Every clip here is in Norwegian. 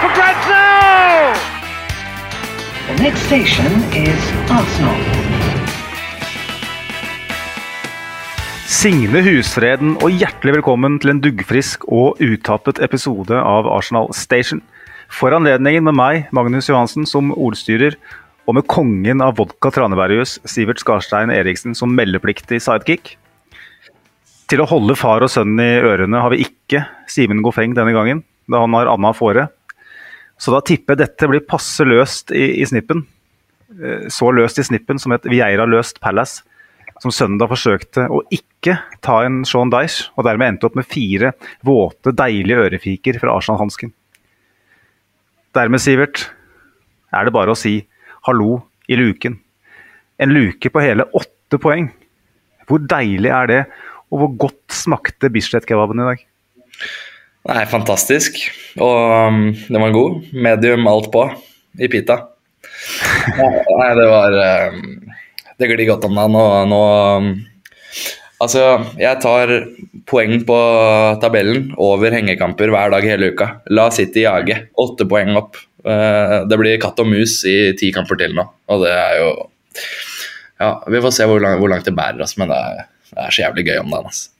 for now! The next station is Arsenal. Signe Husfreden og hjertelig velkommen til en duggfrisk og utappet episode av Arsenal Station. For anledningen med meg, Magnus Johansen, som ordstyrer, og med kongen av vodka Traneberghus, Sivert Skarstein Eriksen, som meldepliktig sidekick. Til å holde far og sønn i ørene har vi ikke Simen Gofeng denne gangen, da han har Anna Fåre. Så da tipper jeg dette blir passe løst i, i snippen. Eh, Så løst i snippen som et Vieira løst Palace som søndag forsøkte å ikke ta en Sean Dyche, og dermed endte opp med fire våte, deilige ørefiker fra Arsenal-hansken. Dermed, Sivert, er det bare å si hallo i luken. En luke på hele åtte poeng. Hvor deilig er det, og hvor godt smakte Bislett-kebaben i dag? Nei, fantastisk. Og um, den var god. Medium alt på i pita. Nei, det var um, Det glir godt om deg nå, nå um, Altså, jeg tar poeng på tabellen over hengekamper hver dag hele uka. La City jage. Åtte poeng opp. Eh, Det blir katt og mus i ti kamper til nå, og det er jo Ja, vi får se hvor langt, hvor langt det bærer oss, men det er, det er så jævlig gøy om dagen. Altså.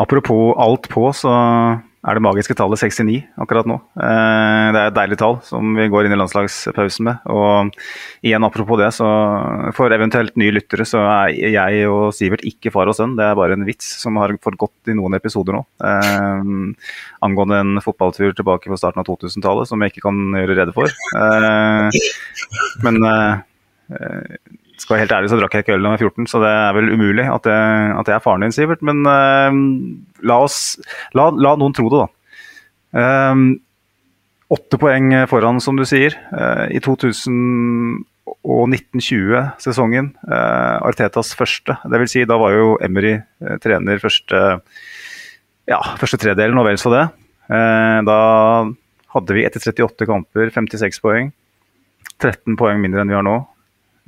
Apropos alt på, så er det magiske tallet 69 akkurat nå. Eh, Det er et deilig tall som vi går inn i landslagspausen med. Og igjen apropos det, så for eventuelt nye lyttere, så er jeg og Sivert ikke far og sønn. Det er bare en vits som har fått gått i noen episoder nå. Eh, angående en fotballtur tilbake på starten av 2000-tallet som jeg ikke kan gjøre rede for. Eh, men skal være helt ærlig, så drakk jeg ikke øl da jeg var 14, så det er vel umulig at det, at det er faren din, Sivert. Men uh, la, oss, la, la noen tro det, da. Uh, åtte poeng foran, som du sier. Uh, I 2000 og 1920-sesongen, eh, Artetas første. Det vil si, da var jo Emery trener første, ja, første tredelen og vel så det. Da hadde vi etter 38 kamper 56 poeng. 13 poeng mindre enn vi har nå.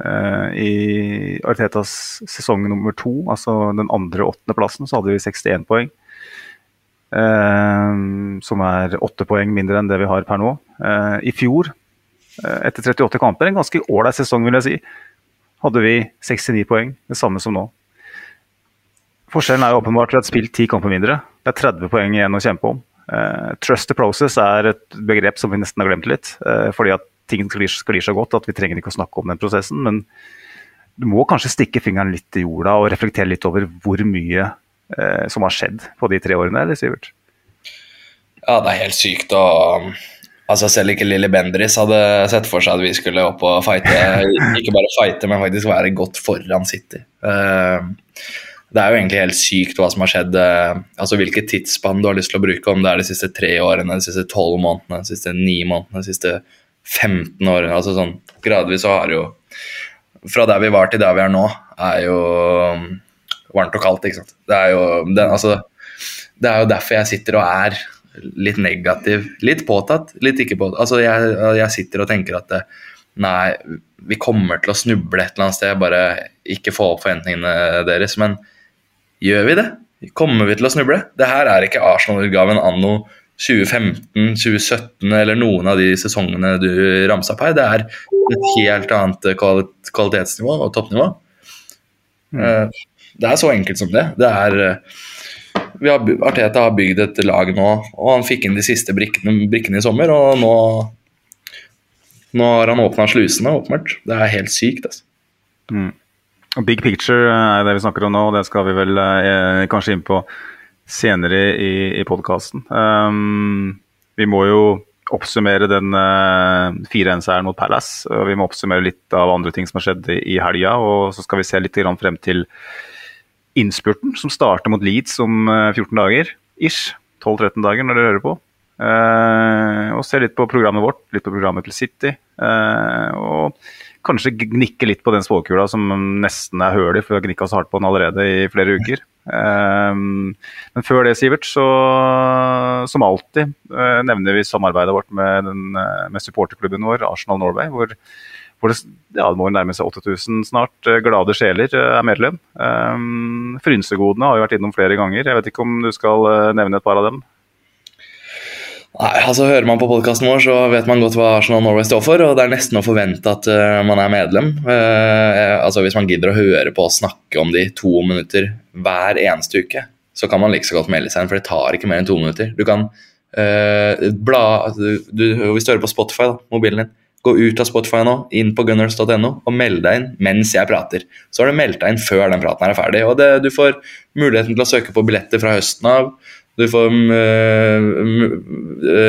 Eh, I Artetas sesong nummer to, altså den andre åttendeplassen, så hadde vi 61 poeng. Eh, som er åtte poeng mindre enn det vi har per nå. Eh, I fjor, etter 38 kamper, en ganske ålreit sesong, vil jeg si, hadde vi 69 poeng. Det samme som nå. Forskjellen er jo åpenbart at vi har spilt ti kamper mindre. Det er 30 poeng igjen å kjempe om. Trust the process er et begrep som vi nesten har glemt litt. fordi at ting sklir, sklir så godt at vi trenger ikke å snakke om den prosessen. Men du må kanskje stikke fingeren litt i jorda og reflektere litt over hvor mye eh, som har skjedd på de tre årene, eller Sivert? Ja, det er helt sykt å Altså Selv ikke Lilly Bendriss hadde sett for seg at vi skulle opp og fighte. Ikke bare fighte, men faktisk være godt foran City. Eh, Det er jo egentlig helt sykt hva som har skjedd. eh, Altså Hvilket tidsspann du har lyst til å bruke, om det er de siste tre årene, de siste tolv månedene, de siste ni månedene, de siste 15 år. altså sånn Gradvis så har jo Fra der vi var til der vi er nå, er jo varmt og kaldt, ikke sant. Det er jo, det, altså, det er jo derfor jeg sitter og er litt negativ. Litt påtatt, litt ikke påtatt. Altså, jeg, jeg sitter og tenker at det, nei, vi kommer til å snuble et eller annet sted, bare ikke få opp forventningene deres. Men gjør vi det? Kommer vi til å snuble? Det her er ikke Arsenal-utgaven anno 2015, 2017 eller noen av de sesongene du ramsa opp her. Det er et helt annet kvalitetsnivå og toppnivå. Mm. Det er så enkelt som det. Det er eh, vi har, Arteta har bygd et lag nå, og han fikk inn de siste brikkene, brikkene i sommer. Og nå, nå har han åpna slusene, åpenbart. Det er helt sykt. altså. Mm. Big picture er det vi snakker om nå, og det skal vi vel eh, kanskje inn på senere i, i podkasten. Um, vi må jo oppsummere den uh, 4-1-seieren mot Palace. og Vi må oppsummere litt av andre ting som har skjedd i, i helga. Og så skal vi se litt frem til innspurten, som starter mot Leeds om eh, 14 dager. Ish. 12-13 dager når dere hører på. Uh, og se litt på programmet vårt, litt på programmet til City. Uh, og kanskje gnikke litt på den spåkula som nesten er høl i, for vi har gnikka så hardt på den allerede i flere uker. Eh, men før det, Sivert, så som alltid eh, nevner vi samarbeidet vårt med, den, eh, med supporterklubben vår, Arsenal Norway. hvor hvor det, ja, det må nærme seg 8000 snart. eh, Glade sjeler er medlem. Um, Frynsegodene har vi vært innom flere ganger. Jeg vet ikke om du skal nevne et par av dem? Nei, altså Hører man på podkasten vår, så vet man godt hva Arsenal Norway står for. og Det er nesten å forvente at uh, man er medlem. Uh, altså Hvis man gidder å høre på oss snakke om det i to minutter hver eneste uke, så kan man like så godt melde seg inn, for det tar ikke mer enn to minutter. Du kan uh, bla du, du, Hvis du hører på Spotify, da, mobilen din, gå ut av Spotify nå, inn på gunners.no og meld deg inn mens jeg prater. Så har du meldt deg inn før den praten er ferdig. og det, Du får muligheten til å søke på billetter fra høsten av. Du får uh,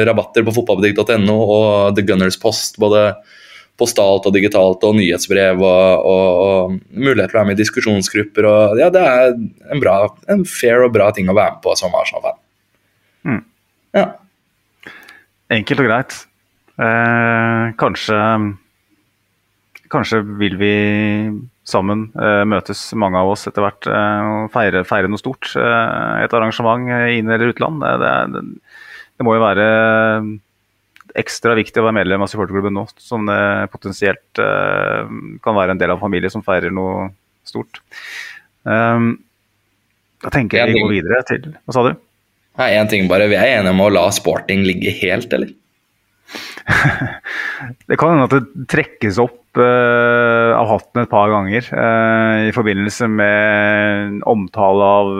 rabatter på fotballbutikk.no og The Gunners Post, både postalt og digitalt, og nyhetsbrev og, og, og, mulighet til å være med i diskusjonsgrupper. og ja, Det er en, bra, en fair og bra ting å være med på som Arsenal-fan. Mm. Ja. Enkelt og greit. Eh, kanskje Kanskje vil vi sammen eh, møtes, mange av oss, etter hvert eh, og feire, feire, noe stort. Eh, et arrangement inn- eller utland. Det, det, det, må jo være ekstra viktig å være medlem av supporterklubben nå, som potensielt kan være en del av en familie som feirer noe stort. Da tenker jeg vi går videre til Hva sa du? Nei, en ting bare. Vi er enige om å la sporting ligge helt, eller? det kan hende at det trekkes opp uh, av hatten et par ganger uh, i forbindelse med omtale av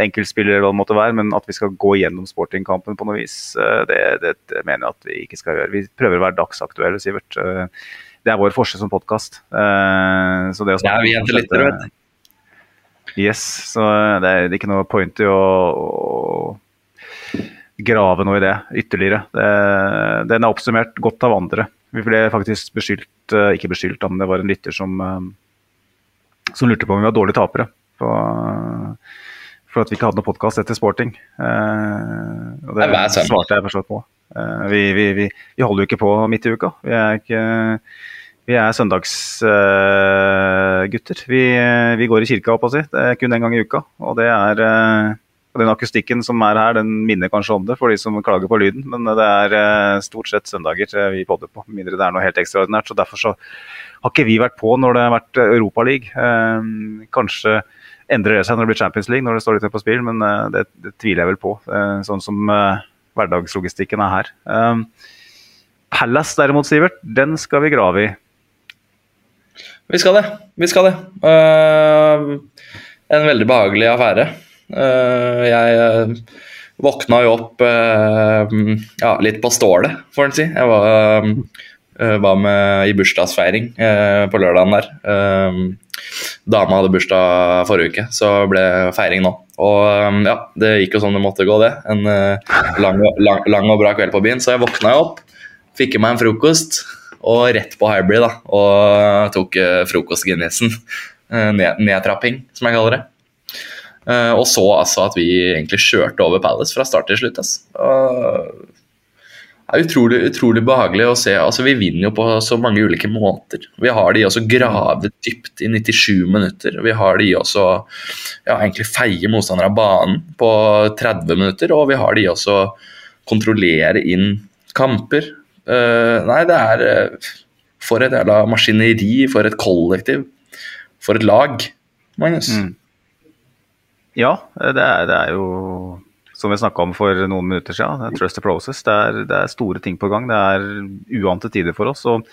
enkeltspillere, hva det måtte være, men at vi skal gå gjennom sportingkampen på noe vis, uh, det, det, det, mener jeg at vi ikke skal gjøre. Vi prøver å være dagsaktuelle, Sivert. det er vår forskjell som podkast. så det å snakke ja, vi er. Yes, så det er ikke noe point i å, å grave noe i det ytterligere. Det, den er oppsummert godt av andre. Vi ble faktisk beskyldt, eh, ikke beskyldt, men det var en lytter som, eh, som lurte på om vi var dårlige tapere. På, for at vi ikke hadde noen podkast etter sporting. Eh, og det svarte jeg forstått på. Vi, vi, vi, vi, holder jo ikke på midt i uka. Vi er, ikke, vi er søndagsgutter. Vi, vi, går i kirka, opp å si. Det er kun én gang i uka. Og det er og Den akustikken som er her, den minner kanskje om det for de som klager på lyden, men det er eh, stort sett søndager vi podder på, mindre det er noe helt ekstraordinært. så Derfor så har ikke vi vært på når det har vært Europaliga. Eh, kanskje endrer det seg når det blir Champions League, når det står litt på spill, men eh, det, det, tviler jeg vel på, eh, sånn som eh, hverdagslogistikken er her. Eh, Palace derimot, Sivert, den skal vi grave i. Vi skal det. Vi skal det. Uh, en veldig behagelig affære. Eh, jeg eh, våkna jo opp eh, ja, litt på stålet, får en si. Jeg var, var med i bursdagsfeiring på lørdagen der. Dama hadde bursdag forrige uke, så ble feiring nå. Og ja, det gikk jo som det måtte gå, det. En lang, lang, lang og bra kveld på byen. Så jeg våkna jo opp, fikk i meg en frokost og rett på Hybrid, da. Og tok frokost-Guinnessen. Ned, nedtrapping, som jeg kaller det. Uh, og så altså at vi egentlig kjørte over Palace fra start til slutt. Altså. Det er utrolig, utrolig behagelig å se. altså Vi vinner jo på så mange ulike måter. Vi har de også grave dypt i 97 minutter. Vi har de også ja, egentlig feie motstandere av banen på 30 minutter. Og vi har de også kontrollere inn kamper. Uh, nei, det er For et jævla maskineri, for et kollektiv, for et lag, Magnus. Mm. Ja, det er, det er, jo som vi snakka om for noen minutter siden. Det er trust the process. Det er, det er, store ting på gang. Det er uante tider for oss. Og,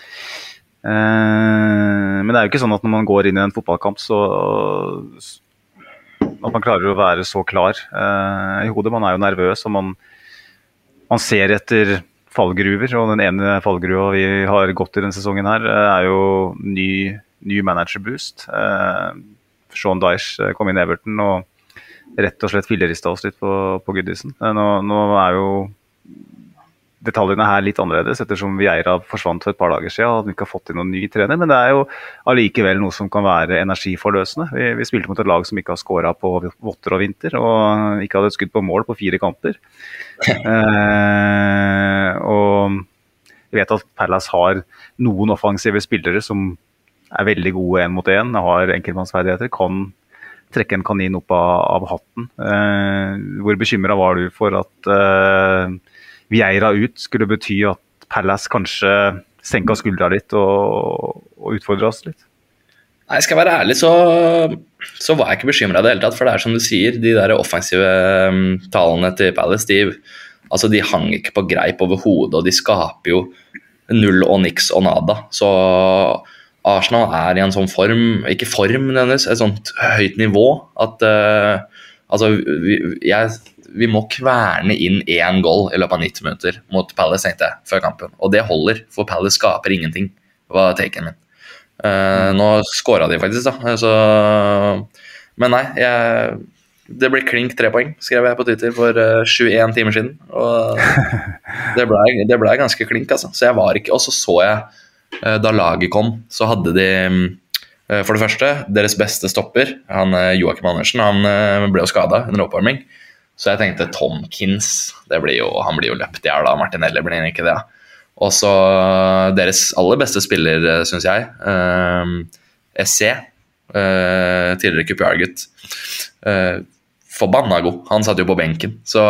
eh, men det er jo ikke sånn at når man går inn i en fotballkamp, så at man klarer å være så klar eh, i hodet. Man er jo nervøs og man, man ser etter fallgruver. Og den ene fallgruva vi har gått i denne sesongen her, er jo ny, ny manager-boost. Eh, Sean Dyche kom inn i Everton. og rett og slett fillerista oss litt på, på Goodison. Eh, nå, nå, er jo detaljene her litt annerledes, ettersom Vieira forsvant for et par dager siden og vi ikke har fått inn noen ny trener. Men det er jo allikevel noe som kan være energiforløsende. Vi, vi spilte mot et lag som ikke har skåra på votter og vinter, og ikke hadde et skudd på mål på fire kamper. eh, og jeg vet at Palace har noen offensive spillere som er veldig gode én mot én, har enkeltmannsferdigheter, kan trekke en kanin opp av, av hatten. Eh, hvor bekymra var du for at eh, Vieira ut skulle bety at Palace kanskje senka skuldra litt og, og utfordra oss litt? Nei, Skal jeg være ærlig, så, så var jeg ikke bekymra i det hele tatt. For det er som du sier, de der offensive talene til Palace de, altså de hang ikke på greip overhodet, og de skaper jo null og niks og nada. Så Arsenal er i en sånn form, ikke form nødvendigvis, et sånt høyt nivå at uh, altså, vi, jeg, vi, må kverne inn én goal i løpet av 90 minutter mot Palace, tenkte jeg, før kampen. Og det holder, for Palace skaper ingenting, var taken min. Uh, nå scora de faktisk, da. Så, men nei, jeg, det blir klink tre poeng, skrev jeg på Twitter for uh, eh, 21 timer siden. Og det ble, ble ganske klink, altså. Så jeg var ikke Og så så jeg, da laget kom, så hadde de uh, for det første, deres beste stopper, han Joakim Andersen, han ble jo skada under oppvarming. Så jeg tenkte Tomkins, blir jo, han blir jo løpt i hjel av Martinelli blir ikke det. Og så deres aller beste spiller, eh, syns jeg, eh, SC, eh, tidligere QPR-gutt. eh, forbanna god. Han satt jo på benken. Så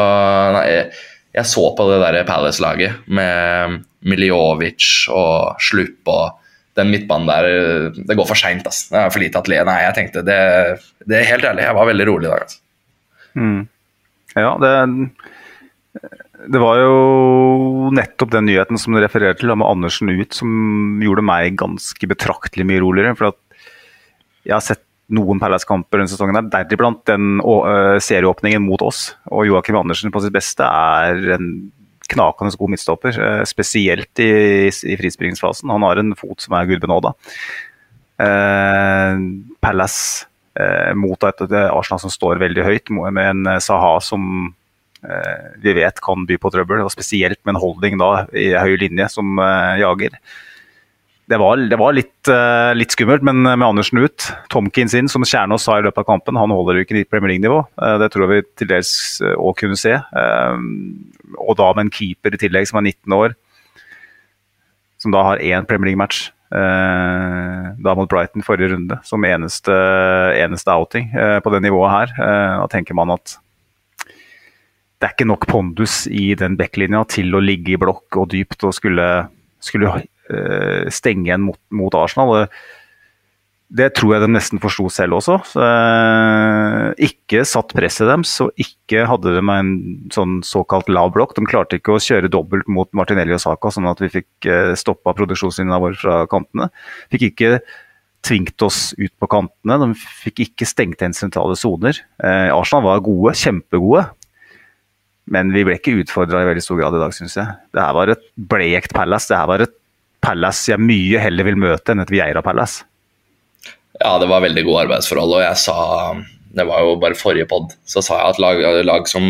nei, jeg så på det der Palace-laget med Miljovic og Slupp og den midtbanen der Det går for seint, ass. Det er for lite atelier. Nei, jeg tenkte det, det er helt ærlig, jeg var veldig rolig i dag, altså. Mm. Ja, det det var jo nettopp den nyheten som du refererer til, med Andersen ut, som gjorde meg ganske betraktelig mye roligere. For jeg har sett noen Palace-kamper denne sesongen, der, deriblant den serieåpningen mot oss. Og Joakim Andersen på sitt beste er en knakende god midtstopper. Spesielt i, i frispillingsfasen. Han har en fot som er gudbenåda. Eh, Palace eh, mot et, Arsenal som står veldig høyt, med en Saha som Eh, vi vet kan by på trøbbel, og spesielt med en holding da i høy linje som eh, jager. Det var, det var litt, litt, skummelt, men med Andersen ut, Tomkins inn, som Kjernås sa i løpet av kampen, han holder jo ikke i Premier League-nivå. Det tror vi til dels òg kunne se. Og da med en keeper i tillegg som er 19 år, som da har én Premier League-match. da mot Brighton forrige runde, som eneste, eneste outing på det nivået her. da tenker man at det er ikke nok pondus i den backlinja til å ligge i blokk og dypt og skulle, skulle uh, stenge igjen mot, mot, Arsenal. Det tror jeg de nesten forsto selv også. Så, uh, ikke satt presset deres, og ikke hadde de en sånn såkalt lav blokk. De klarte ikke å kjøre dobbelt mot Martinelli og Saka, sånn at vi fikk eh, stoppa produksjonslinja vår fra kantene. Fikk ikke tvingt oss ut på kantene. De fikk ikke stengt igjen sentrale soner. Eh, Arsenal var gode, kjempegode, men vi ble ikke utfordra i veldig stor grad i dag, syns jeg. Det her var et blekt Palace. Det her var et Palace jeg mye heller vil møte enn et Vieira Palace. Ja, det var veldig gode arbeidsforhold, og jeg sa Det var jo bare forrige pod, så sa jeg at lag, lag som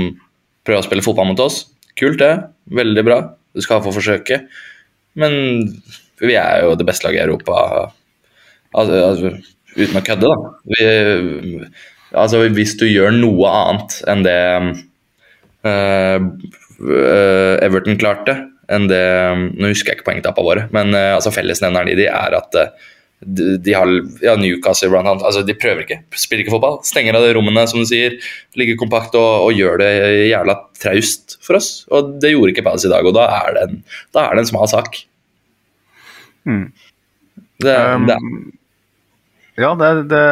prøver å spille fotball mot oss, kult det. Veldig bra. Du skal få forsøke. Men vi er jo det beste laget i Europa altså, altså, uten å kødde, da. Vi, altså, hvis du gjør noe annet enn det eh, Everton klarte enn det Nå husker jeg ikke poengtapene våre, men uh, altså fellesnevneren i de er at de, de har ja, Newcastle annet, altså de prøver ikke, spiller ikke fotball. Stenger av de rommene, som du sier. Ligger kompakt og, og, gjør det jævla traust for oss. Og det gjorde ikke Palace i dag, og da er det en, da er det en smal sak. Mm. Det, um, det ja, det, det,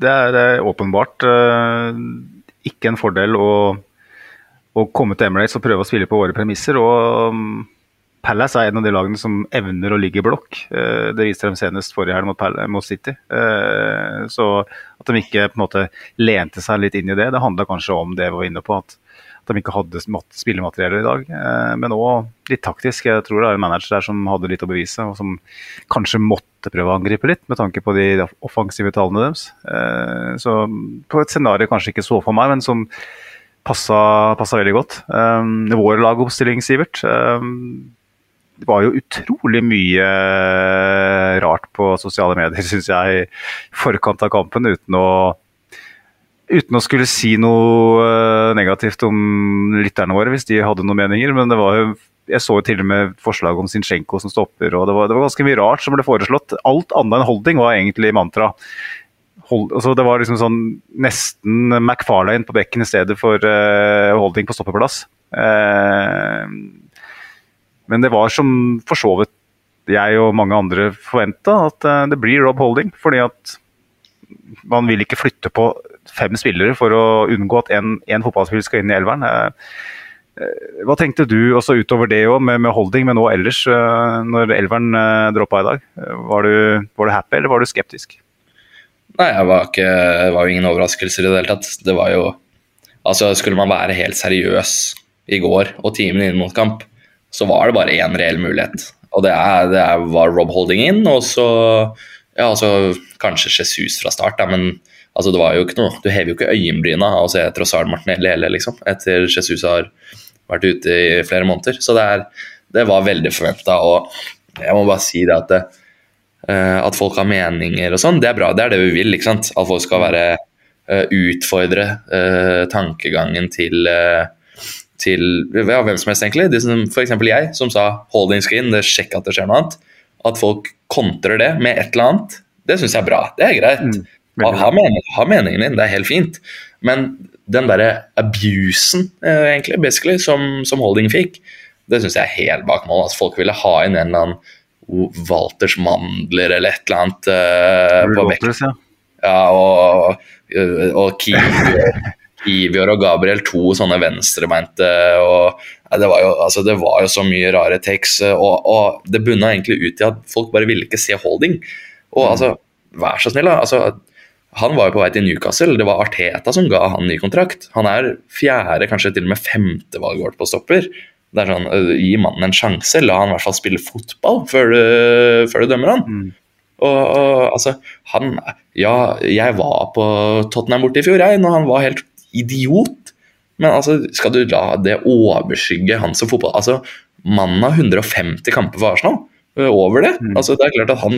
det, er åpenbart uh, ikke en fordel å å komme til Emirates og prøve å spille på våre premisser. og um, Palace er en av de lagene som evner å ligge i blokk. Uh, det viste de senest forrige helg mot, mot, City. Uh, så at de ikke på en måte lente seg litt inn i det, det handla kanskje om det vi var inne på. at, de ikke hadde spillemateriell i dag. Uh, men òg litt taktisk. Jeg tror det er en manager der som hadde litt å bevise, og som kanskje måtte prøve å angripe litt med tanke på de offensive tallene deres. Så på et scenario kanskje ikke så for meg, men som passa, veldig godt. Vår lagoppstilling, Sivert. Det var jo utrolig mye rart på sosiale medier, syns jeg, i forkant av kampen, uten å Uten å skulle si noe eh, negativt om lytterne våre, hvis de hadde noen meninger. Men det var jo jeg så jo til og med forslag om Zinchenko som stopper, og det var, det var, ganske mye rart som ble foreslått. Alt annet enn holding var egentlig mantra. Hold, altså det var liksom sånn nesten McFarlane på bekken i stedet for uh, holding på stoppeplass. Uh, men det var som for så vidt jeg og mange andre forventa, at uh, det blir Rob Holding. Fordi at man vil ikke flytte på fem spillere for å unngå at en fotballspiller skal inn i elveren. Eh, eh, hva tenkte du også utover det også, med, med, holding, men òg ellers, eh, når elveren droppa i dag? Var du, var du, happy, eller var du skeptisk? Nei, jeg var det var jo ingen overraskelser i det hele tatt. Det var jo Altså, skulle man være helt seriøs i går og timen inn mot kamp, så var det bare én reell mulighet. Og det, er, det er, var Rob Holding inn, og så ja, altså kanskje Jesus fra start, da, men Altså, det var jo ikke noe, Du hever jo ikke øyenbryna av å se Trossard Martinelli heller, liksom, etter Jesus har vært ute i flere måneder. Så det, er, det var veldig forventa. Og jeg må bare si det at, det, uh, at folk har meninger og sånn, det er bra. Det er det vi vil. ikke sant? At folk skal være uh, utfordre uh, tankegangen til til ja, hvem som helst, egentlig. De som, for jeg, som sa 'holding screen', det sjekk at det skjer noe annet. At folk kontrer det med et eller annet, det syns jeg er bra. Det er greit. Mm. Ha, ha, mening, ha, meningen din, det er helt fint. Men den derre abusen, eh, egentlig, basically, som, som, Holding fikk, det syns jeg er helt bak mål. Altså, folk ville ha inn en eller annen Walters mandler eller et eller annet eh, på bekken. Ja. ja, og, og Kivior og Gabriel, to sånne venstrebeinte. og det, var jo, altså, det var jo så mye rare takes, og, og det bunna egentlig ut i at folk bare ville ikke se Holding. Og mm. altså, vær så snill, da. Altså, han var jo på vei til Newcastle. Det var Arteta som ga han ny kontrakt. Han er fjerde, kanskje til og med femte valgård på stopper. Det er sånn, øh, Gi mannen en sjanse, la han i hvert fall spille fotball før du, før du dømmer han. Mm. Og, og, altså, han Ja, jeg var på Tottenham borte i fjor, jeg, når han var helt idiot. Men altså, skal du la det overskygge han som fotball... Altså, mannen har 150 kamper for Arsenal. Øh, over det. Mm. Altså, det er klart at han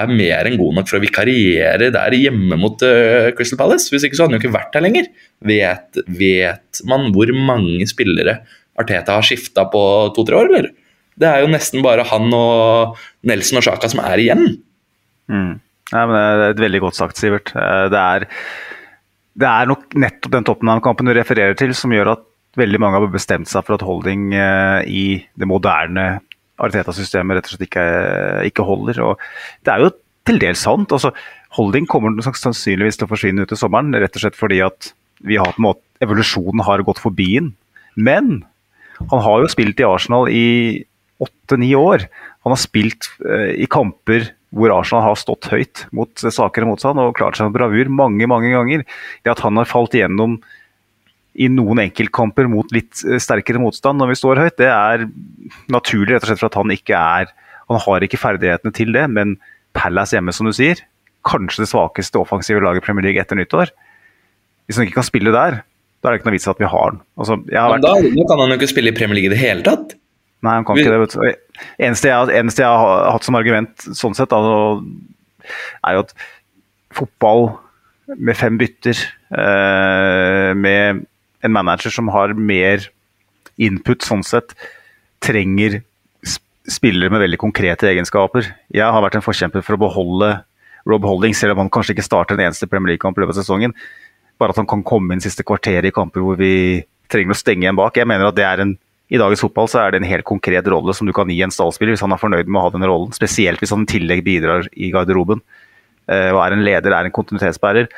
er mer enn god nok for å vikariere der hjemme mot uh, Crystal Palace. Hvis ikke så hadde han jo ikke vært der lenger. Vet, vet man hvor mange spillere Arteta har skifta på to-tre år, eller? Det er jo nesten bare han og Nelson og Sjaka som er igjen. Mm. Ja, det er et veldig godt sagt, Sivert. Eh, det er, det er nok nettopp den Tottenham-kampen du refererer til, som gjør at veldig mange har bestemt seg for at holding eh, i det moderne Ariteta-systemet rett og slett ikke, ikke, holder. og Det er jo til dels sant. altså Holding kommer sannsynligvis til å forsvinne ut i sommeren, rett og slett fordi at vi har på en måte, evolusjonen har gått forbi den. Men han har jo spilt i Arsenal i åtte-ni år. Han har spilt eh, i kamper hvor Arsenal har stått høyt mot svakere motstand og klart seg med bravur mange mange ganger. Det at han har falt igjennom i noen enkeltkamper mot litt eh, sterkere motstand når vi står høyt, det er naturlig rett og slett for at han ikke er Han har ikke ferdighetene til det, men Palace hjemme, som du sier, kanskje det svakeste offensive laget i Premier League etter nyttår. Hvis han ikke kan spille der, da er det ikke noe vits at vi har han. Altså, vært... da, da, kan han jo ikke spille i Premier League i det hele tatt. Nei, han kan vi... ikke det. Vet du. Eneste jeg, eneste jeg har hatt som argument sånn sett, altså, er jo at fotball med fem bytter, eh, med en manager som har mer input sånn sett, trenger spillere med veldig konkrete egenskaper. Jeg har vært en forkjemper for å beholde Rob Holding, selv om han kanskje ikke starter en eneste Premier League-kamp i løpet av sesongen. Bare at han kan komme inn siste kvarteret i kamper hvor vi trenger å stenge igjen bak. Jeg mener at det er en i dagens fotball så er det en helt konkret rolle som du kan gi en stallspiller hvis han er fornøyd med å ha den rollen. Spesielt hvis han i tillegg bidrar i garderoben eh, og er en leder, er en kontinuitetsbærer.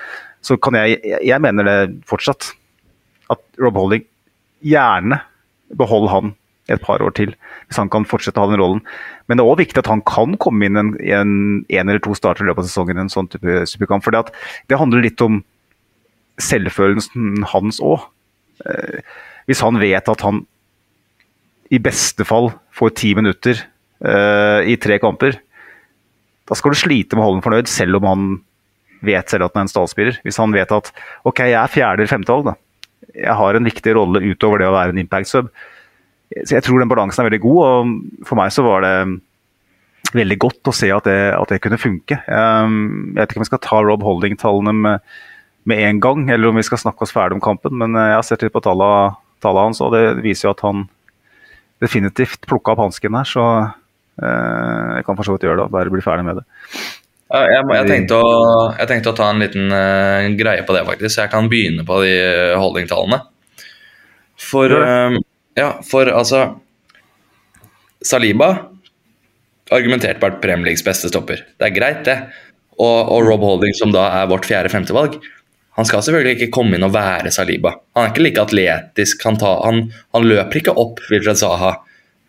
Så kan jeg, jeg mener det fortsatt at Rob Holding gjerne beholder han et par år til, hvis han kan fortsette å ha den rollen. Men det er òg viktig at han kan komme inn en, en, en eller to starter i løpet av sesongen i en sånn type superkamp. For det handler litt om selvfølelsen hans òg. Eh, hvis han vet at han i beste fall får ti minutter uh, i tre kamper, da skal du slite med å holde ham fornøyd, selv om han vet selv at han er en stallspiller. Hvis han vet at ok, jeg er fjerde eller femte valg, jeg har en viktig rolle utover det å være en impact sub. Så jeg tror den balansen er veldig god, og for meg så var det veldig godt å se at det, at det kunne funke. Um, jeg vet ikke om vi skal ta Rob Holding-tallene med, med, en gang, eller om vi skal snakke oss ferdig om kampen, men jeg har sett litt på tallene hans, og det viser jo at han definitivt plukka opp hansken her. Så uh, jeg kan for så vidt gjøre det, bare bli ferdig med det. Jeg, jeg, tenkte å, jeg, tenkte å, ta en liten uh, greie på det, faktisk. Så jeg kan begynne på de holdingtallene. For, uh, ja, for altså Saliba argumentert vært Premier Leagues beste stopper. Det er greit, det. Og, og Rob Holding, som da er vårt fjerde-femtevalg, han skal selvfølgelig ikke komme inn og være Saliba. Han er ikke like atletisk. Han, tar, han, han løper ikke opp Wilfred Saha.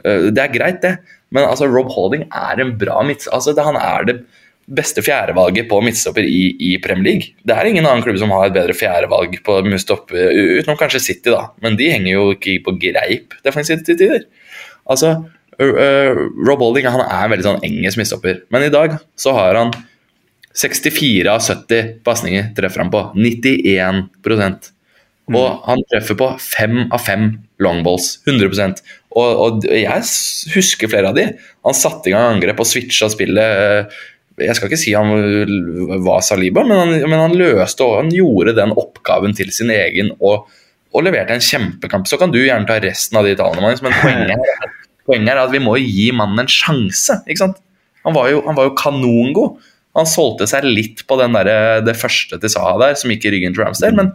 Uh, det er greit, det. Men altså, Rob Holding er en bra midts... Altså, han er det beste fjerdevalget på midtstopper i, i, Premier League. Det er ingen annen klubb som har et bedre fjerdevalg på midtstopper, utenom kanskje City, da. Men de henger jo ikke på greip defensivt til tider. Altså, uh, Rob Holding han er en veldig sånn engelsk midtstopper, men i dag så har han 64 av 70 pasninger treffer han på. 91 mm. Og han treffer på fem av fem longballs. 100 og, og, jeg husker flere av de. Han satte i gang angrep og switcha spillet. Jeg skal ikke si han var Saliba, men han, men han løste og han gjorde den oppgaven til sin egen og, og leverte en kjempekamp. Så kan du gjerne ta resten av de tallene, Magnus, men poenget Poenget er at vi må gi mannen en sjanse. Han var jo, han var jo kanongod. Han solgte seg litt på der, det første til Saha der, som gikk i ryggen til Ramsdale, men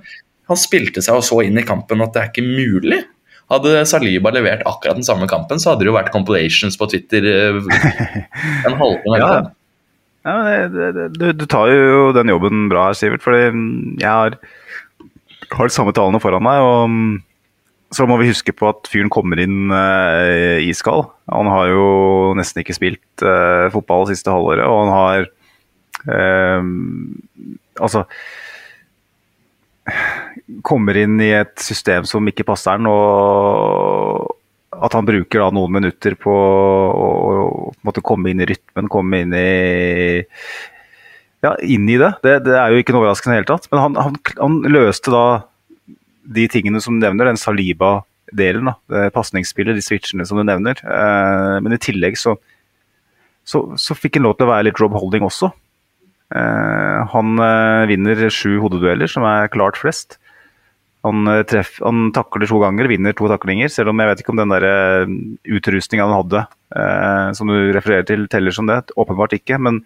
han spilte seg så inn i kampen at det er ikke mulig. Hadde Saliba levert akkurat den samme kampen, så hadde det jo vært compilations på Twitter eh, en halvtime. ja, ja det, det, du, du, tar jo den jobben bra her, Sivert. Fordi jeg har, har de samme tallene foran meg. og så må vi huske på at fyren kommer inn uh, iskald. Han har jo nesten ikke spilt uh, fotball siste halvåret, og han har Altså Kommer inn i et system som ikke passer han, og at han bruker da noen minutter på å, å komme inn i rytmen, komme inn i ja, inn i det. det. det. er jo ikke noe overraskende i det hele tatt. Men han, han, han løste da de tingene som du nevner, den Saliba-delen, pasningsspillet, de switchene som du nevner. Eh, men i tillegg så, så, så fikk han lov til å være litt Rob Holding også. Eh, han eh, vinner sju hodedueller, som er klart flest. Han, treff, han, takler to ganger, vinner to taklinger, selv om jeg vet ikke om den der utrustninga han hadde, eh, som du refererer til, teller som det. Åpenbart ikke. Men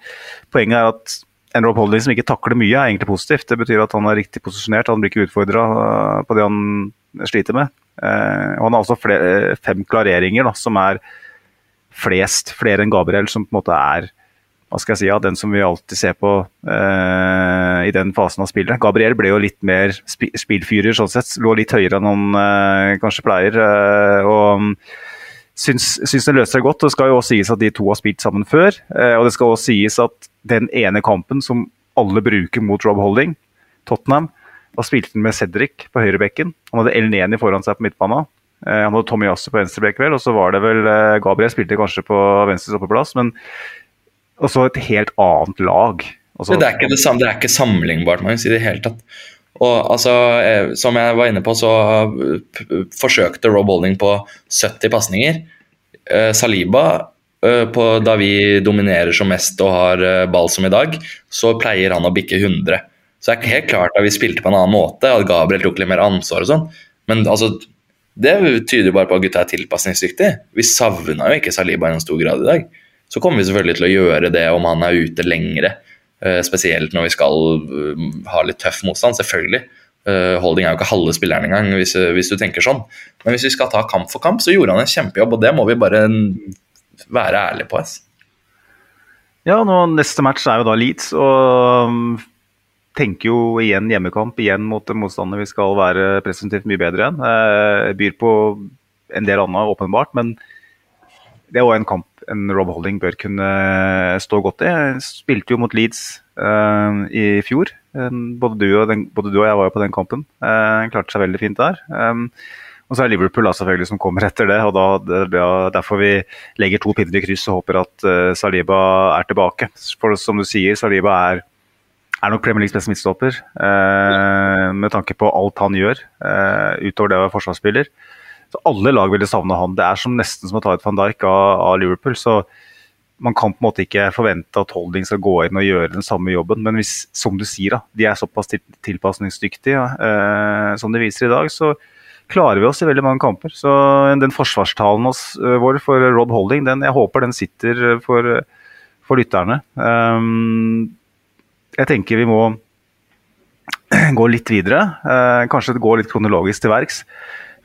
poenget er at en Rob Holding som ikke takler mye, er egentlig positivt. Det betyr at han er riktig posisjonert, han blir ikke utfordra eh, på det han sliter med. Eh, og han har også flere, fem klareringer da, som er flest, flere enn Gabriel, som på en måte er hva skal jeg si, ja, den som vi alltid ser på eh, i den fasen av spillet. Gabriel ble jo litt mer sp spillfyrer, sånn sett. Lå litt høyere enn han eh, kanskje pleier. Eh, og syns, syns den løser seg godt. og Det skal jo også sies at de to har spilt sammen før. Eh, og det skal også sies at den ene kampen som alle bruker mot Rob Holding, Tottenham, da spilte han med Cedric på høyrebekken. Han hadde El Neni foran seg på midtbanen. Eh, han hadde Tommy Yasse på venstrebekk, vel, og så var det vel eh, Gabriel spilte kanskje på venstre stoppeplass, men også et helt annet lag. Altså, det, er ikke det, samme, det er ikke sammenlignbart, Magnus, i det hele tatt. Og altså, eh, Som jeg var inne på, så forsøkte Rob Holding på 70 pasninger. Eh, Saliba, eh, på, da vi dominerer som mest og har ball som i dag, så pleier han å bikke 100. Så det er helt klart at vi spilte på en annen måte, at Gabriel tok litt mer ansvar og sånn. Men altså, det tyder jo bare på at gutta er tilpasningsdyktige. Vi savna jo ikke Saliba i noen stor grad i dag. Så kommer vi selvfølgelig til å gjøre det om han er ute lengre. Eh, spesielt når vi skal eh, ha litt tøff motstand, selvfølgelig. Eh, Holding er jo ikke halve spilleren engang, hvis, hvis du tenker sånn. Men hvis vi skal ta kamp for kamp, så gjorde han en kjempejobb, og det må vi bare være ærlige på. Ass. Ja, nå, neste match er jo da Leeds, og um, tenker jo igjen hjemmekamp igjen mot en vi skal være presentivt mye bedre enn. byr på en del annet, åpenbart, men det er òg en kamp en Rob Holding bør kunne stå godt i. Spilte jo mot Leeds uh, i fjor. Um, både, du den, både, du og jeg var jo på den kampen. Uh, klarte seg veldig fint der. Um, og så er Liverpool da, selvfølgelig som kommer etter det. og da, det er Derfor vi legger to pinner i kryss og håper at uh, Saliba er tilbake. For som du sier, Saliba er er nok Premier Leagues beste midtstopper. Uh, med tanke på alt han gjør, eh, utover det å være forsvarsspiller. Så Alle lag ville savne han. Det er som nesten som å ta ut van Dijk av, av Liverpool. så man kan på en måte ikke forvente at Holding skal gå inn og gjøre den samme jobben. Men hvis, som du sier, da, de er såpass til, tilpasningsdyktige eh, som de viser i dag, så klarer vi oss i veldig mange kamper. Så den forsvarstalen oss, uh, vår for Rob Holding, den, jeg håper den sitter for, for lytterne. Um, jeg tenker vi må gå litt videre. Uh, kanskje gå litt kronologisk til verks.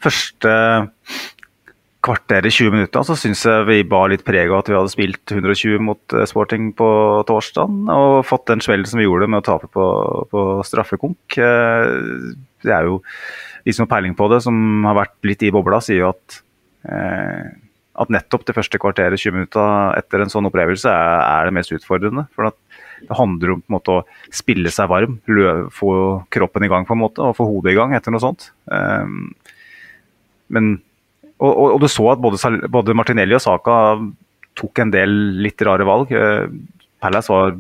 Første kvarteret, 20 minutter, så syns jeg vi bar litt preg av at vi hadde spilt 120 mot uh, Sporting på torsdag, og fått den smellen som vi gjorde med å tape på, på straffekonk. Uh, det er jo de som har peiling på det, som har vært litt i bobla, sier jo at at nettopp det første kvarteret, 20 minutter etter en sånn opplevelse, er, det mest utfordrende. For det handler om måte å spille seg varm, få kroppen i gang på en måte, og få hodet i gang etter noe sånt. Men, og, og, og, du så at både, både, Martinelli og Saka tok en del litt rare valg. Uh, Palace var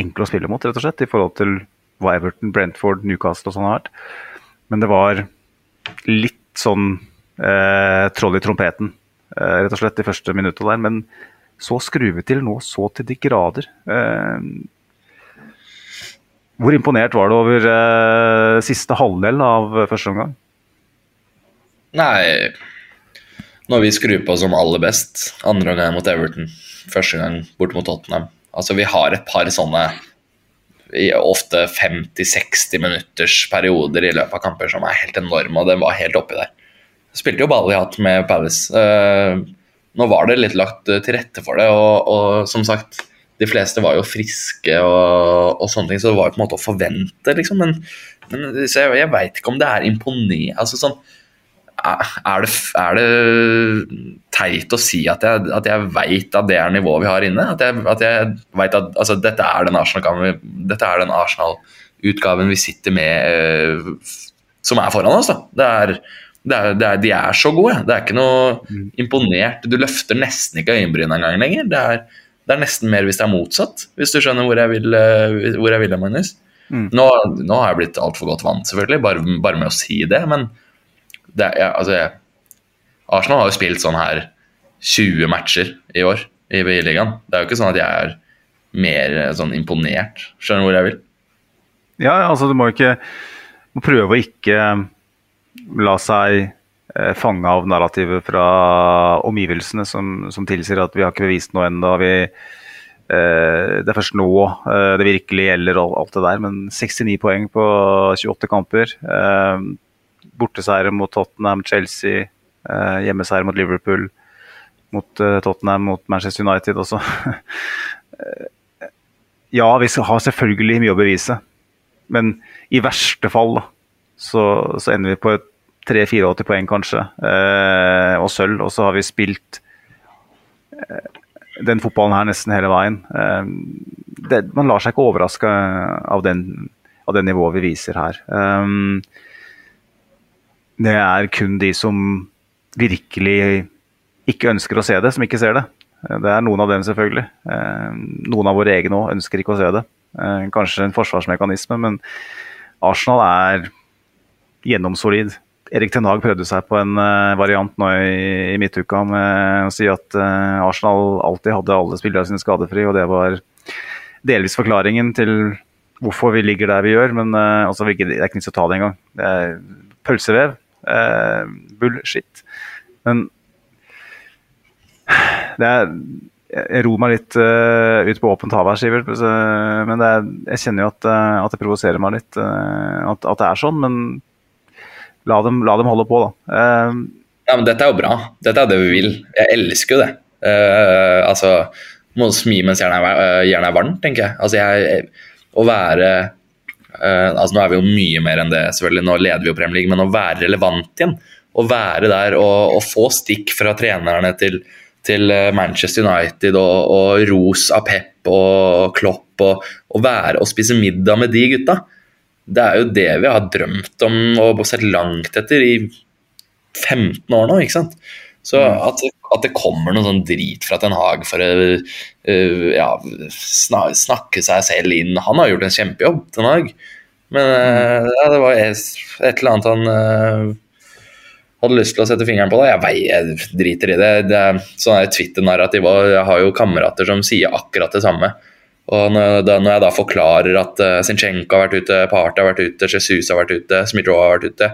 enkle å spille mot, rett og slett, i forhold til hva Everton, Brentford, Newcastle og sånn har vært. Men det var litt sånn eh, troll i trompeten, eh, rett og slett, de første minutta der. Men så skruve til nå så til de grader. Eh, hvor imponert var du over eh, siste halvdel av første omgang? Nei Når vi skrur på som aller best, andre gang mot Everton, første gang bort mot Tottenham Altså, vi har et par sånne ofte 50-60 minutters perioder i løpet av kamper som er helt enorme, og den var helt oppi der. Spilte jo ball i hatt med Palace. Uh, nå var det litt lagt til rette for det, og, og som sagt de fleste var jo friske og, og, sånne ting, så det var på en måte å forvente, liksom. Men, men jeg, jeg veit ikke om det er imponerende altså, sånn, er, det, er det teit å si at jeg, at jeg veit at det er nivået vi har inne? At jeg, at jeg vet at altså, dette er den Arsenal-utgaven Arsenal vi sitter med uh, som er foran oss. er det er, det er, de er så gode. Det er ikke noe mm. imponert. Du løfter nesten ikke øyenbrynene engang lenger. Det er, det er, nesten mer hvis det er motsatt, hvis du skjønner hvor jeg vil, eh, hvor jeg vil Magnus. Mm. Nå, nå, har jeg blitt altfor godt vant, selvfølgelig, bare, bare, med å si det, men det altså, jeg, Arsenal har jo spilt sånn her 20 matcher i år i, ligaen. Det er jo ikke sånn at jeg er mer eh, sånn imponert. Skjønner du hvor jeg vil? Ja, altså du må ikke må prøve å ikke la seg eh, fange av narrativet fra omgivelsene som, som, tilsier at vi har ikke bevist noe ennå. Eh, det er først nå eh, det virkelig gjelder, alt det der. Men 69 poeng på 28 kamper. Borteseier mot Tottenham, Chelsea, eh, mot Liverpool. Mot eh, Tottenham, mot Manchester United også. ja, vi har selvfølgelig mye å bevise. Men i verste fall så, så ender vi på et 3-84 poeng, kanskje, eh, og sølv. Og så har vi spilt eh, den fotballen her nesten hele veien. Eh, det, man lar seg ikke overraske av, den, av det nivået vi viser her. Eh, det er kun de som virkelig ikke ønsker å se det, som ikke ser det. Det er noen av dem, selvfølgelig. Eh, noen av våre egne òg ønsker ikke å se det. Eh, kanskje en forsvarsmekanisme, men Arsenal er gjennomsolid. Erik Ten Hag prøvde seg på en uh, variant nå i, midtuka med å si at Arsenal alltid hadde alle spillere sine skadefri, og det var delvis forklaringen til hvorfor vi ligger der vi gjør. Men altså, det er ikke nytt å ta det engang. Det er pølsevev. Bullshit. Men det er jeg ror meg litt uh, ut på åpent hav her, Sivert. Men er, jeg kjenner jo at, uh, at det provoserer meg litt uh, at, at, det er sånn. Men la dem, la dem holde på, da. Uh, ja, men Dette er jo bra. Dette er det vi vil. Jeg elsker jo det. Uh, altså, Må smi mens jernet er, uh, er, varmt, tenker jeg. Altså, jeg, Å være altså Nå er vi jo mye mer enn det, selvfølgelig. Nå leder vi jo Premier League, men å være relevant igjen. Å være der og, og få stikk fra trenerne til, til Manchester United og, og ros av Pep og Klopp og, og være og spise middag med de gutta det er jo det vi har drømt om og sett langt etter i 15 år nå. ikke sant? Så mm. at, at det kommer noe sånn drit fra Ten Hag for å uh, ja, snakke seg selv inn. Han har gjort en kjempejobb, Ten Hag. Men uh, ja, det var et, eller annet han uh, hadde lyst til å sette fingeren på. Da. Jeg, vei, jeg driter i det. det er sånn Twitter-narrativ Jeg har jo kamerater som sier akkurat det samme. Og når, da, når jeg da forklarer at uh, Zinchenko har vært ute, Party har vært ute, Jesus har vært ute, Smith-Roe har vært ute,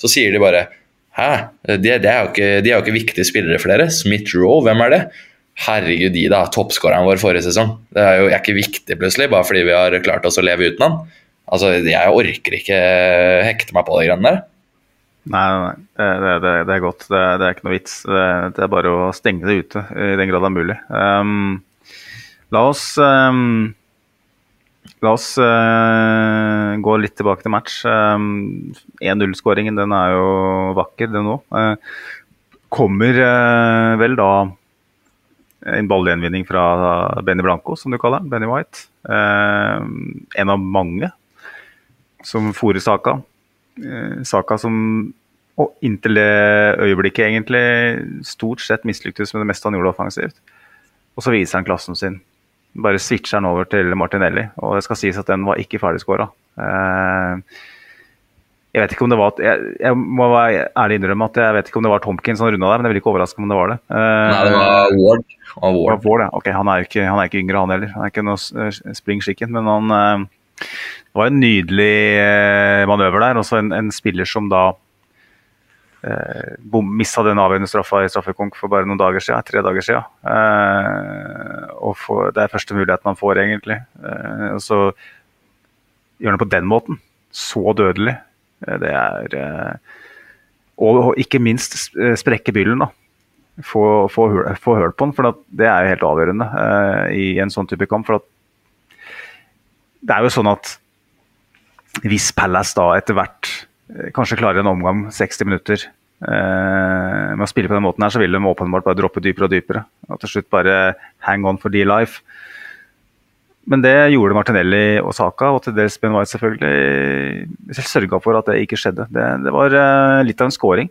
så sier de bare Hæ? De, de, er jo ikke, de er jo ikke viktige spillere for dere. Smith-Roe, hvem er det? Herregud, de da, toppskåreren vår forrige sesong. Det er jo er ikke viktig plutselig, bare fordi vi har klart oss å leve uten han. Altså, Jeg orker ikke hekte meg på de greiene der. Nei, nei, det, det, det er godt. Det, det, er ikke noe vits. Det, er bare å stenge det ute i den grad det er mulig. Um, la oss um, La oss uh, gå litt tilbake til match. Um, 1-0-skåringen den er jo vakker, den òg. Uh, kommer uh, vel da en ballgjenvinning fra Benny Blanco, som du kaller den. Benny White. en av mange som fòrer Saka. Saka som og inntil det øyeblikket egentlig stort sett mislyktes med det meste han gjorde offensivt. Og så viser han klassen sin bare switcher den over til Martinelli. Og det skal sies at den var ikke ferdigskåra. Eh, jeg vet ikke om det var jeg, jeg må være ærlig innrømme at jeg vet ikke om det var Tomkins som runda der, men jeg vil ikke overraske om det var det. Eh, Nei, det var Ward. Og Ward. Ward ja. Ok, han er, ikke, han er ikke yngre, han heller. Han er ikke noe spring chicken, men han eh, Det var en nydelig manøver der. Også en, en spiller som da eh, mista den avgjørende straffa i straffekonk for bare noen dager siden, tre dager siden. Eh, og for, det er første muligheten han får, egentlig. Eh, og så gjør han det på den måten. Så dødelig. Eh, det er eh, Og ikke minst eh, sprekke byllen, da. Få, få, høl på den, for det er jo helt avgjørende i en sånn type kamp. for at det er jo sånn at hvis Palace da etter hvert Eh, kanskje klarer en omgang 60 minutter eh, med å spille på den måten her, så vil de åpenbart bare droppe dypere og dypere. Og til slutt bare hang on for dear life. Men det gjorde Martinelli og Saka, og til dels Ben White selvfølgelig. Selv sørga for at det ikke skjedde. Det, det var uh, litt av en scoring.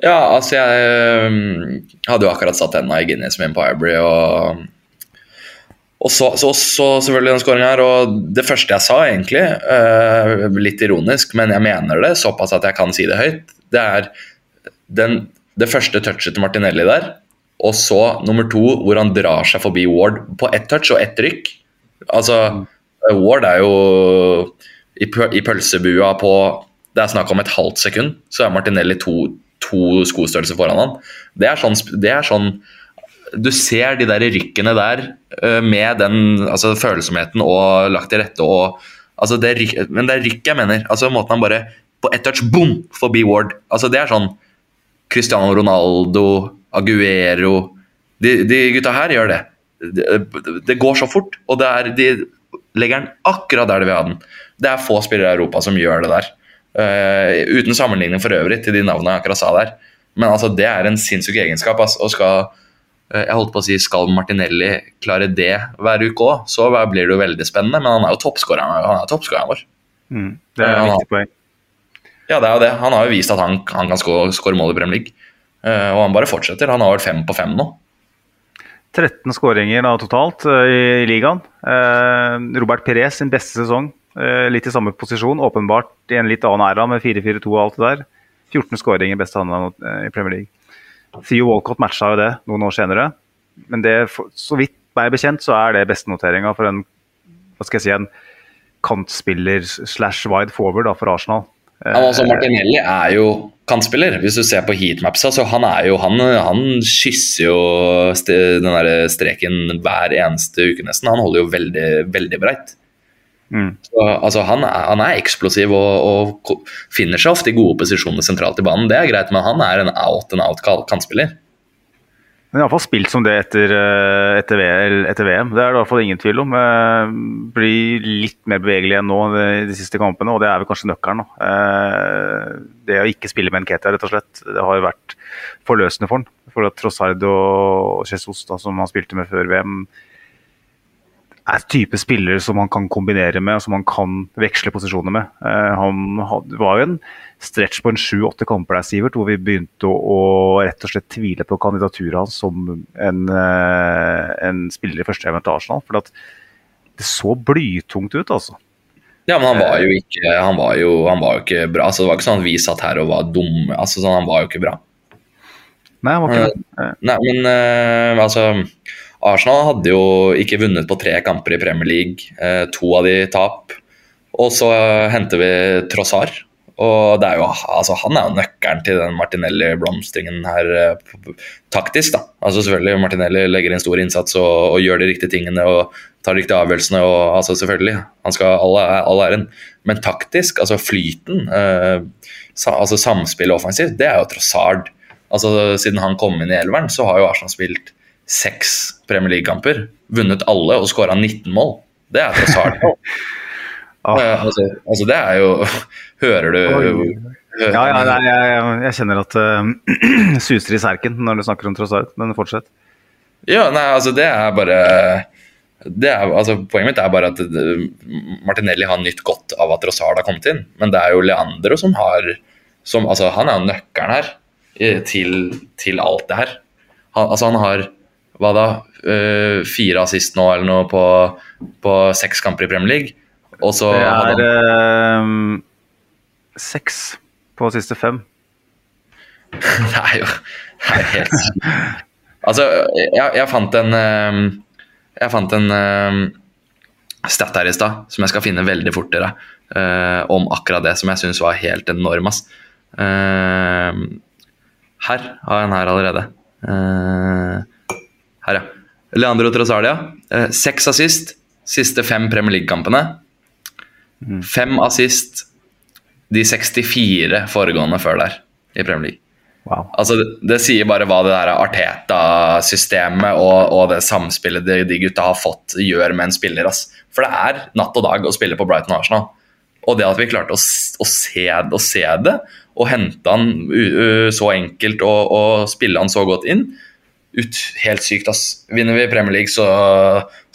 Ja, altså jeg um, hadde jo akkurat satt henda i Guinness med Empire Bree, og og så, så, så selvfølgelig den skåringa her. Og det første jeg sa, egentlig, uh, litt ironisk, men jeg mener det såpass at jeg kan si det høyt, det er den, det første touchet til Martinelli der, og så nummer to hvor han drar seg forbi Ward på ett touch og ett rykk. Altså, Ward er jo i, i pølsebua på Det er snakk om et halvt sekund, så er Martinelli to, to skostørrelser foran han. Det er sånn, det er sånn du ser de der rykkene der uh, med den altså, følsomheten og lagt til rette og altså, det ryk, Men det er rykk jeg mener. Altså Måten han bare På ett touch, boom, forbi Ward. Altså Det er sånn Cristiano Ronaldo, Aguero De, de gutta her gjør det. det. de, går så fort, og det er, de legger den akkurat der de vil ha den. Det er få spillere i Europa som gjør det der. Uh, uten sammenligning for øvrig til de navnene jeg akkurat sa der. Men altså, det er en sinnssyk egenskap. Altså, og skal Eh, jeg holdt på å si, Skal Martinelli klare det hver uke òg, så blir det jo veldig spennende. Men han er jo toppskåreren vår. Mm, det er et eh, viktig poeng. Ja, det er jo det. Han har jo vist at han, han kan skåre mål i Premier League. Uh, og han bare fortsetter. Han har vært fem på fem nå. 13 skåringer totalt uh, i, ligaen. Uh, Robert Perez sin beste sesong. litt i samme posisjon, åpenbart i en litt annen æra med 4-4-2 og alt det der. 14 skåringer, beste han i Premier League. Theo Walcott matcha jo det noen år senere. Men det, så vidt meg bekjent så er det bestenoteringa for en hva skal jeg si, en kantspiller slash wide forward da, for Arsenal. Altså Martinelli er jo kantspiller, hvis du ser på heatmapsa. så Han er jo, han, han kysser jo den der streken hver eneste uke nesten. Han holder jo veldig, veldig breit. Mm. Så, altså, han, er, han, er, eksplosiv og, og, finner seg ofte i gode posisjoner sentralt i banen. Det er greit, men han er en out and out kantspiller. Men iallfall spilt som det etter, eh, etter, VM. Det er det i hvert fall ingen tvil om. Eh, blir litt mer bevegelig enn nå de siste kampene, og det er vel kanskje nøkkelen. Eh, det å ikke spille med en Ketia, rett og slett, det har jo vært forløsende for han. For at Trossard og Jesus, da, som han spilte med før VM, er type spiller som han kan kombinere med, og som han kan veksle posisjoner med. Eh, han var jo en stretch på en sju-åtte kamper der, Sivert, hvor vi begynte å, rett og slett tvile på kandidaturet hans som en, eh, en spiller i førsteelveren til Arsenal. For det så blytungt ut, altså. Ja, men han var jo ikke, han var jo, han var jo ikke bra. Altså, det var ikke sånn at vi satt her og var dumme. Altså, sånn, han var jo ikke bra. Nei, han var ikke det. Nei, men altså Arsenal hadde jo ikke vunnet på tre kamper i Premier League. Eh, to av de tap. Og så uh, henter vi Trossar. Og er jo, altså, han er jo nøkkelen til den Martinelli-blomstringen her taktisk. da. Altså selvfølgelig, Martinelli legger inn stor innsats og, og gjør de riktige tingene og tar de riktige avgjørelsene. og altså Selvfølgelig, han skal all, all æren. Men taktisk, altså flyten, sa, altså samspillet offensivt, det er jo Trossard. Altså, siden han kom inn i elveren, så har jo Arsenal spilt seks Premier League-kamper. Vunnet alle og skåra 19 mål. Det er tross alt ah. altså, altså, det er jo Hører du hører, Ja, ja nei, jeg, jeg, kjenner at uh, suser i serken når du snakker om Trossard, men fortsett. Ja, nei, altså det er bare det er, altså, Poenget mitt er bare at uh, Martinelli har nytt godt av at Trossard har kommet inn, men det er jo Leandro som har som, altså, Han er jo nøkkelen her til, til alt det her. Han, altså han har hva da, uh, fire assist nå eller noe på, på seks kamper i Premier League. Og så det er han... uh, seks på siste fem. det er jo det er helt Altså, jeg, jeg, fant en uh, Jeg fant en stat her i stad som jeg skal finne veldig fortere, om akkurat det som jeg syns var helt enorm. ass. Her har jeg en her allerede. Her, ja. Leandro Trossardia. Uh, seks assist siste fem Premier League-kampene. Mm. Fem assist de 64 foregående før der i Premier League. Wow. Altså, det, det, sier bare hva det der Arteta-systemet og, og, det samspillet de, de, gutta har fått, gjør med en spiller. Ass. For det er natt og dag å spille på Brighton Arsenal. Og det at vi klarte å, å, se, å se, det, og hente han så enkelt og, og, spille han så godt inn ut, Helt sykt, ass. Vinner vi Premier League, så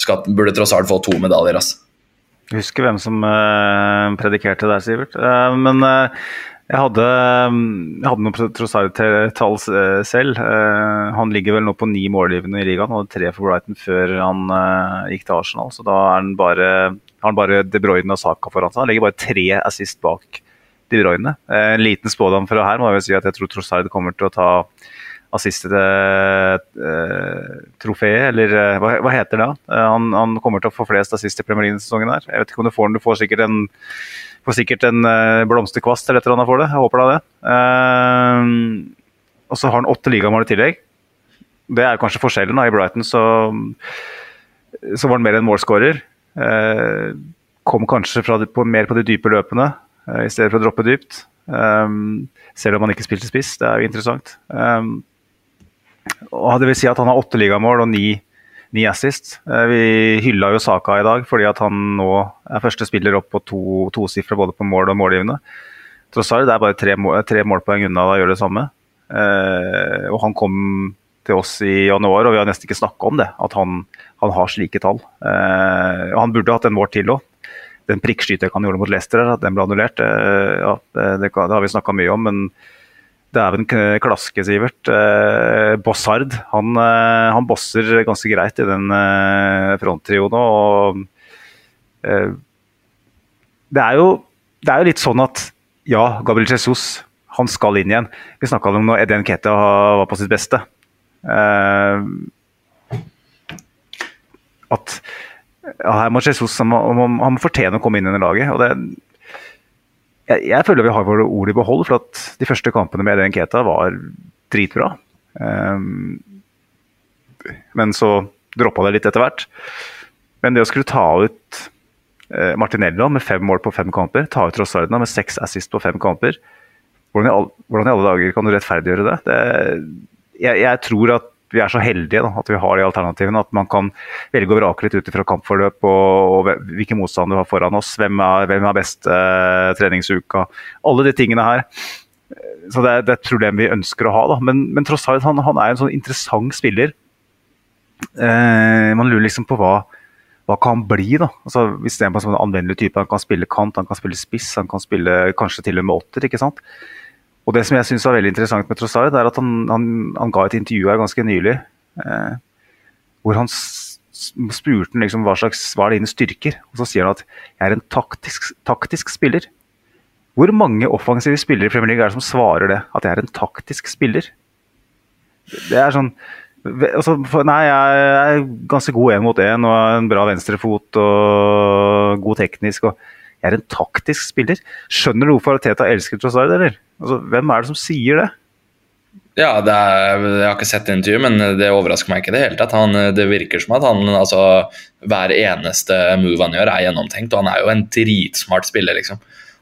skal, burde tross alt få to medaljer, ass. Jeg husker hvem som uh, predikerte der, Sivert. Uh, men uh, jeg hadde, jeg hadde noen Trossard-tall selv. han ligger vel nå på ni målgivende i ligaen. Han hadde tre for Brighton før han gikk til Arsenal. Så da er han bare, har han bare De Bruyne og Saka foran seg. Han legger bare tre assist bak De Bruyne. En liten spådom fra her må jeg vel si at jeg tror Trossard kommer til å ta assist-trofeet, eller hva, hva, heter det? Han, han, kommer til å få flest assist i Premier League-sesongen her. Jeg vet ikke om du får den, du får sikkert en, får sikkert en blomsterkvast eller et eller annet for det. Jeg håper da det. Og så har han åtte ligamål i tillegg. Det er kanskje forskjellen. da, I Brighton så, så var han mer en målskårer. Kom kanskje fra, på, mer på de dype løpene i stedet for å droppe dypt. Um, selv om han ikke spilte spiss. Det er jo interessant. Um, og det vil si at han har åtte ligamål og ni, ni assist. Eh, vi hylla jo Saka i dag fordi at han nå er første spiller opp på to, tosifra både på mål og målgivende. Trossard er bare tre, tre målpoeng unna å gjøre det samme. Eh, og han kom til oss i januar, og vi har nesten ikke snakka om det. At han, han har slike tall. Eh, og han burde hatt en mål til òg. Den prikkskyteren han gjorde mot Leicester, at den ble annullert. Eh, ja, det, det, det, har vi snakka mye om. men Dæven klaske, Sivert. Eh, Bossard han, eh, han, bosser ganske greit i den eh, fronttrioen. Og, eh, det, er jo, det er jo litt sånn at ja, Gabriel Jesus han skal inn igjen. Vi snakka om når Eden Keta var på sitt beste. Eh, at ja, her må Jesus han han må fortjene å komme inn under laget. og det jeg, jeg, føler vi har våre ord i behold, for at de første kampene med Eden Keta var dritbra. Um, men så droppa det litt etter hvert. Men det å skulle ta ut uh, Martinello med fem mål på fem kamper, ta ut Rossardina med seks assist på fem kamper hvordan i, all, hvordan i, alle dager kan du rettferdiggjøre det? det jeg, jeg, tror at vi er så heldige da, at vi har de alternativene. At man kan velge å vrake litt ut fra kampforløp og, og hvilken motstand du har foran oss. Hvem er, hvem er best eh, treningsuka. Alle de tingene her. Så det er, det er et problem vi ønsker å ha. Da. Men, men tross alt, han, han, er en sånn interessant spiller. Eh, man lurer liksom på hva, hva kan han bli, da? Altså, er en anvendelig type, Han kan spille kant, han kan spille spiss, han kan spille kanskje til og med åtter. ikke sant? Og Det som jeg synes var veldig interessant med Trossard, er at han, han, han ga et intervju her ganske nylig eh, hvor han spurte liksom hva slags hva er dine styrker. Og Så sier han at jeg er en taktisk, taktisk spiller. Hvor mange offensive spillere i Premier League er det som svarer det? At jeg er en taktisk spiller? Det er sånn altså, Nei, jeg er ganske god én mot én og en bra venstrefot og god teknisk. og er en taktisk spiller. Skjønner du hvorfor Teta elsker Trossard, eller? Altså, hvem er det som sier det? Ja, det er, Jeg har ikke sett intervjuet, men det overrasker meg ikke i det hele tatt. Han, det virker som at han, altså, hver eneste move han gjør, er gjennomtenkt. Og han er jo en dritsmart spiller, liksom.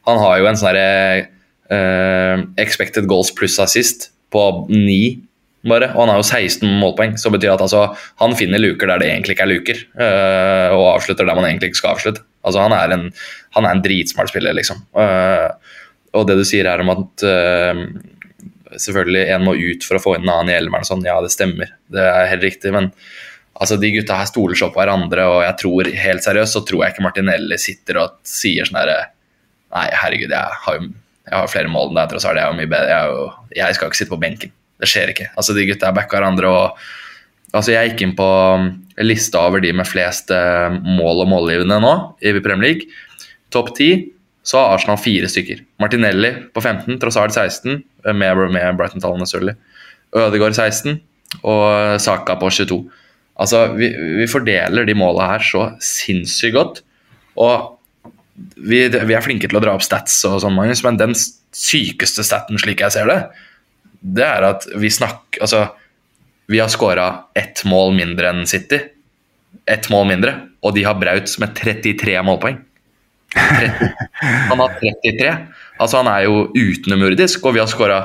Han har jo en sånn herre uh, expected goals pluss assist på ni bare. Og han har jo 16 målpoeng, så betyr at altså, han finner luker der det egentlig ikke er luker. Uh, og avslutter der man egentlig ikke skal avslutte. Altså, han, er en, han er en dritsmart spiller, liksom. Uh, og det du sier her om at uh, selvfølgelig en må ut for å få inn en annen i elveren, sånn, ja, det stemmer. Det er helt riktig. men altså, de gutta her stoler så på hverandre, og jeg tror helt seriøst så tror jeg ikke Martinelli sitter og sier sånn herre Nei, herregud, jeg har jo jeg har flere mål enn deg, tross alt. Jeg, er jo mye bedre. Jeg, jo, jeg skal ikke sitte på benken. Det skjer ikke. Altså, de gutta backer hverandre. og altså, Jeg gikk inn på um, lista over de med flest uh, mål og målgivende nå i Premier League. Topp ti så har Arsenal fire stykker. Martinelli på 15, Trossard 16, uh, med, med Brighton-tallene selvfølgelig. Ødegaard 16 og Saka på 22. Altså, vi, vi fordeler de måla her så sinnssykt godt. Og vi, vi, er flinke til å dra opp stats, og sånn, Magnus, men den sykeste staten, slik jeg ser det, det er at vi snakker Altså, vi har skåra ett mål mindre enn City. Ett mål mindre, og de har Braut med 33 målpoeng. 30. Han har 33. Altså, han er jo utenomjordisk, og vi har skåra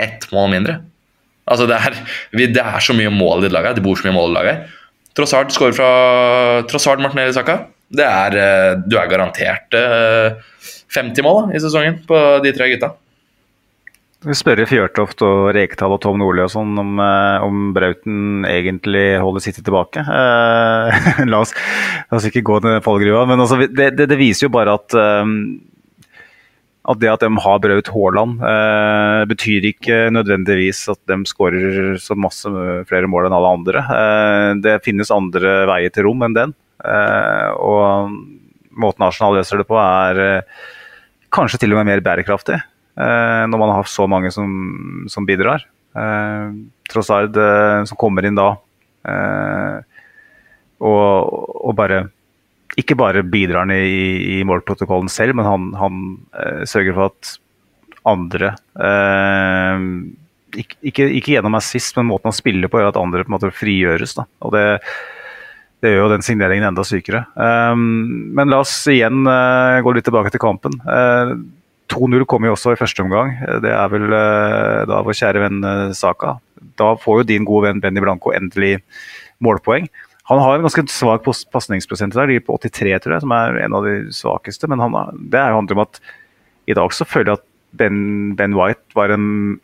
ett mål mindre. Altså, det er, vi, det er så mye mål i det laget. Det bor så mye mål i laget. Trossard skårer fra Trossard Martinelli Saka. Det er, eh, du er garantert 50 eh, mål da, i sesongen på de tre gutta. Vi spør Fjørtoft og Rekdal og Tom Nordli og sånn om, eh, om, Brauten egentlig holder City tilbake. Eh, la, oss, la, oss, ikke gå ned fallgruva. Men altså, det, det, det, viser jo bare at, um, at det at de har Braut Haaland, eh, betyr ikke nødvendigvis at de skårer så masse flere mål enn alle andre. Eh, det finnes andre veier til rom enn den. Og måten Arsenal løser det på, er kanskje til og med mer bærekraftig. Eh, når man har så mange som, som bidrar. Eh, Trossard eh, som kommer inn da og, og, bare ikke bare bidrar han i, i målprotokollen selv, men han, han sørger for at andre ikke, ikke, ikke, gjennom assist, men måten han spiller på, gjør at andre på en måte frigjøres. Da. Og det, det gjør jo den signeringen enda sykere. Um, men la oss igjen uh, gå litt tilbake til kampen. 2-0 kommer jo også i første omgang. Det er vel eh, da vår kjære venn eh, Saka. Da får jo din gode venn Benny Blanco endelig målpoeng. Han har en ganske svak pasningsprosent der, på 83, tror jeg, som er en av de svakeste. Men han, det handler om at i dag så føler jeg at Ben, ben White var en,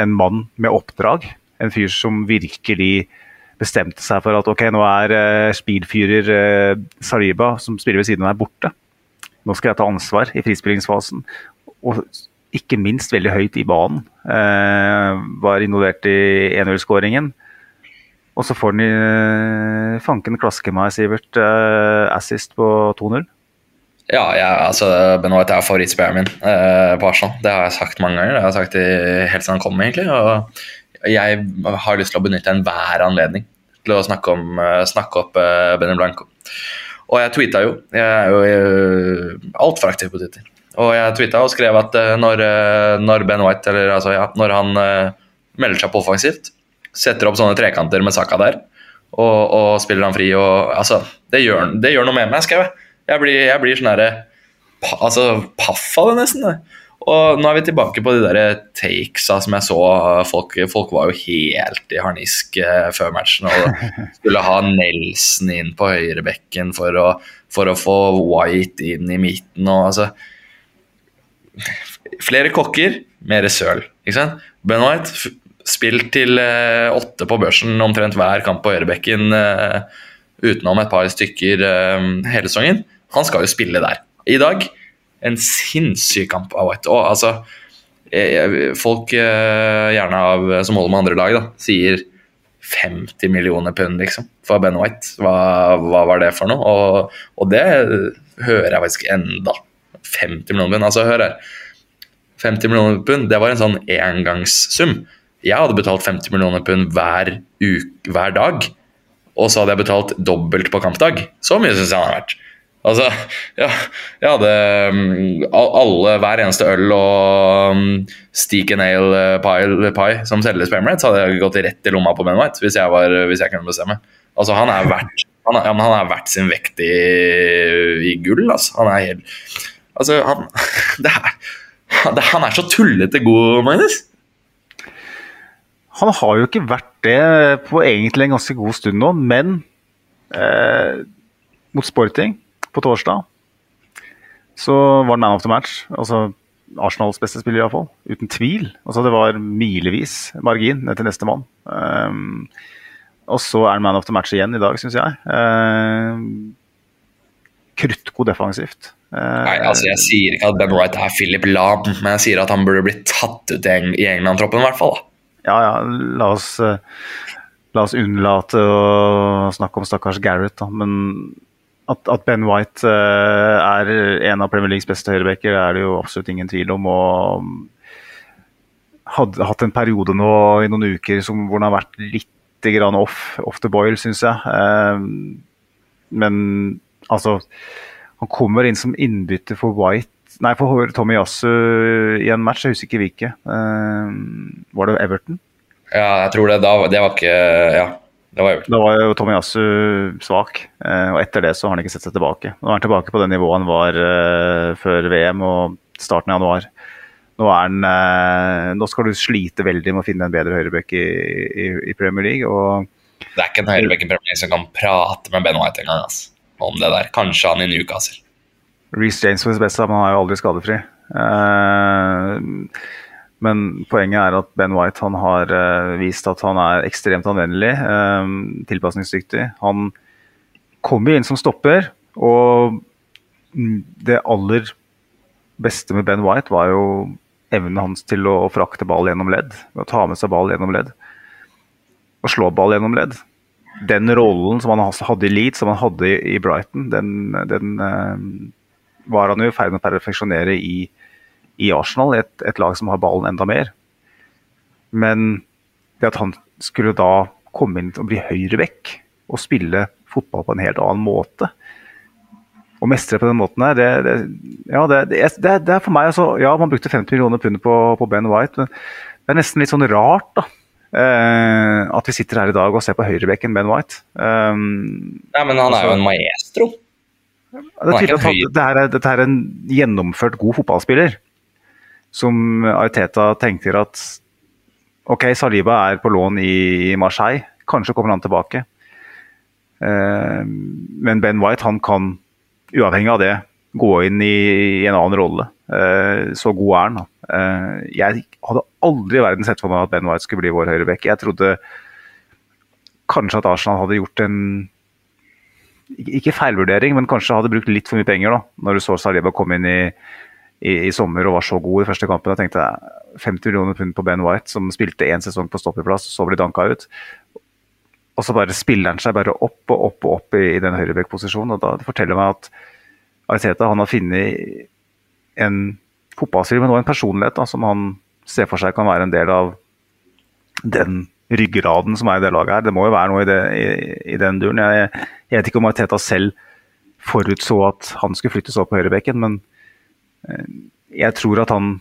en, mann med oppdrag. En fyr som virkelig bestemte seg for at ok, nå er uh, speedfyrer uh, Saliba, som spiller ved siden av meg, borte. Nå skal jeg ta ansvar i frispillingsfasen og ikke minst veldig høyt i banen. Eh, var involvert i 1-0-skåringen. Og så får han eh, fanken klaske meg, Sivert, eh, assist på 2-0. Ja, jeg, altså, Benoit er favorittspilleren min eh, på Arsenal. Det har jeg sagt mange ganger. Det har jeg sagt i, helt siden han kom, egentlig. Og jeg har lyst til å benytte enhver anledning til å snakke, om, eh, snakke opp eh, Benny Blanco. Og jeg tweeta jo. Jeg er jo altfor aktiv på Twitter. Og jeg twittet og skrev at uh, når, uh, når, Ben White, eller altså, ja, når han uh, melder seg på offensivt, setter opp sånne trekanter med Saka der, og, og spiller han fri og Altså, det gjør, det gjør noe med meg, skrev jeg. Jeg blir, jeg blir sånn herre pa, Altså, paff av det, nesten. Det. Og nå er vi tilbake på de der takesa som jeg så. Folk, folk var jo helt i harnisk før matchen og skulle ha Nelson inn på høyrebekken for å, for å få White inn i midten. og altså Flere kokker, mer søl. ikke sant? Ben White spilt til eh, åtte på børsen omtrent hver kamp på Ørebekken eh, utenom et par stykker eh, hele sesongen. Han skal jo spille der. I dag en sinnssyk kamp av White. Og altså Folk gjerne av, som holder med andre lag, da, sier 50 millioner pund, liksom, for Ben White. Hva, hva var det for noe? Og, og, det hører jeg faktisk enda. 50 millioner pund. Altså, hør her. 50 millioner pund, det var en sånn engangssum. Jeg hadde betalt 50 millioner pund hver, uke, hver dag. Og så hadde jeg betalt dobbelt på kampdag. Så mye syns jeg han har vært. Altså, ja, jeg hadde um, alle, hver eneste øl og um, steak and ale eh, pie, pie som selges på Emirates, hadde jeg gått rett i lomma på Ben White hvis jeg, var, hvis jeg kunne bestemme. Altså, han er verdt, han er, han er verdt sin vekt i, i, gull, altså. Han er helt Altså, han er, Han er så tullete god, Magnus. Han har jo ikke vært det på egentlig en ganske god stund nå, men eh, mot Sporting på torsdag så var det man of the match. Altså Arsenals beste spiller, iallfall. Uten tvil. Altså, det var milevis margin ned til nestemann. Um, og så er det man of the match igjen i dag, syns jeg. Uh, kruttgod defensivt. Nei, altså Jeg sier ikke at Ben Wright er Philip Lahm, men jeg sier at han burde blitt tatt ut i England-troppen, i hvert fall. da. Ja, ja, la oss, uh, la oss unnlate å snakke om stakkars Gareth, da. Men at, at, Ben White uh, er en av Premier Leagues beste høyrebacker, er det jo absolutt ingen tvil om. og Hadde hatt en periode nå i noen uker som, hvor han har vært litt grann off, off the boil, syns jeg. Uh, men altså Han kommer inn som innbytter for White Nei, for Tommy Yasu i en match, jeg husker ikke hvilke. Uh, var det Everton? Ja, jeg tror det. Da, det var ikke Ja. Det var, da var jo Tomiyasu svak, eh, og etter det så har han ikke sett seg tilbake. Nå er han tilbake på det nivået han var før VM og starten av januar. Nå, han, nå, skal du slite veldig med å finne en bedre høyrebekk i, i, i, Premier League. Og... Det er ikke en høyrebekk i Premier League som kan prate med Ben White engang altså, om det der. Kanskje han i Newcastle. Reece James var det beste, men han er jo aldri skadefri. Uh, men poenget er at Ben White han har uh, vist at han er ekstremt anvendelig, uh, tilpasningsdyktig. Han kommer inn som stopper, og det aller beste med Ben White var jo evnen hans til å frakte ball gjennom ledd. Å ta med seg ball gjennom ledd. Og slå ball gjennom ledd. Den rollen som han hadde i Leeds, som han hadde i Brighton, den, den uh, var han jo i ferd med å perfeksjonere i i Arsenal, et, et, lag som har ballen enda mer. Men det at han skulle da komme inn og bli høyreback og spille fotball på en helt annen måte og mestre på den måten her, det, det, ja, det, det, er for meg altså, Ja, man brukte 50 millioner pund på, på, Ben White, men det er nesten litt sånn rart, da. Eh, at vi sitter her i dag og ser på høyrebekken Ben White. Um, ja, men han er jo en maestro. Det er tydelig at dette er, dette er en gjennomført god fotballspiller som Ariteta tenker at ok, Saliba er på lån i Marseille, kanskje kommer han tilbake. Uh, men Ben White han kan, uavhengig av det, gå inn i, en annen rolle. Uh, så god er han. Eh, jeg hadde aldri i verden sett for meg at Ben White skulle bli vår høyreback. Jeg trodde kanskje at Arsenal hadde gjort en ikke feilvurdering, men kanskje hadde brukt litt for mye penger da, når du så Saliba komme inn i i, i, sommer og var så god i første kampen. Jeg tenkte 50 millioner pund på Ben White, som spilte én sesong på stoppeplass, så ble danka ut. Og så bare spiller han seg bare opp og opp og opp i, i den høyreback-posisjonen. og da Det forteller meg at Ariteta han har funnet en fotballspiller, men også en personlighet da, som han ser for seg kan være en del av den ryggraden som er i det laget her. Det må jo være noe i, det, i, i den duren. Jeg, jeg, vet ikke om Mariteta selv forutså at han skulle flyttes opp på høyrebekken, men Eh, jeg tror at han,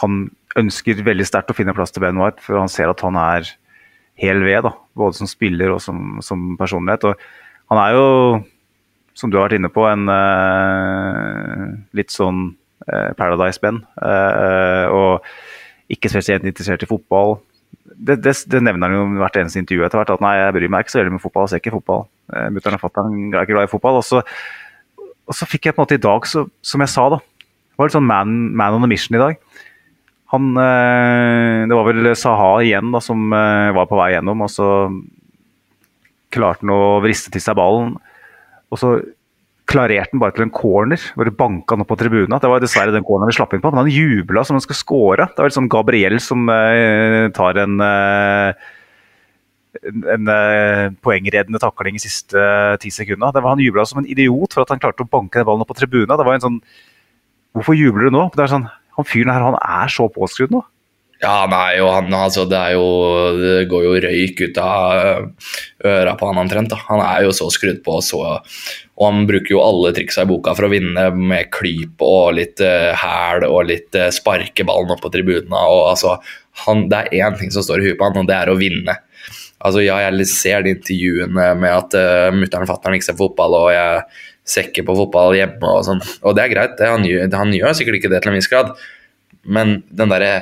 han ønsker veldig sterkt å finne plass til Ben White, for han ser at han er hel ved, da, både som spiller og som, som, personlighet. Og han er jo, som du har vært inne på, en uh, litt sånn uh, Paradise Ben. Uh, og ikke spesielt interessert i fotball. Det, det, det, nevner han jo hvert eneste intervju etter hvert. At nei, jeg bryr meg ikke så veldig med fotball, jeg ser ikke fotball. Mutter'n og fatter'n er ikke glad i fotball. Og så, og så fikk jeg på en måte i dag, så, som jeg sa, da det var litt sånn man, man on a mission i dag. Han, eh, det var vel Saha igjen da, som eh, var på vei gjennom, og så klarte han å vriste til seg ballen. Og så klarerte han bare til en corner, hvor banka han opp på tribunen. Det var dessverre den corneren vi slapp inn på, men han jubla som han skulle score. Det var litt sånn Gabriel som uh, tar en uh, en, uh, eh, poengreddende takling i siste ti sekundene. Det var Han jubla som en idiot for at han klarte å banke den ballen opp på tribunen. Det var en sånn Hvorfor jubler du nå? Det er sånn, han fyren her han er så påskrudd nå. Ja, nei, jo, han, altså, det, er jo, det går jo røyk ut av øra på han omtrent. da. Han er jo så skrudd på, så, og han bruker jo alle triksa i boka for å vinne med klyp og litt uh, hæl og litt uh, sparke ballen opp på tribunene. og altså, Det er én ting som står i huet på han, og det er å vinne. Altså, ja, jeg ser de intervjuene med at uh, mutter'n og fatter'n ikke ser fotball, og jeg ser ikke på fotball hjemme og sånn. Og det er greit, det, han, gjør, han gjør sikkert ikke det til en viss grad, men den derre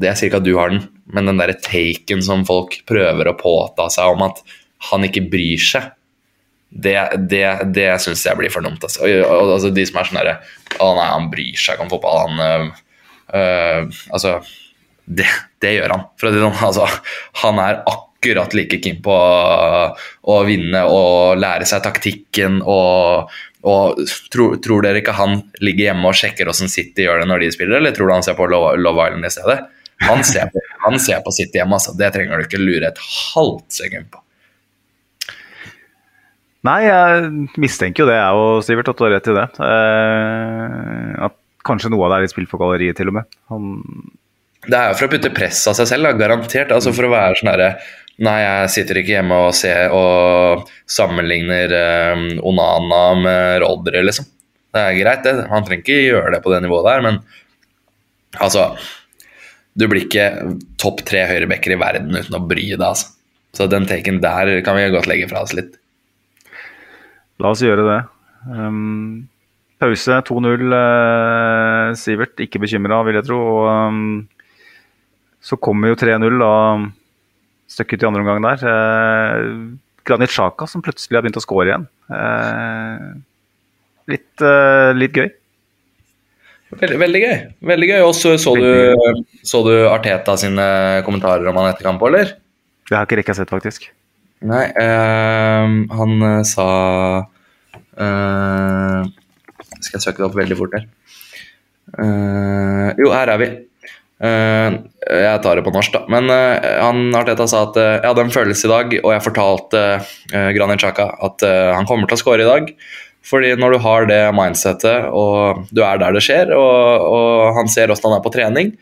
det ikke at du har den, men den derre taken som folk prøver å påta seg om at han ikke bryr seg, det, det, det syns jeg blir for dumt. Altså. Altså, de som er sånn derre Å nei, han bryr seg ikke om fotball. Han øh, øh, Altså det, det, gjør han. For å sånn, altså, han er akkurat like keen på å vinne og lære seg taktikken og, og tror, tror, dere ikke han ligger hjemme og sjekker hvordan City gjør det når de spiller, eller tror du han ser på Love Island i stedet? Han ser på, han ser på sitt hjem, altså. Det trenger du ikke lure et halvt sekund på. Nei, jeg mistenker jo det, jeg og Sivert, at du har rett i det. Eh, at kanskje noe av det er litt spill for galleriet, til og med. Han... Det er jo for å putte press av seg selv, da, garantert. Altså For å være sånn herre Nei, jeg sitter ikke hjemme og ser og sammenligner um, Onana med Rodri, liksom. Det er greit, det. Han trenger ikke gjøre det på det nivået der, men altså du blir ikke topp tre høyrebacker i verden uten å bry deg. Altså. Så den taken der kan vi godt legge fra oss litt. La oss gjøre det. Um, pause 2-0. Uh, eh, Sivert, ikke bekymra, vil jeg tro. Og um, så kommer jo 3-0 da stykket i andre omgang der. Uh, Granit Xhaka som plutselig har begynt å score igjen. Uh, litt, litt gøy. Veldig, veldig gøy. Veldig gøy. Og så, du, så du Arteta sine kommentarer om han etter kamp, eller? Det har ikke rekka sett, faktisk. Nei, uh, han uh, sa uh, Skal jeg søke det opp veldig fort her. jo, her er vi. jeg tar det på norsk, da. Men han Arteta sa at jeg hadde en følelse i dag, og jeg fortalte Granit Xhaka at han kommer til å skåre i dag. Fordi når du har det mindsettet, og du er der det skjer, og, og han ser hvordan han er på trening,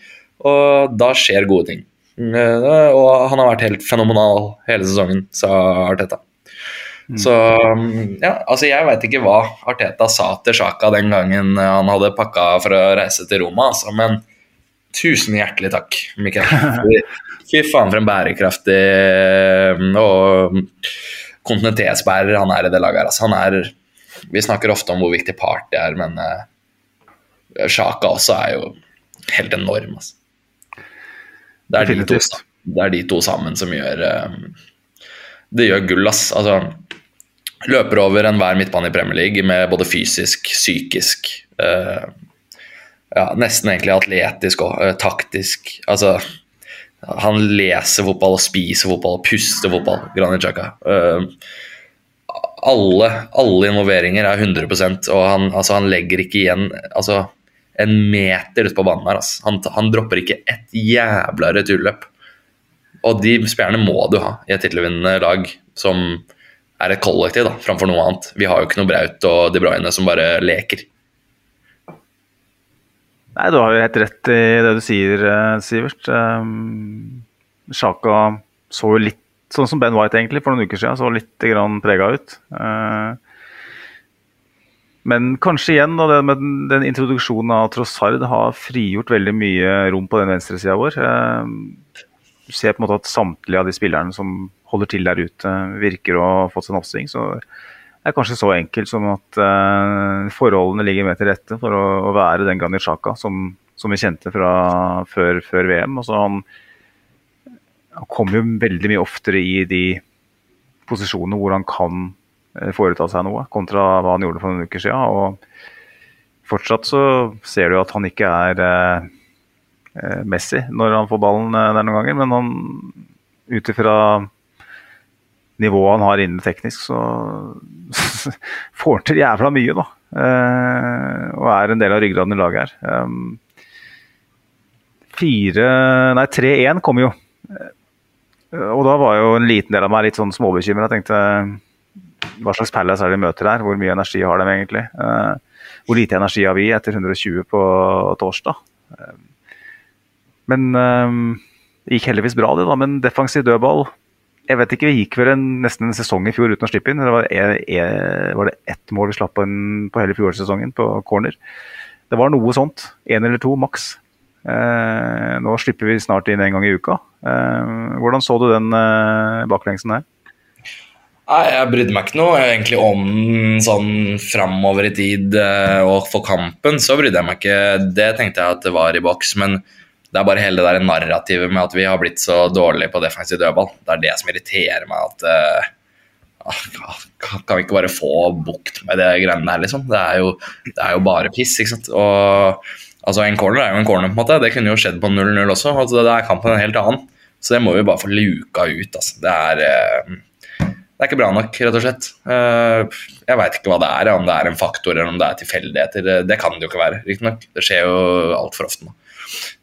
og da skjer gode ting. Eh, og han har vært helt fenomenal hele sesongen, sa Arteta. Mm. Så ja, altså jeg veit ikke hva Arteta sa til Sjaka den gangen han hadde pakka for å reise til Roma, altså, men tusen hjertelig takk, Mikkel. Fy faen for en bærekraftig og kontinuitetsbærer han er i det laget her. Altså, han er vi snakker ofte om hvor viktig party er, men uh, Sjaka også er jo helt enorm. Altså. Det, er de to, det er de to sammen som gjør uh, Det gjør gull, ass. Altså, løper over enhver midtbane i Premier League med både fysisk, psykisk uh, ja, Nesten egentlig atletisk og uh, taktisk. Altså han leser fotball og spiser fotball og puster fotball, Granit Xhaka. Uh, alle, alle involveringer er 100% og han, altså, han legger ikke igjen altså, en meter ute på banen her. Altså. Han, han, dropper ikke et jævla returløp. Og de spillerne må du ha i et tittelvinnende lag som er et kollektiv, da, framfor noe annet. Vi har jo ikke noe Braut og De Bruyne som bare leker. Nei, du har jo helt rett i det du sier, eh, Sivert. Sjaka så jo litt sånn som Ben White egentlig for noen uker siden, så litt prega ut. Eh, men kanskje igjen da, med den introduksjonen av Trossard har frigjort veldig mye rom på den venstresida vår. Du eh, ser på en måte at samtlige av de spillerne som holder til der ute, virker å ha fått seg en oppsving. Så det er kanskje så enkelt som at uh, forholdene ligger mer til rette for å, være den Granit Xhaka som, som, vi kjente fra før, før VM. Altså han, han kommer jo veldig mye oftere i de posisjonene hvor han kan eh, foreta seg noe, kontra hva han gjorde for noen uker siden. Og fortsatt så ser du at han ikke er eh, eh Messi når han får ballen eh, der noen ganger, men han ut ifra nivået han har innen teknisk, så får han til jævla mye, da. Eh, og er en del av ryggraden i laget her. Um, fire Nei, 3-1 kommer jo. Eh, og da var jo en liten del av meg litt sånn småbekymra. Tenkte hva slags Palace er det de møter her? Hvor mye energi har de egentlig? Eh, hvor lite energi har vi etter 120 på torsdag? Eh, men det gikk heldigvis bra, det, da. Men defensiv dødball Jeg vet ikke, vi gikk vel en, nesten en sesong i fjor uten å slippe inn. Det var, var det ett mål vi slapp på, på hele fjorårssesongen, på corner. Det var noe sånt. Én eller to maks. Eh, nå slipper vi snart inn en gang i uka. Eh, hvordan så du den eh, baklengsen der? Nei, Jeg brydde meg ikke noe egentlig om sånn framover i tid eh, og for kampen. Så brydde jeg meg ikke. Det tenkte jeg at det var i boks. Men det er bare hele det der narrativet med at vi har blitt så dårlige på defensiv dødball. Det er det som irriterer meg. at ah, Kan vi ikke bare få bukt med det greiene der, liksom? Det er jo, det er jo bare piss, ikke sant. Og altså, en corner er jo en corner, på en måte. Det kunne jo skjedd på 0-0 også. Altså, det er kampen en helt annen. Så det må vi bare få luka ut. Altså. Det er eh, det er ikke bra nok, rett og slett. Eh, Jeg veit ikke hva det er, om det er en faktor eller om det er tilfeldigheter. Det- Det kan det jo ikke være, riktignok. Det skjer jo altfor ofte nå.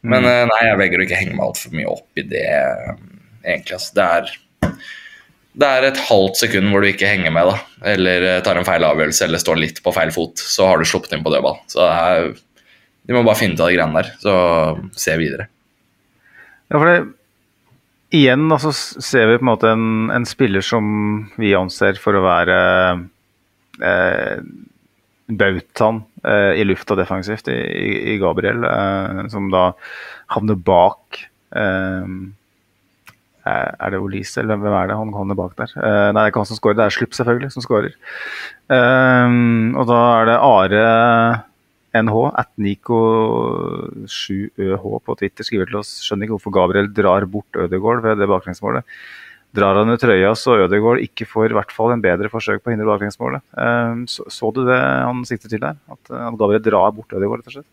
Men eh, nei, jeg velger å ikke henge meg altfor mye opp i det, eh, egentlig. Altså. Det er det er et halvt sekund hvor du ikke henger med, da. Eller eh, tar en feil avgjørelse eller står litt på feil fot. Så har du sluppet inn på dødball. Så det er, de må bare finne ut av de greiene der. Så se videre. Ja, for det, igjen da, så s- ser vi på en måte en, en spiller som vi anser for å være eh, bautaen eh, i lufta defensivt i, i, Gabriel, eh, som da havner bak eh, er det Olise, eller hvem er det han havner bak der? Eh, nei, det er ikke han som skårer, det er Slupp selvfølgelig som skårer. Eh, og da er det Are NH, at Nico7ØH på Twitter skriver til oss skjønner ikke hvorfor Gabriel drar bort Ødegaard ved det baklengsmålet. Drar han i trøya så Ødegaard ikke får i hvert fall en bedre forsøk på å hindre baklengsmålet. Eh, Så, så du det han sikter til der? At, eh, at Gabriel drar bort Ødegaard, rett og slett?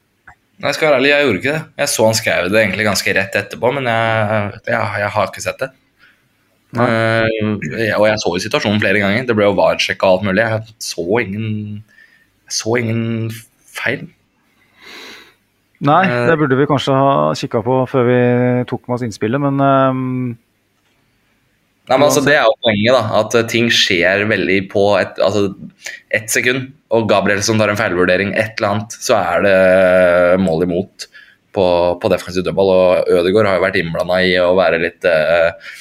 Nei, skal være ærlig, jeg gjorde ikke det. Jeg så han skrev det egentlig ganske rett etterpå, men jeg, jeg, jeg har ikke sett det. Uh, og jeg så jo situasjonen flere ganger. Det ble jo VAR-sjekka og alt mulig. Jeg så ingen, jeg så ingen feil. Nei, Eh. det burde vi kanskje ha kikka på før vi tok med oss innspillet, men um, Nei, men altså, Det er jo poenget, da. At eh, ting skjer veldig på et, altså, et sekund. Og Gabrielsson tar en feilvurdering, et eller annet, så er det mål imot på, på defensiv dødball. Og Ødegaard har jo vært innblanda i å være litt uh,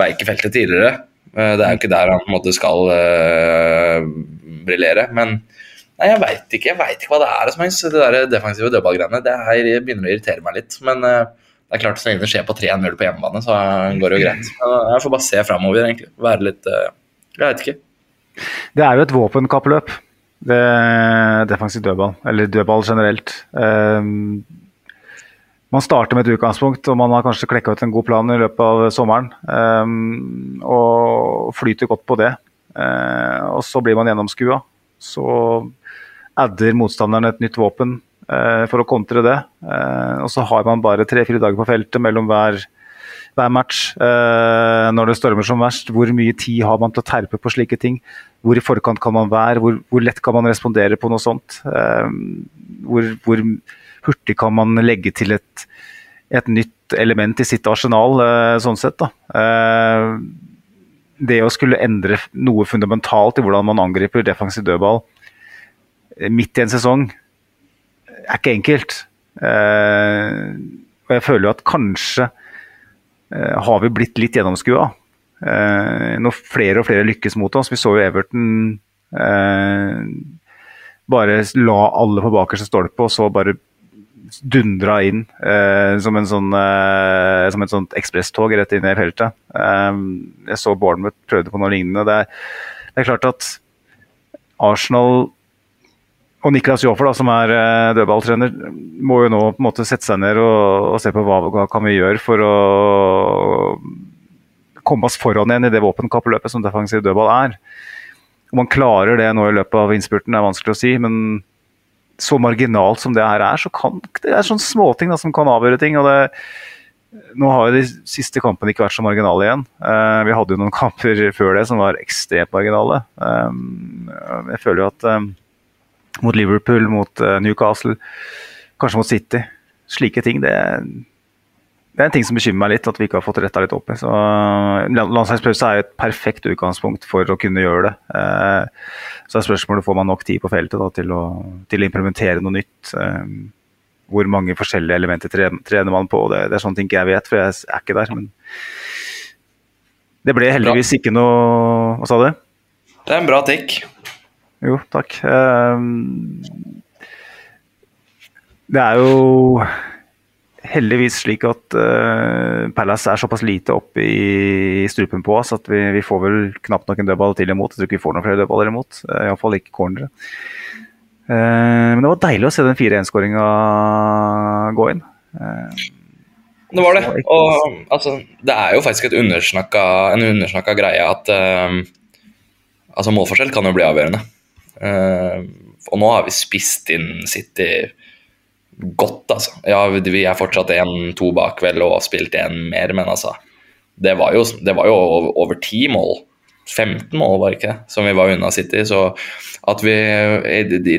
veik i feltet tidligere. Uh, det er jo ikke der han på en måte skal uh, briljere. Men nei, jeg veit ikke, jeg vet ikke hva det er. som helst, Det der defensive dødballgreiene det her begynner å irritere meg litt. Men uh, det er klart så lenge det skjer på 3-0 på hjemmebane, så går det jo greit. Men Jeg får bare se framover, egentlig. Være litt uh, Jeg veit ikke. det er jo et våpenkappløp. Det defensiv dødball, eller dødball generelt. Um, man starter med et utgangspunkt, og man har kanskje klekka ut en god plan i løpet av sommeren. Um, og flyter godt på det. Uh, og så blir man gjennomskua. Så adder motstanderen et nytt våpen eh, for å kontre det. Eh, og så har man bare tre-fire dager på feltet mellom hver, hver match. Eh, når det stormer som verst, hvor mye tid har man til å terpe på slike ting? Hvor i forkant kan man være? Hvor, hvor lett kan man respondere på noe sånt? Eh, hvor, hvor hurtig kan man legge til et, et nytt element i sitt arsenal, eh, sånn sett. da. Det å skulle endre noe fundamentalt i hvordan man angriper defensiv dødball eh, midt i en sesong, er ikke enkelt. Eh, og jeg føler jo at kanskje eh, har vi blitt litt gjennomskua. Når flere og flere lykkes mot oss. Vi så jo Everton bare la alle på bakerste stolpe, og så bare dundra inn eh, som, en sånn, eh, som et sånt ekspresstog rett inn i feltet. Eh, jeg så Bournemouth prøvde på noe lignende. Det er, det er klart at Arsenal og Niklas Joffer, som er eh, dødballtrener, må jo nå på en måte sette seg ned og, og se på hva, hva kan vi gjøre for å komme oss foran igjen i det våpenkappløpet som defensiv dødball er. Om man klarer det nå i løpet av innspurten, er vanskelig å si. men så marginalt som det her er, så kan det er sånne småting som kan avgjøre ting. og det, nå har jo de siste kampene ikke vært så marginale igjen. Uh, vi hadde jo noen kamper før det som var ekstremt marginale. Um, jeg føler jo at um, mot Liverpool, mot uh, Newcastle, kanskje mot City Slike ting, det, det er en ting som bekymrer meg litt, at vi ikke har fått retta litt opp i. Eh, Landslagspause er jo et perfekt utgangspunkt for å kunne gjøre det. Eh, så er spørsmålet får man nok tid på feltet da, til, å, til å implementere noe nytt. Eh, hvor mange forskjellige elementer trener man på. Det, det er sånne ting ikke jeg vet, for jeg er ikke der. Men det ble heldigvis ikke noe Hva sa du? Det er en bra tikk. Jo, takk. Eh, Det er jo heldigvis slik at uh, Palace er såpass lite opp i strupen på oss at vi, vi får vel knapt nok en dødball til imot. Jeg tror ikke vi får noen flere dødballer imot. Uh, Iallfall ikke cornere. Uh, men det var deilig å se den 4-1-skåringa gå inn. Uh, Det var det. Og altså, det er jo faktisk undersnakka, en undersnakka greie at altså målforskjell kan jo bli avgjørende. Og nå har vi spist inn City godt, altså. Ja, vi er fortsatt 1-2 bak vel og har spilt én mer, men altså Det var jo, det var jo over- ti mål. 15 mål, var det ikke, som vi var unna City. Så at vi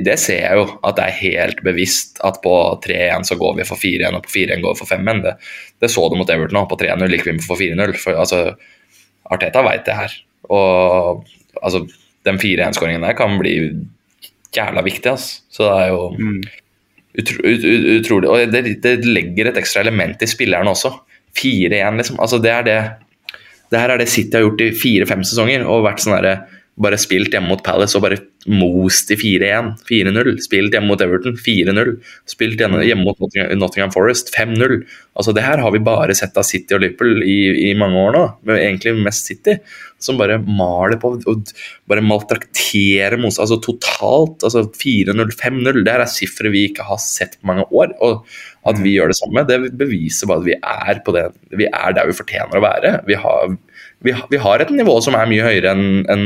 det- ser jeg jo, at det er helt bevisst at på 3-1 så går vi for 4-1, og på 4-1 går vi for 5-1. Det, det så du mot Everton òg. På 3-0 gikk vi for 4-0. For altså, Arteta veit det her. Og altså, den 4-1-skåringen der kan bli jævla viktig, altså. Så det er jo utro, ut, ut, utrolig Og det, det legger et ekstra element i spilleren også. 4-1, liksom. Altså, det er det det her er det City har gjort i fire-fem sesonger. og vært sånn der, Bare spilt hjemme mot Palace og bare most i 4-1. 4-0. Spilt hjemme mot Everton 4-0. Spilt hjemme, mot Nottingham, Forest 5-0. Altså Det her har vi bare sett av City og Liverpool i, i mange år nå. Men egentlig mest City. Som bare maler på og bare maltrakterer mot Altså totalt. altså 4-0, 5-0. Det her er sifre vi ikke har sett på mange år. og at vi gjør det samme, det beviser bare at vi er på det, vi er der vi fortjener å være. Vi har, vi, vi har et nivå som er mye høyere enn en,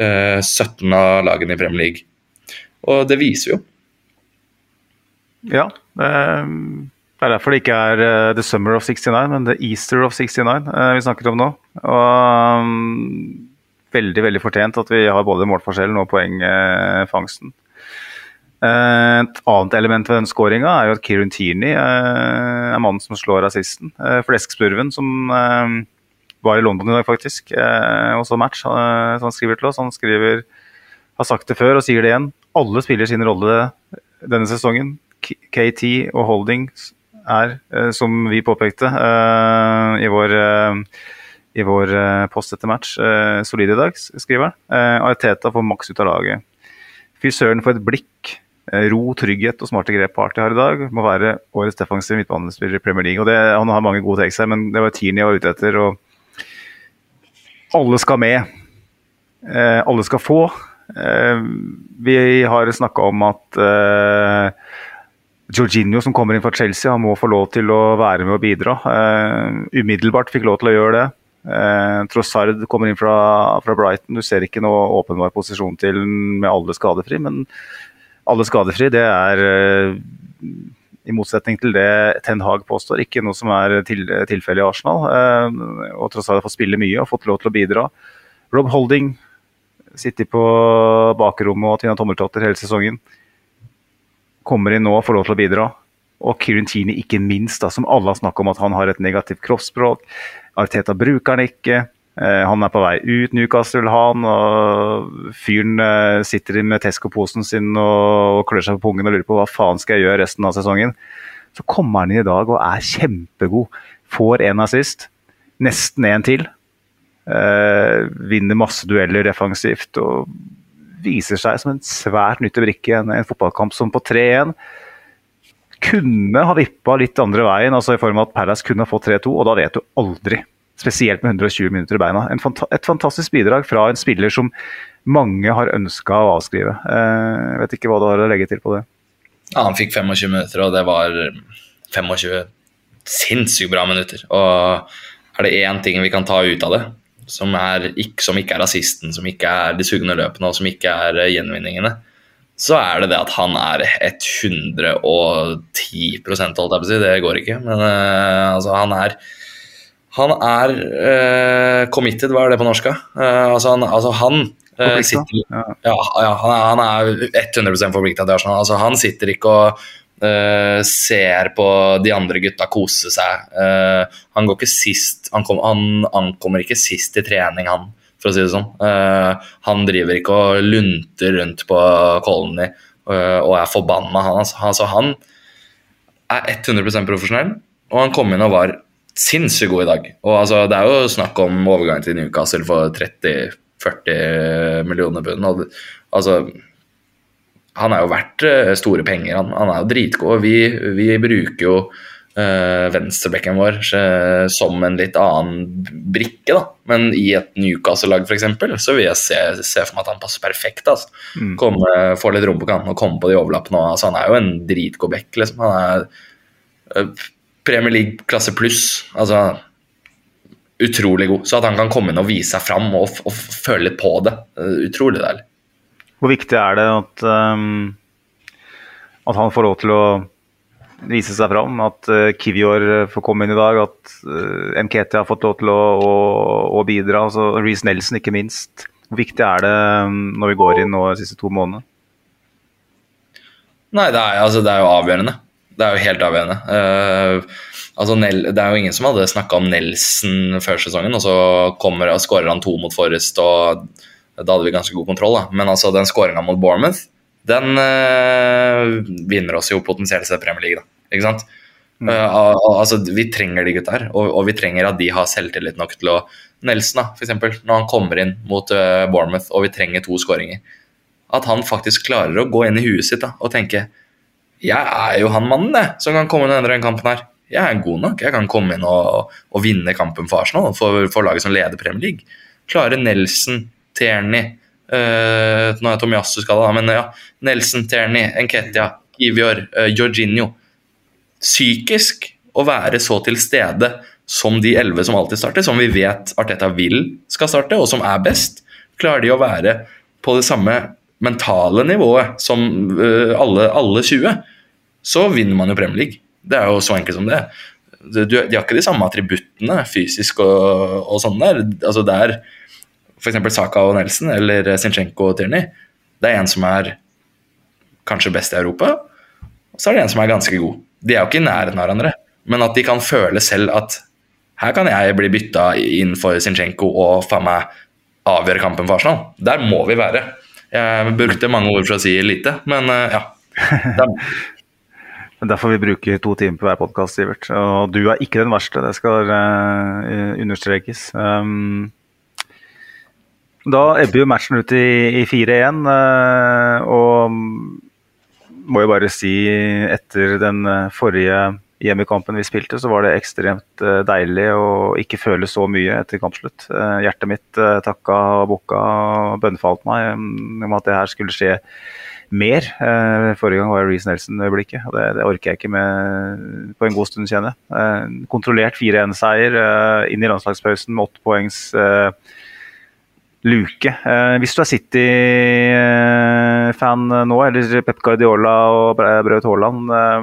uh, 17 av lagene i Premier League. Og det viser jo. Ja. eh, Det er derfor det ikke er eh, The Summer of 69, men The Easter of 69 eh, vi snakker om nå. Og mm, veldig, veldig fortjent at vi har både målforskjellen og poengfangsten. Et annet element ved den skåringa er jo at Kieran Tierney er mannen som slår assisten. Eh, Fleskspurven som var i London i dag, faktisk, eh, og så match, eh, som han skriver til oss. Han skriver har sagt det før og sier det igjen. Alle spiller sin rolle denne sesongen. KT og Holding er, eh, som vi påpekte i vår, i vår post etter match, solide i dag, skriver han. Arteta får maks ut av laget. Fy søren for et blikk. Ro, trygghet og smarte grep Party har i dag. Må være årets defensive midtbanespiller i Premier League. Og det, han har mange gode takes her, men det var Tierney jeg var ute etter. og alle skal med. Eh, alle skal få. Eh, vi har snakka om at eh, Jorginho som kommer inn fra Chelsea, han må få lov til å være med og bidra. Umiddelbart fikk lov til å gjøre det. Trossard kommer inn fra, fra Brighton. Du ser ikke noe åpenbar posisjon til med alle skadefri, men alle skadefri, det er i motsetning til det Ten Hag påstår, ikke noe som er til, tilfellet i Arsenal. Eh, og alt har fått spille mye og fått lov til å bidra. Rob Holding sitter på bakrommet og tvinner tommeltotter hele sesongen. Kommer inn nå og får lov til å bidra. Og Kieran Tini, ikke minst, da, som alle har snakket om at han har et negativt kroppsspråk. Arteta bruker han ikke. Eh, han er på vei ut, Newcastle han. Og fyren eh, sitter med Tesco-posen sin og, klør seg på pungen og lurer på hva faen skal jeg gjøre resten av sesongen. Så kommer han inn i dag og er kjempegod. Får en assist. Nesten en til. Eh, vinner masse dueller defensivt og viser seg som en svært nyttig brikke i en, en fotballkamp som på 3-1 kunne ha vippa litt andre veien, altså i form av at Palace kunne ha fått 3-2, og da vet du aldri. Spesielt med 120 minutter i beina. Fanta et fantastisk bidrag fra en spiller som mange har ønska å avskrive. Eh, jeg vet ikke hva du har å legge til på det. Ja, han fikk 25 minutter, og det var 25 sinnssykt bra minutter. Og er det én ting vi kan ta ut av det, som, er, som ikke er rasisten, som ikke er de sugne løpene og som ikke er eh, gjenvinningene, så er det det at han er 110 holdt jeg på å si. Det går ikke. Men uh, altså, han er Han er uh, committed, hva er det på norsk? Uh, altså, han, altså, han sitter, ja. Ja, ja, han, er, han er 100% forplikta til Arsenal. Altså, han sitter ikke og ser på de andre gutta kose seg. han går ikke sist han, kom, han ankommer ikke sist i trening, han for å si det sånn. Uh, han driver ikke og lunter rundt på Colony og er forbanna. Han, altså, han er 100% profesjonell, og han kom inn og var sinnssykt god i dag. Og altså, Det er jo snakk om overgang til Newcastle for 30-40 millioner pund. Altså, han er jo verdt eh, store penger. Han, han er jo dritgod. Vi, vi bruker jo øh, venstrebekken vår uh, som en litt annen brikke. da. Men i et Newcastle-lag f.eks. så vil jeg se, se, for meg at han passer perfekt. altså. Mm. Komme, få litt rom på kanten og komme på de overlappene. Altså, han er jo en dritgod bekk, Liksom. Han er uh, Premier League klasse pluss. altså Utrolig god. Så at han kan komme inn og vise seg fram og, og føle litt på det. utrolig deilig. Hvor viktig er det at, um, at han får lov til å vise seg fram. At uh, Kivior eh, får komme inn i dag, at uh, MKT har fått lov til å, å, å bidra. Altså, Reece Nelson, ikke minst. Hvor viktig er det um, når vi går inn nå de siste to månedene? Nei, det er, altså, det er, jo avgjørende. Det er jo helt avgjørende. Uh, altså, Nel, det er jo ingen som hadde snakka om Nelson før sesongen, og så kommer og skårer han to mot Forrest, og da hadde vi ganske god kontroll. Da. Men altså, den skåringa mot Bournemouth den uh, vinner oss jo potensielt sett Premier League, da. Ikke sant? Mm. Uh, altså, vi trenger de gutta her, og, og, vi trenger at de har selvtillit nok til å Nelson, da, eksempel, når han kommer inn mot Bournemouth og vi trenger to skåringer, at han faktisk klarer å gå inn i huet sitt da, og tenke Jeg er jo han mannen, det, som kan komme inn og endre den kampen her. Jeg er god nok. Jeg kan komme inn og, og vinne kampen for Arsenal, for, for laget som leder Premier League. Klarer Nelson, Terni Uh, nå er Tomiyasu skada, men ja. Nelson, Terni, Enketia, Ivior, uh, Jorginho. Psykisk å være så til stede som de elleve som alltid starter, som vi vet Arteta vil skal starte, og som er best. Klarer de å være på det samme mentale nivået som uh, alle, alle 20, så vinner man jo Premier League. Det er jo så enkelt som det. De, de har ikke de samme attributtene fysisk og, og sånn der. Altså det er f.eks. Saka og Nelson eller Zinchenko og Tierney, det er en som er kanskje best i Europa, og så er det en som er ganske god. De er jo ikke i nærheten av hverandre, men at de kan føle selv at her kan jeg bli bytta inn for Zinchenko og faen meg avgjøre kampen for Arsenal. Der må vi være. Jeg brukte mange ord for å si lite, men eh, ja. Derfor vi bruker to timer på hver podkast, Sivert. Og du er ikke den verste, det skal uh, understrekes. Um, da ebber jo matchen ut i, i 4-1, uh, og må jo bare si etter den eh, forrige hjemmekampen vi spilte, så var det ekstremt eh, deilig å ikke føle så mye etter kampslutt. Hjertet mitt takka og bukka og bønnfalt meg om at det her skulle skje mer. Forrige gang var det Reece Nelson-øyeblikket, og det, det, orker jeg ikke med på en god stund, kjenner jeg. Kontrollert 4-1-seier inn i landslagspausen med åtte poengs luke. Eh, hvis du er City-fan nå, eller Pep Guardiola og Braut Haaland, eh,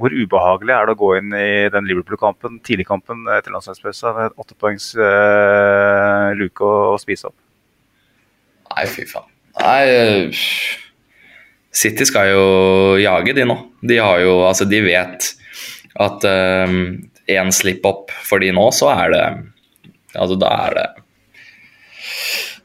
hvor ubehagelig er det å gå inn i den Liverpool-kampen, tidligkampen etter landslagspausa, med åtte poengs uh, luke å, spise opp? Nei, fy faen. Nei, City skal jo jage, de nå. De har jo Altså, de vet at én uh, slipp opp for de nå, så er det Altså, da er det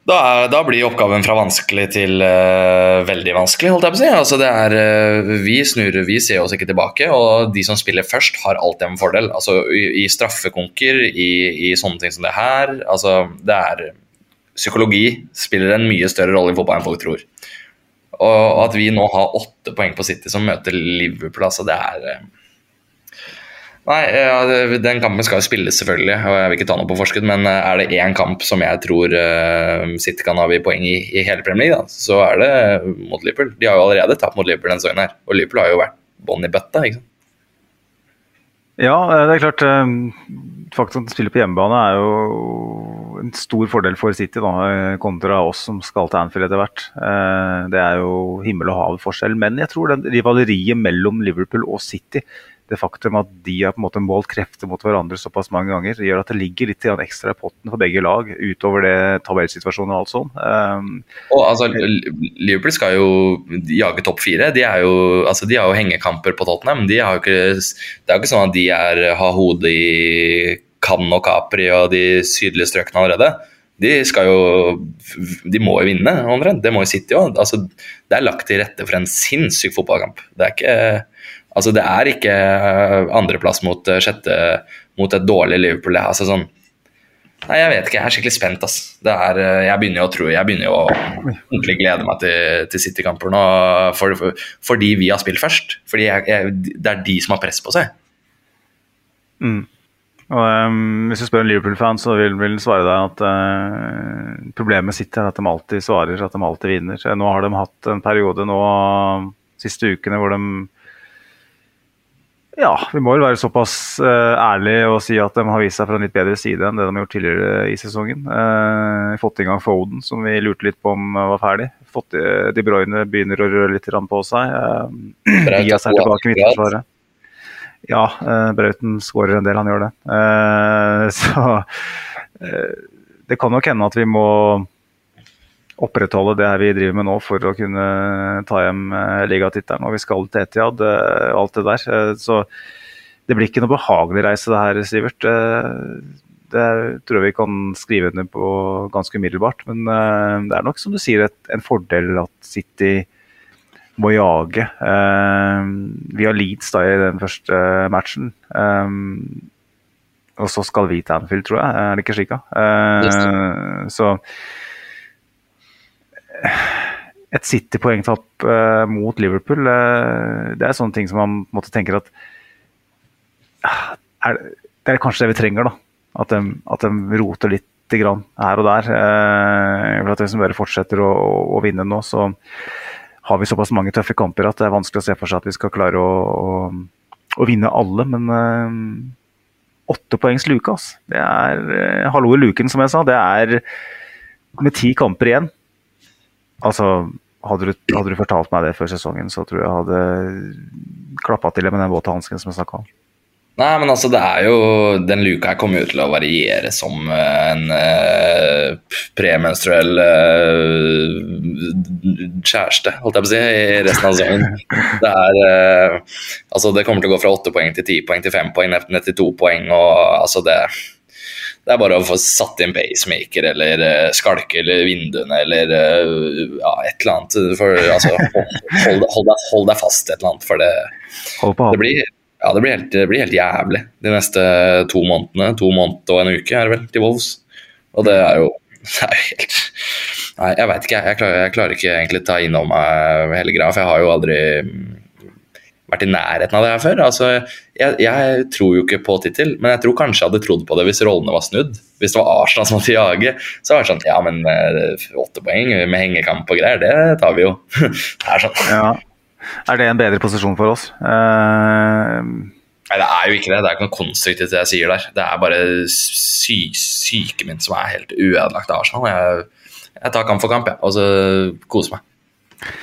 da, er, da, blir oppgaven fra vanskelig til uh, veldig vanskelig, holdt jeg på å si. Altså, det er, uh, vi snur, vi ser oss ikke tilbake, og de som spiller først, har alltid en fordel. Altså, I, i straffekonker, i, i, sånne ting som det her, altså, det er Psykologi spiller en mye større rolle i fotball enn folk tror. Og at vi nå har åtte poeng på City som møter Liverpool, altså, det er uh, Nei, ja, Den kampen skal jo spilles, selvfølgelig. og Jeg vil ikke ta noe på forskudd, men eh, er det én kamp som jeg tror uh, City kan avgi poeng i, i hele Premier League, da, så er det mot Liverpool. De har jo allerede tapt mot Liverpool denne sesongen, her, og Liverpool har jo vært bånn i bøtta. ikke sant? Ja, eh, det er klart. Faktisk at de spiller på hjemmebane er jo en stor fordel for City da, eh, kontra oss som skal til Anfield etter hvert. Eh, Det er jo himmel og hav forskjell. Men jeg tror den rivaleriet mellom Liverpool og City, det faktum at de har på en måte målt krefter mot hverandre såpass mange ganger, gjør at det ligger litt ekstra i potten for begge lag, utover det tabellsituasjonen og alt sånn. Um, Og altså, Liverpool skal jo jage topp fire. De, er jo, altså, de har jo hengekamper på Tottenham. De har jo ikke, det er jo ikke sånn at de er, har hodet i Cannes og Capri og de sydlige strøkene allerede. De skal jo De må jo vinne, omtrent. Det må jo City òg. Altså, det er lagt til rette for en sinnssyk fotballkamp. Det er ikke Altså, det er ikke andreplass mot eh, sjette mot et dårlig Liverpool. Er Altså sånn Nei, jeg vet ikke. Jeg er skikkelig spent. ass. Det er, eh, jeg begynner jo å tro, jeg begynner jo å ordentlig glede meg til, til City-kamper nå. For, for, fordi vi har spilt først. Fordi jeg, jeg, det er de som har press på seg. Og, um, hvis du spør en Liverpool-fan, så vil han svare deg at uh, problemet med City er at de alltid svarer, at de alltid vinner. Så Nå har de hatt en periode nå siste ukene hvor de Ja, vi må vel være såpass uh, ærlige og si at de har vist seg fra en litt bedre side enn det de har gjort tidligere i sesongen. Uh, fått i gang Foden, som vi lurte litt på om var ferdig. Fått, i- De Bruyne begynner å røre litt på seg. Uh, Diaz er tilbake i midtforsvaret. Ja, uh, Brauten skårer en del, han gjør det. Eh, så eh, det kan nok hende at vi må opprettholde det her vi driver med nå for å kunne ta hjem uh, ligatittelen. Og vi skal til Etiad, uh, alt det der. Eh, så det blir ikke noe behagelig reise det her, Sivert. Eh, det tror jeg vi kan skrive under på ganske umiddelbart. Men eh, det er nok som du sier et, en fordel at City må jage. Eh, vi har Leeds da i den første matchen. Eh, og så skal vi til Anfield, tror jeg. Er det ikke slik, da? Eh, så et City-poengtap eh, mot Liverpool, eh, det er sånne ting som man måtte tenke at ah, er, Det er kanskje det vi trenger, da. At de, at de roter litt grann her og der. Eh, for at Hvis de bare fortsetter å, å, vinne nå, så har vi såpass mange tøffe kamper at det er vanskelig å se for seg at vi skal klare å, å, å vinne alle. Men eh, åttepoengs luke, altså. Det er eh, hallo i luken, som jeg sa. Det er med ti kamper igjen. Altså, hadde du, hadde du fortalt meg det før sesongen, så tror jeg jeg hadde klappa til det med den våte hansken som jeg snakka om. Nei, men altså, det er jo Den luka her kommer jo til å variere som en eh, premenstruell eh, kjæreste, holdt jeg på å si, i resten av sesongen. Det er eh, Altså, det kommer til å gå fra åtte poeng til ti poeng til fem poeng, ned til to poeng, og altså det det er bare å få satt inn pacemaker eller uh, skalke eller vinduene eller uh, ja, et eller annet. For, altså, hold, hold, hold, deg, hold deg fast et eller annet, for det, det blir, ja, det, blir helt, det blir helt jævlig de neste to månedene. To måneder og en uke er det vel til Wolves. Og det er jo, det er helt Nei, jeg veit ikke. Jeg klarer, jeg klarer ikke egentlig ta inn over meg hele greia, for jeg har jo aldri vært i nærheten av det her før. Altså, jeg, jeg tror jo ikke på tittel, men jeg tror kanskje jeg hadde trodd på det hvis rollene var snudd. Hvis det var Arsenal som måtte jage, så var det sånn Ja, men eh, åtte poeng med hengekamp og greier, det tar vi jo. Det er sånn. Ja. Er det en bedre posisjon for oss? Uh... Nei, det er jo ikke det. Det er ikke noe konstruktivt det jeg sier der. Det er bare sy syke min som er helt uødelagt av Arsenal. Jeg, jeg tar kamp for kamp, jeg, og så koser meg.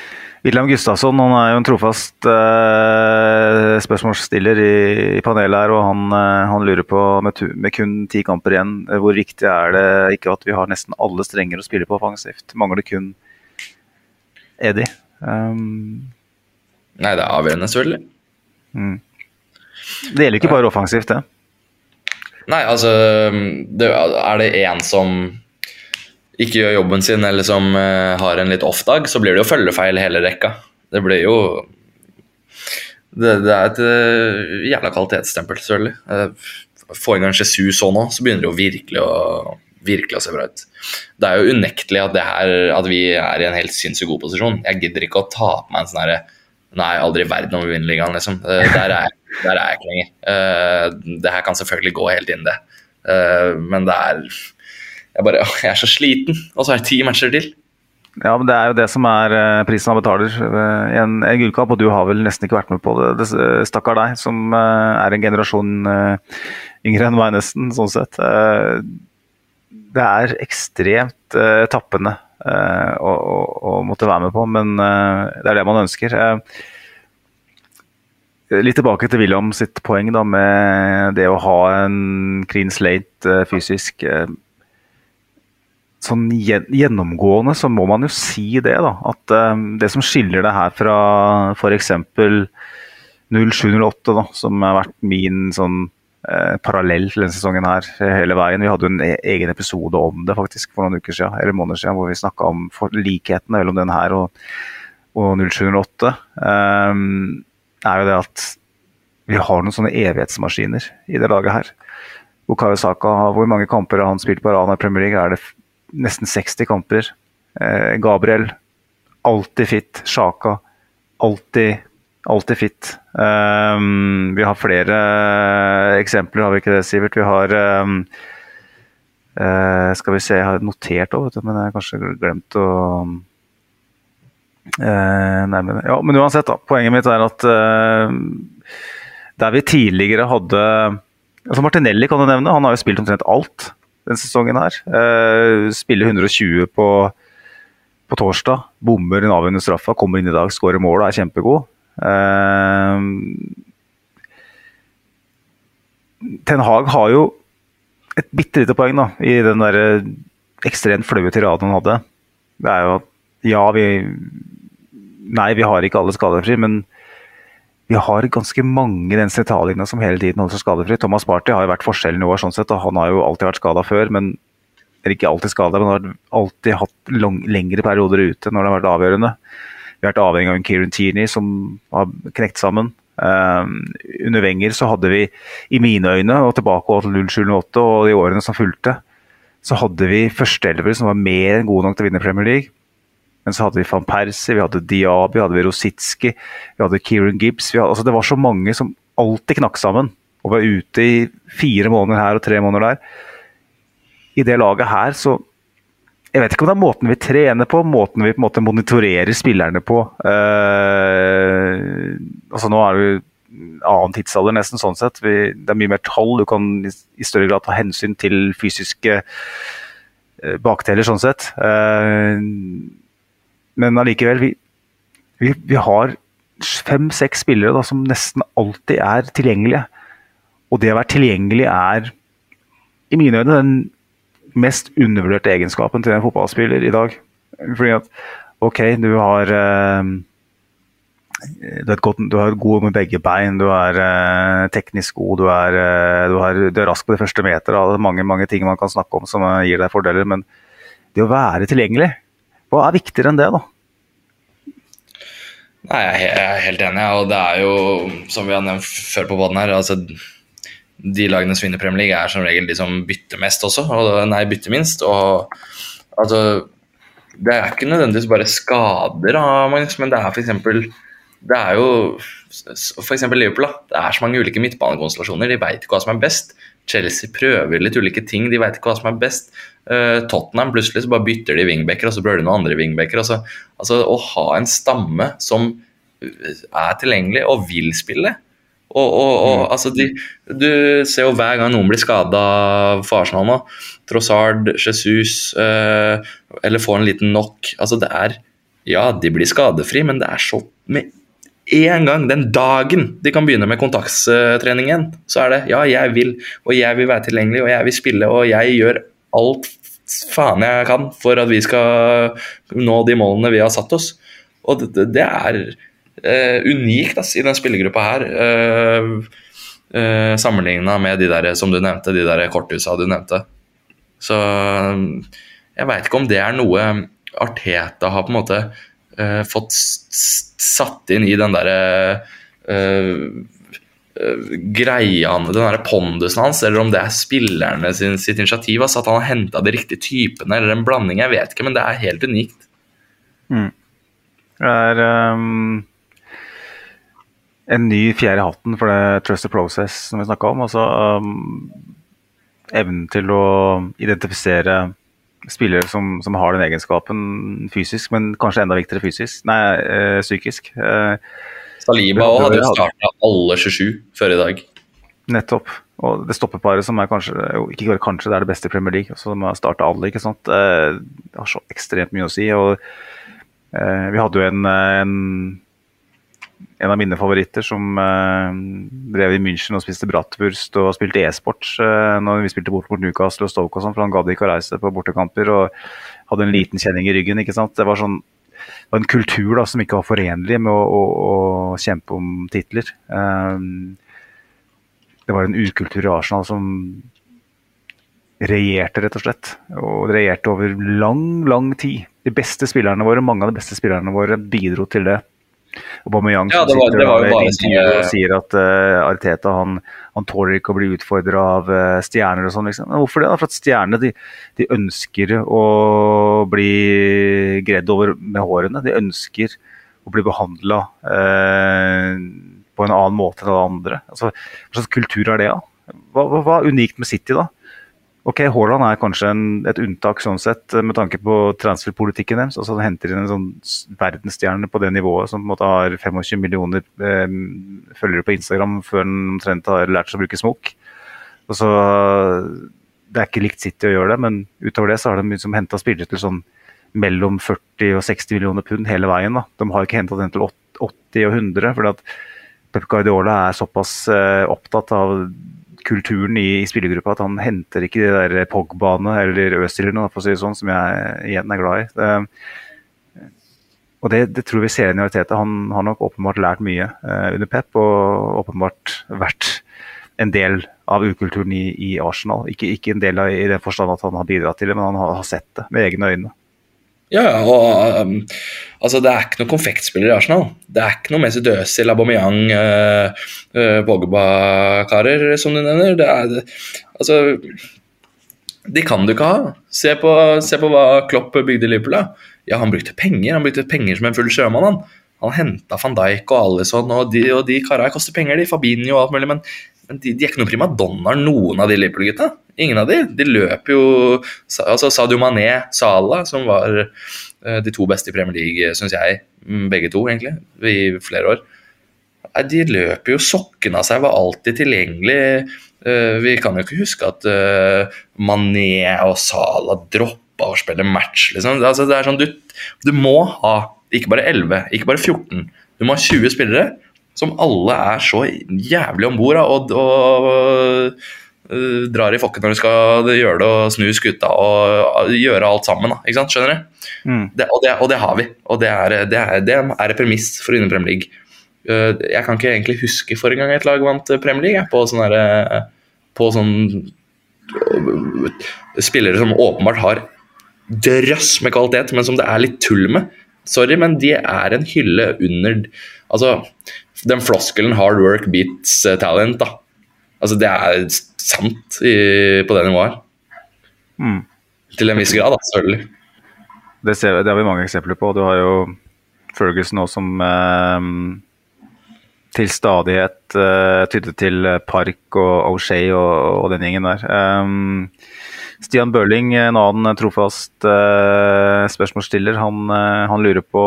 William Gustavsson han er jo en trofast eh, spørsmålsstiller i, i panelet her, og han, eh, han lurer på, med, med kun ti kamper igjen, eh, hvor viktig er det ikke at vi har nesten alle strenger å spille på offensivt? Mangler kun Eddie. Um, Nei, det er avgjørende, selvfølgelig. det gjelder ikke bare offensivt, det. Nei, altså det, Er det én som ikke gjør jobben sin, eller som eh, har en litt off-dag, så blir det jo følgefeil hele rekka. Det blir jo Det, det er et eh, jævla kvalitetsstempel, selvfølgelig. Uh, Få inn en Jesus òg nå, så begynner det jo virkelig å virkelig å se bra ut. Det er jo unektelig at, det her, at vi er i en helt sinnssykt god posisjon. Jeg gidder ikke å ta på meg en sånn herre Nei, aldri i verden om vi vinner ligaen, liksom. Eh, Der er, der er jeg ikke lenger. Uh, Det her kan selvfølgelig gå helt inn, det. Uh, Men det er jeg, bare, jeg er så sliten, og så er det ti matcher til. Ja, men Det er jo det som er eh, prisen han betaler. i En, en gullkamp, og du har vel nesten ikke vært med på det. det eh, Stakkar deg, som eh, er en generasjon eh, yngre enn meg, nesten, sånn sett. Eh, det er ekstremt tappende å, å, å, måtte være med på, men det er det man ønsker. litt tilbake til William sitt poeng da, med det å ha en clean slate fysisk. Sånn gjennomgående så må man jo si det, da. At det som skiller det her fra f.eks. 07-08, da, som har vært min sånn eh, parallell til denne sesongen her hele veien. Vi hadde jo en e egen episode om det faktisk for noen uker siden, eller måneder siden, hvor vi snakka om likhetene mellom den her og, og 0708. Um, er jo det at vi har noen sånne evighetsmaskiner i det laget her. Bukayo Saka, hvor mange kamper har han spilt på Rana Premier League? Er det nesten 60 kamper? Eh, Gabriel, alltid fit. Sjaka, alltid Alltid fit. Um, vi har flere eksempler, har vi ikke det, Sivert? Vi har um, uh, Skal vi se, jeg har notert òg, men jeg har kanskje glemt å uh, nærme Ja, men uansett, da. Poenget mitt er at uh, der vi tidligere hadde altså Martinelli kan du nevne, han har jo spilt omtrent alt denne sesongen her. spiller 120 på, på torsdag, bommer en avgjørende straffa, kommer inn i dag, skårer mål og er kjempegod. Uh, Ten Hag har jo et bitte lite poeng da, i den der ekstremt flaue tiraden han hadde. Det er jo at ja, vi Nei, vi har ikke alle skadefri, men vi har ganske mange i den sentrallinja som hele tiden holder seg skadefri. Thomas Party har jo vært forskjellen i år, sånn sett, og han har jo alltid vært skada før. men eller ikke alltid skada, men har alltid hatt lang, lengre perioder ute når det har vært avgjørende. Vi har vært avhengig av en Kieran Tierney som har knekt sammen. Um, under Wenger så hadde vi, i mine øyne, og tilbake til 07-08 og de årene som fulgte, så hadde vi førsteelvere som var mer enn gode nok til å vinne Premier League. Men så hadde vi van Persie, vi hadde Diaby, vi hadde Rositski, vi hadde Kieran Gibbs. Hadde, altså det var så mange som alltid knakk sammen og var ute i fire måneder her og tre måneder der. I det laget her så jeg vet ikke om det er måten vi trener på, måten vi på en måte monitorerer spillerne på. Uh, altså Nå er det jo annen tidsalder, nesten sånn sett. Vi, det er mye mer tall. Du kan i, i større grad ta hensyn til fysiske uh, bakdeler, sånn sett. Uh, men allikevel, vi, vi, vi har fem-seks spillere da, som nesten alltid er tilgjengelige. Og det å være tilgjengelig er, i mine øyne, den mest undervurderte egenskapen til en fotballspiller i dag. Fordi at OK, du har uh, du godt, du er, god med begge bein, du er uh, teknisk god, du er, uh, du, har, du er, rask på de første meter. Det er mange, mange ting man kan snakke om som gir deg fordeler. Men det å være tilgjengelig, hva er viktigere enn det, da? Nei, Jeg er helt enig, og det er jo, som vi har nevnt før på båten her, altså de lagene som vinner Premier League, er som regel de som bytter mest også. Og, nei, bytter minst. Og altså Det er ikke nødvendigvis bare skader, Magnus, men det er f.eks. Det er jo f.eks. Liverpool. Da. Det er så mange ulike midtbanekonstellasjoner. De veit ikke hva som er best. Chelsea prøver litt ulike ting, de veit ikke hva som er best. Uh, Tottenham plutselig så bare bytter de wingbacker, og så prøver de noen andre wingbacker. Altså, altså, å ha en stamme som er tilgjengelig og vil spille, og, og, og mm. altså de, Du ser jo hver gang noen blir skada for Arsenal nå, Trossard, Jesus eh, eller får en liten knock altså det er, Ja, de blir skadefri, men det er så med en gang, den dagen de kan begynne med kontaktstrening igjen, så er det ja, jeg vil, og jeg vil være tilgjengelig, og jeg vil spille, og jeg gjør alt faen jeg kan for at vi skal nå de målene vi har satt oss. Og det, det er uh, unikt ass, i den spillergruppa her. Uh, uh, Sammenligna med de der som du nevnte, de der korthusa du nevnte. Så jeg veit ikke om det er noe Arteta har på en måte uh, fått satt inn i den derre uh, greia, den der pondusen hans, eller om det er spillerne sin, sitt initiativ. Altså at han har henta de riktige typene, eller en blanding. Jeg vet ikke, men det er helt unikt. Mm. Det er um, en ny fjerde hatten for det trust the process som vi snakka om. Altså um, evnen til å identifisere spillere som, som, har den egenskapen fysisk, men kanskje enda viktigere fysisk. Nei, øh, psykisk. Uh, Saliba òg hadde jo starta alle 27 før i dag. Nettopp. Og det stoppeparet som er kanskje ikke bare kanskje, det er det beste i Premier League. som har starta alle, ikke sant. Eh, Det har så ekstremt mye å si. og eh, Vi hadde jo en, en, en av mine favoritter som eh, drev i München og spiste bratwurst og spilte e-sport eh, når vi spilte bort mot Newcastle og Stoke og sånn, for han gadd ikke å reise på bortekamper og hadde en liten kjenning i ryggen. ikke sant. Det var sånn var en kultur da, som ikke var forenlig med å, å, å kjempe om titler. Um, det var en ukultur i Arsenal som regjerte, rett og slett. Og regjerte over lang, lang tid. De beste spillerne våre, Mange av de beste spillerne våre bidro til det. Aubameyang Ja, det var- sitter det var jo bare sånn, og sier at uh, Arteta han, han tåler ikke å bli utfordra av uh, stjerner og sånn. Liksom. Hvorfor det? For at stjernene de, de ønsker å bli gredd over med hårene. De ønsker å bli behandla på en annen måte enn alle andre. Altså, hva slags kultur er det, da? Hva, hva, hva er unikt med City, da? Ok, Haaland er kanskje en, et unntak sånn sett, med tanke på transferpolitikken deres. altså Han henter inn en sånn verdensstjerne på det nivået som på en måte har 25 millioner eh, følgere på Instagram før han omtrent har lært seg å bruke smokk. Og så, Det er ikke likt City å gjøre det, men utover det så har de liksom henta spillere til sånn mellom 40 og 60 millioner pund hele veien. da. De har ikke henta den til 80 og 100. fordi at Pep Guardiola er såpass eh, opptatt av kulturen i, i spillergruppa at han henter ikke de der Pogbaene eller Øzilerne, for å si det sånn, som jeg igjen er glad i. Det, og det, det tror vi ser igjen i realiteten. Han har nok åpenbart lært mye eh, under Pep, og åpenbart vært en del av ukulturen i, i Arsenal. Ikke, ikke en del av i den forstand at han har bidratt til det, men han har, har sett det med egne øyne. Ja, og um, altså, det er ikke noen konfektspiller i Arsenal. Det er ikke noe Mesut Özil, Aubameyang, uh, uh, Pogba-karer, som du nevner. Det er, det- altså, de kan du ikke ha. Se på, se på hva Klopp bygde Liverpool. Da. Ja, han brukte penger. Han brukte penger som en full sjømann. Han, han henta van Dijk og Alison, og de, og de karene koster penger, de. Fabinho og alt mulig. Men de, de er ikke noen primadonnaer, noen av de Liverpool-gutta. Ingen av de. De løper jo altså Sadio Mané, Salah, som var eh, de to beste i Premier League, syns jeg. Mm, Begge to, egentlig, i flere år. De løper jo sokken av seg, var alltid tilgjengelig. Eh, Vi kan jo ikke huske at eh, Mané og Salah droppa å spille match, liksom. Altså, det er sånn, du, du må ha ikke bare 11, ikke bare 14. Du må ha 20 spillere som alle er så jævlig om bord og, og øh, drar i fokken når du skal gjøre det og snu skuta og øh, gjøre alt sammen. Da, ikke sant? Skjønner du? Mm. Det, og, det, og det har vi. Og det er, det er, det er et premiss for å vinne Premier League. Uh, Jeg kan ikke egentlig huske forrige gang et lag vant Premier League. jeg, På sånn derre- på sånn øh, Spillere som åpenbart har drøss med kvalitet, men som det er litt tull med. Sorry, men de er en hylle under Altså, den floskelen 'hard work beats uh, talent', da. Altså, det er sant i, på det nivået. Mm. Til en viss grad, da, selvfølgelig. Det, ser, det har vi mange eksempler på. Du har jo Ferguson nå som eh, til stadighet eh, tydde til Park og O'Shea og, og den gjengen der. Um, Stian Børling, en annen trofast eh, spørsmålsstiller, han, eh, han lurer på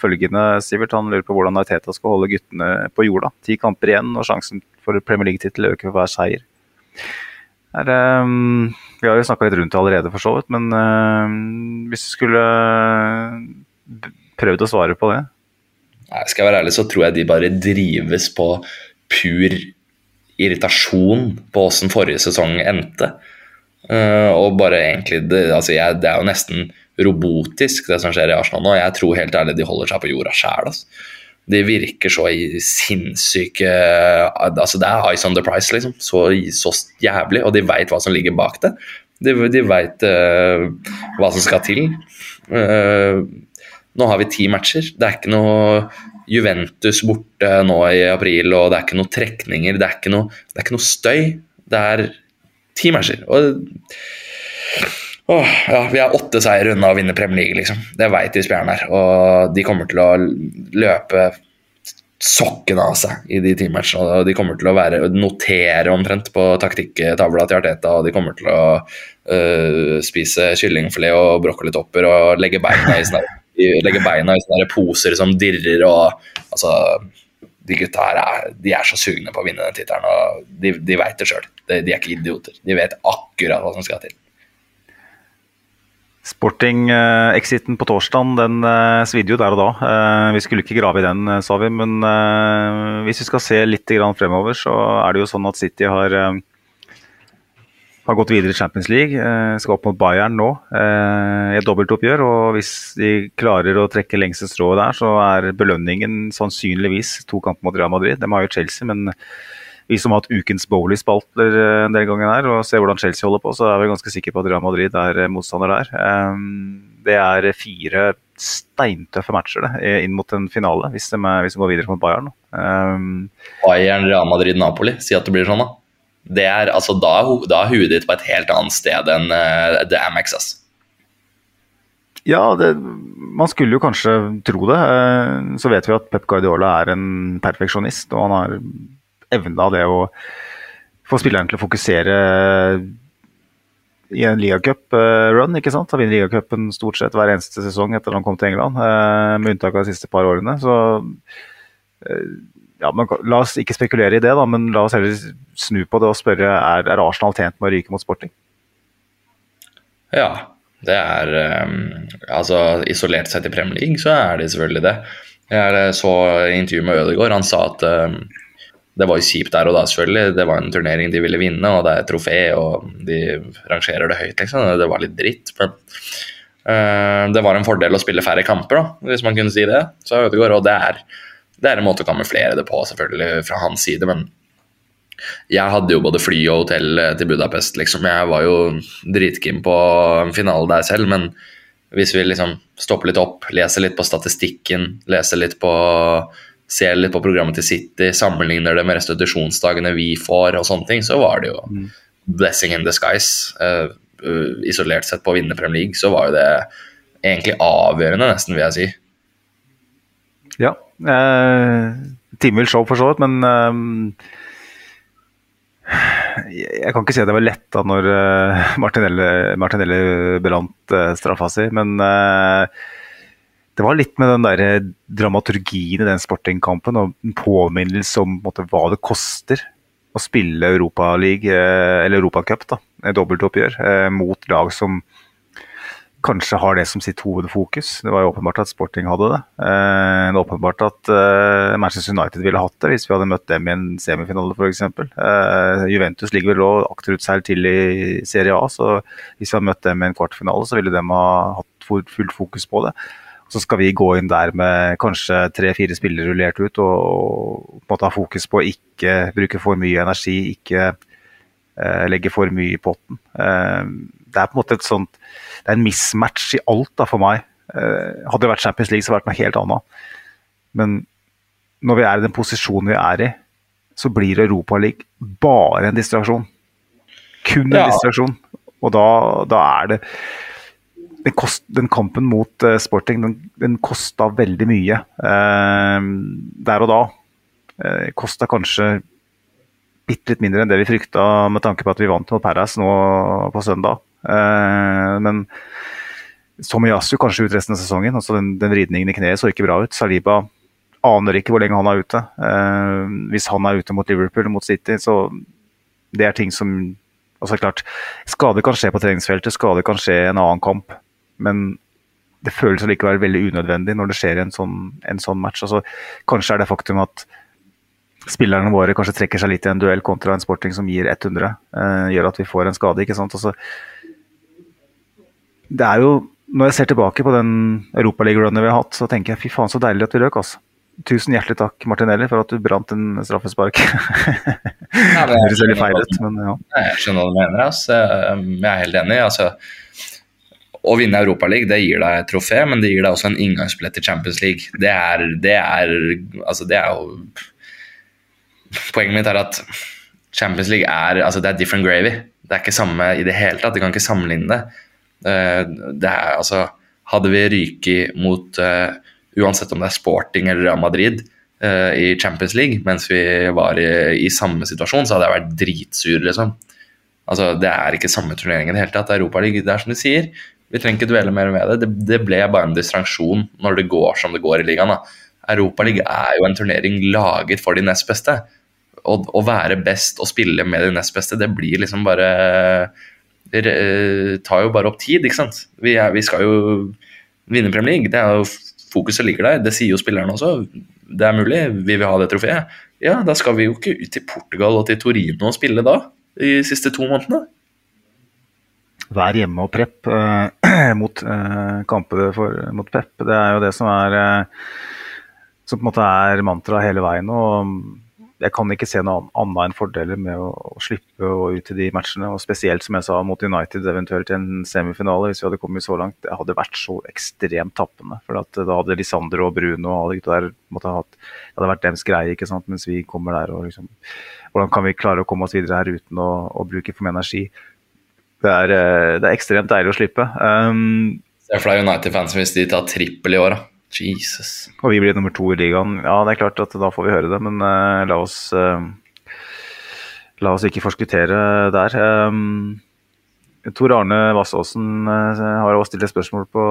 følgende, Sivert. Han lurer på hvordan Arteta skal holde guttene på jorda. Ti kamper igjen, og sjansen for Premier League-tittel øker for hver seier. Er, ehm, vi har jo snakka litt rundt det allerede, for så vidt, men ehm, hvis du skulle prøvd å svare på det Nei, skal jeg være ærlig, så tror jeg de bare drives på pur irritasjon på åssen forrige sesong endte. Eh, og bare egentlig det, altså jeg, det er jo nesten robotisk, det som skjer i Arsenal nå. Jeg tror helt ærlig de holder seg på jorda sjæl. Altså. De virker så sinnssyke altså Det er ice on the price, liksom. Så, så jævlig. Og de veit hva som ligger bak det. De, de veit hva som skal til. Uh, nå har vi ti matcher. Det er ikke noe Juventus borte nå i april, og det er ikke noe trekninger. Det er ikke noe, det er ikke noe støy. Det er ti matcher. Og åh, ja, vi er åtte seier unna å vinne Premier League, liksom. Det veit de spillerne her. Og de kommer til å løpe sokken av seg i de ti matchene. Og de kommer til å være, notere omtrent på taktikktavla til Arteta, og de kommer til å øh, spise kyllingfilet og brokkolitopper og legge beina i sånne, legge beina i sånne poser som dirrer og Altså, de gutta her er, de er så sugne på å vinne den tittelen, og de, de veit det sjøl. De, de er ikke idioter. De vet akkurat hva som skal til. Sporting-exiten på torsdag den uh, svidde jo der og da. Eh, vi skulle ikke grave i den, eh, sa vi. Men hvis vi skal se litt fremover, så er det jo sånn at City har, har gått videre i Champions League. skal opp mot Bayern nå i et dobbeltoppgjør. Og hvis de klarer å trekke lengste strået der, så er belønningen sannsynligvis to kamper mot Real Madrid. De har jo Chelsea, men vi som har hatt ukens Bowley-spalter eh, en del ganger her, og ser hvordan Chelsea holder på, så er vi ganske sikre på at Real Madrid er eh, motstander der. Det er fire steintøffe matcher det, eh, inn mot en finale, hvis de, hvis de går videre mot Bayern. Bayern, Real Madrid, Napoli, si at det blir sånn, da. Det er, altså, da, da er huet ditt på et helt annet sted enn uh, The Amex. Altså. Ja, det, man skulle jo kanskje tro det. Så vet vi at Pep Guardiola er en perfeksjonist, og han har evna det å få spilleren til å fokusere i en ligacup-run. ikke sant? Han vinner ligacupen stort sett hver eneste sesong etter han kom til England, eh, med unntak av de siste par årene. Så eh, ja, men La oss ikke spekulere i det, da, men la oss heller snu på det og spørre er, er Arsenal tjent med å ryke mot Sporting? Ja, det er um, Altså, isolert sett i Premier League så er det selvfølgelig det. Jeg så intervju med Ødegaard. Han sa at um, det var jo kjipt der og da, selvfølgelig. Det var en turnering de ville vinne, og det er et trofé, og de rangerer det høyt, liksom. Det var litt dritt. Men uh, det var en fordel å spille færre kamper, da, hvis man kunne si det. Så Ødegaard, og det er, det er en måte å kamuflere det på, selvfølgelig, fra hans side, men jeg hadde jo både fly og hotell til Budapest, liksom. Jeg var jo dritkeen på en finale der selv, men hvis vi liksom stopper litt opp, leser litt på statistikken, leser litt på ser litt på programmet til City, sammenligner det med restitusjonsdagene vi får, og sånne ting, så var det jo mm. blessing in disguise. Uh, uh, isolert sett på å vinne Premier League, så var jo det egentlig avgjørende, nesten, vil jeg si. Ja. Eh, Timevill show, for så vidt, men eh, jeg kan ikke si at det var lett da når uh, Martinelli, Martinelli brant straffa si, men det var litt med den der dramaturgien i den sportingkampen og en påminnelse om måte, hva det koster å spille Europaliga, eh, eller Europacup, et dobbeltoppgjør, eh, mot lag som kanskje har det som sitt hovedfokus. Det var jo åpenbart at Sporting hadde det. Eh, det er åpenbart at Manchester United ville hatt det hvis vi hadde møtt dem i en semifinale f.eks. Juventus ligger vel òg akterutseilt til i Serie A, så hvis vi hadde møtt dem i en kvartfinale, så ville de ha hatt fullt fokus på det. Så skal vi gå inn der med kanskje tre-fire spillere rullert ut og på en måte ha fokus på å ikke bruke for mye energi, ikke eh, legge for mye i potten. Eh, det er på en måte et sånt Det er en mismatch i alt da, for meg. Eh, hadde det vært Champions League, så hadde det vært noe helt annet. Men når vi er i den posisjonen vi er i, så blir Europaligaen bare en distraksjon. Kun en ja. distraksjon. Og da, da er det den, kost, den, kampen mot uh, Sporting den, den kosta veldig mye uh, der og da. Uh, kosta kanskje bitte litt mindre enn det vi frykta med tanke på at vi vant mot Paris nå på søndag. Uh, men Tomiyasu kanskje ut resten av sesongen. altså Den, den vridningen i kneet så ikke bra ut. Saliba aner ikke hvor lenge han er ute. hvis han er ute mot Liverpool, mot City, så det er ting som altså klart, Skade kan skje på treningsfeltet, skade kan skje en annen kamp. Men det føles allikevel veldig unødvendig når det skjer en sånn, en sånn match. Altså, kanskje er det faktum at spillerne våre kanskje trekker seg litt i en duell kontra en sporting som gir 100, eh, gjør at vi får en skade. ikke sant? Altså, det er jo, Når jeg ser tilbake på den europaligarunnen vi har hatt, så tenker jeg fy faen så deilig at vi røk. altså. Tusen hjertelig takk, Martinelli, for at du brant en straffespark. Ja, det høres veldig feil ut, men ja. Jeg skjønner hva du mener. Altså. Jeg er helt enig. altså å vinne Europaligaen det gir deg et trofé, men det gir deg også en inngangsbillett til Champions League. Det er, det er, altså det er jo Poenget mitt er at Champions League er, altså det er different gravy. Det er ikke samme i det hele tatt. Du kan ikke sammenligne det. Eh, det er, altså, hadde vi ryket mot uh, Uansett om det er Sporting eller Real Madrid uh, i Champions League mens vi var i, i, samme situasjon, så hadde jeg vært dritsur, liksom. Altså, det er ikke samme turnering i det hele tatt. Europaligaen, det er som de sier. Vi trenger ikke dvele mer med det. det. det. ble bare en distraksjon når det går som det går i ligaen. Europaligaen er jo en turnering laget for de nest beste. Å, å være best og spille med de nest beste, det blir liksom bare eh, tar jo bare opp tid, ikke sant. Vi, er, vi skal jo vinne Premier League. Det er jo Fokuset ligger der. Det sier jo spillerne også. Det er mulig, vi vil ha det trofeet. Ja, da skal vi jo ikke ut til Portugal og til Torino og spille da, de siste to månedene. Vær hjemme og prep eh, mot eh, kamper for, mot Pep. Det er jo det som er eh, som på en måte er mantraet hele veien. og Jeg kan ikke se noe an- annet enn fordeler med å, å slippe å ut i de matchene. og Spesielt som jeg sa mot United, eventuelt en semifinale, hvis vi hadde kommet så langt. Det hadde vært så ekstremt tappende. for at Da hadde Lisandro og Bruno og alle der måtte ha hatt, det hadde vært deres greie, ikke sant? mens vi kommer der og liksom Hvordan kan vi klare å komme oss videre her uten å, å bruke for mye energi? Det er, eh, det er ekstremt deilig å slippe. Um, Se for deg United-fans hvis de tar trippel i år, da. Jesus. og vi blir nummer to i ligaen. Ja, det er klart at da får vi høre det, men uh, la oss uh, La oss ikke forskuttere der. Um, Tor Arne Vassåsen har også stilt et spørsmål på,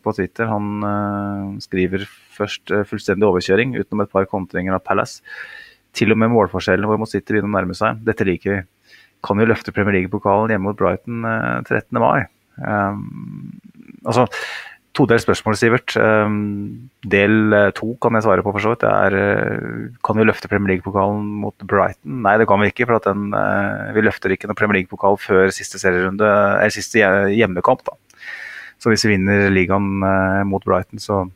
på Twitter. Han uh, skriver først fullstendig overkjøring utenom et par kontringer av Palace. Til og med målforskjellen hvor mot City begynner å nærme seg. Dette liker vi. Kan jo løfte Premier League-pokalen hjemme mot Brighton uh, 13. mai. Um, altså, Todelt spørsmål, Sivert. Um, del eh, to kan jeg svare på, for så vidt. Eh, kan vi løfte Premier League-pokalen mot Brighton? Nei, det kan vi ikke. for den, eh, Vi løfter ikke noen Premier League-pokal før siste serierunde, eller siste hjemmekamp. da. Så hvis vi vinner ligaen mot Brighton, så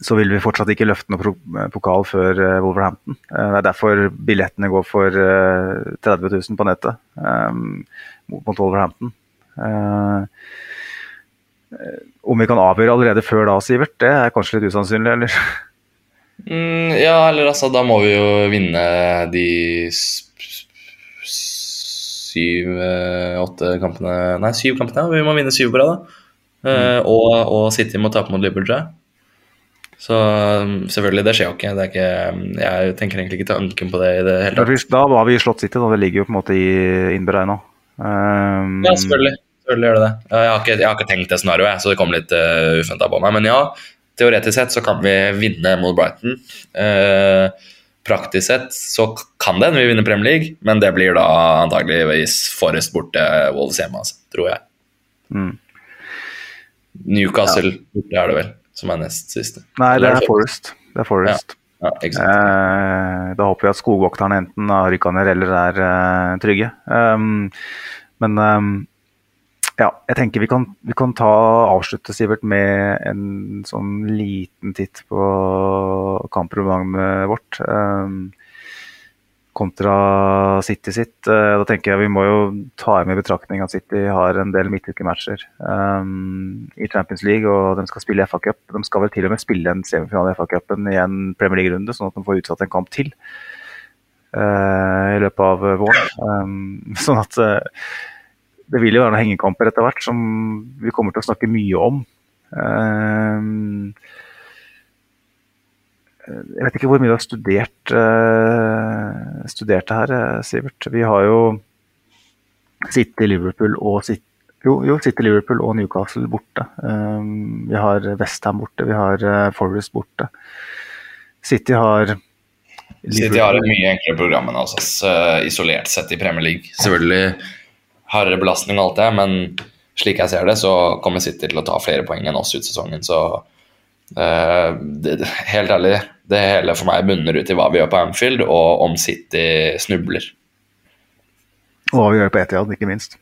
så vil vi fortsatt ikke løfte noen pokal før Wolverhampton. Det er derfor billettene går for eh, 30 000 på nettet um, mot Wolverhampton. Eh, Om vi kan avgjøre allerede før da, Sivert, det er kanskje litt usannsynlig, eller? Mm, ja, eller altså, da må vi jo vinne de s- s- syv, eh, kampene Nei, syv kampene. Vi må vinne syv på rad, da. Eh, og, og City må tape mot Liverpool, tror jeg. Så um, selvfølgelig, det skjer jo ikke. Det er ikke jeg tenker egentlig ikke tanken på det i det hele tatt. Da har vi slått City, da. Det ligger jo på en måte i innberegna. Um, Ja, selvfølgelig. Selvfølgelig gjør det det. Jeg har ikke, jeg har ikke tenkt det scenarioet, så det kom litt uh, ufenta på meg. Men ja, teoretisk sett så kan vi vinne mot Brighton. Uh, praktisk sett så kan det hende vi vinner Premier League, men det blir da antageligvis Forrest borte, Wolves hjemme, altså, tror jeg. Mm. Newcastle det er det vel, som er nest siste. Nei, det er Forest. Det er Forest. Ja, Ja. Eh, da håper vi at skogvokterne enten har rykka ned eller er eh, trygge. Um, men um, ja, jeg tenker vi kan, vi kan ta avslutte, Sivert, med en sånn liten titt på kampprogrammet vårt. Um, kontra City sitt. Uh, da tenker jeg vi må jo ta med i betraktning at City har en del midtukematcher um, i Champions League, og de skal spille FA Cup. De skal vel til og med spille en semifinale i FA Cupen i en Premier League-runde, sånn at de får utsatt en kamp til uh, i løpet av våren. Um, sånn at eh, det vil jo være noen hengekamper etter hvert som vi kommer til å snakke mye om. Um, jeg vet ikke hvor mye du har studert, eh, studert det her, eh, Sivert. Vi har jo City, Liverpool og City, jo, jo, City, Liverpool og Newcastle borte. Um, vi har Westham borte, vi har eh, Forest borte. City har City har et mye enklere program enn oss, isolert sett i Premier League. Selvfølgelig hardere belastning og alt det, men slik jeg ser det, så kommer City til å ta flere poeng enn oss ut sesongen. Så uh, det, helt ærlig, det hele for meg bunner ut i hva vi gjør på Anfield, og om City snubler. Og hva vi gjør på Etiad, ikke minst.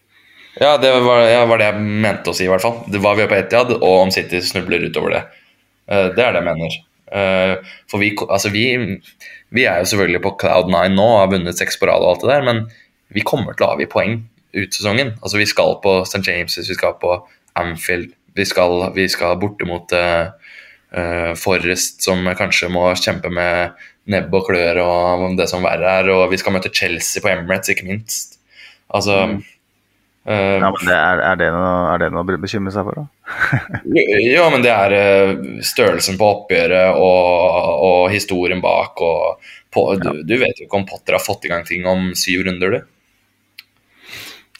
Ja, det var, ja, var det jeg mente å si, i hvert fall. Det, hva vi gjør på Etiad, og om City snubler utover det. Uh, det er det jeg mener. Uh, for vi, altså vi, vi er jo selvfølgelig på cloud nine nå og har vunnet seks på rad og alt det der, men vi kommer til å avgi poeng ut sesongen. Altså Vi skal på St. James', vi skal på Anfield, vi skal, vi skal borte mot eh, Forrest, som kanskje må kjempe med nebb og klør og det som verre er, og vi skal møte Chelsea på Emirates, ikke minst. Altså eh, Ja, men det er, er, det noe, er det noe å bekymre seg for? da? jo, men det er størrelsen på oppgjøret og, og historien bak. Og på, du, du vet jo ikke om Potter har fått i gang ting om syv runder, du.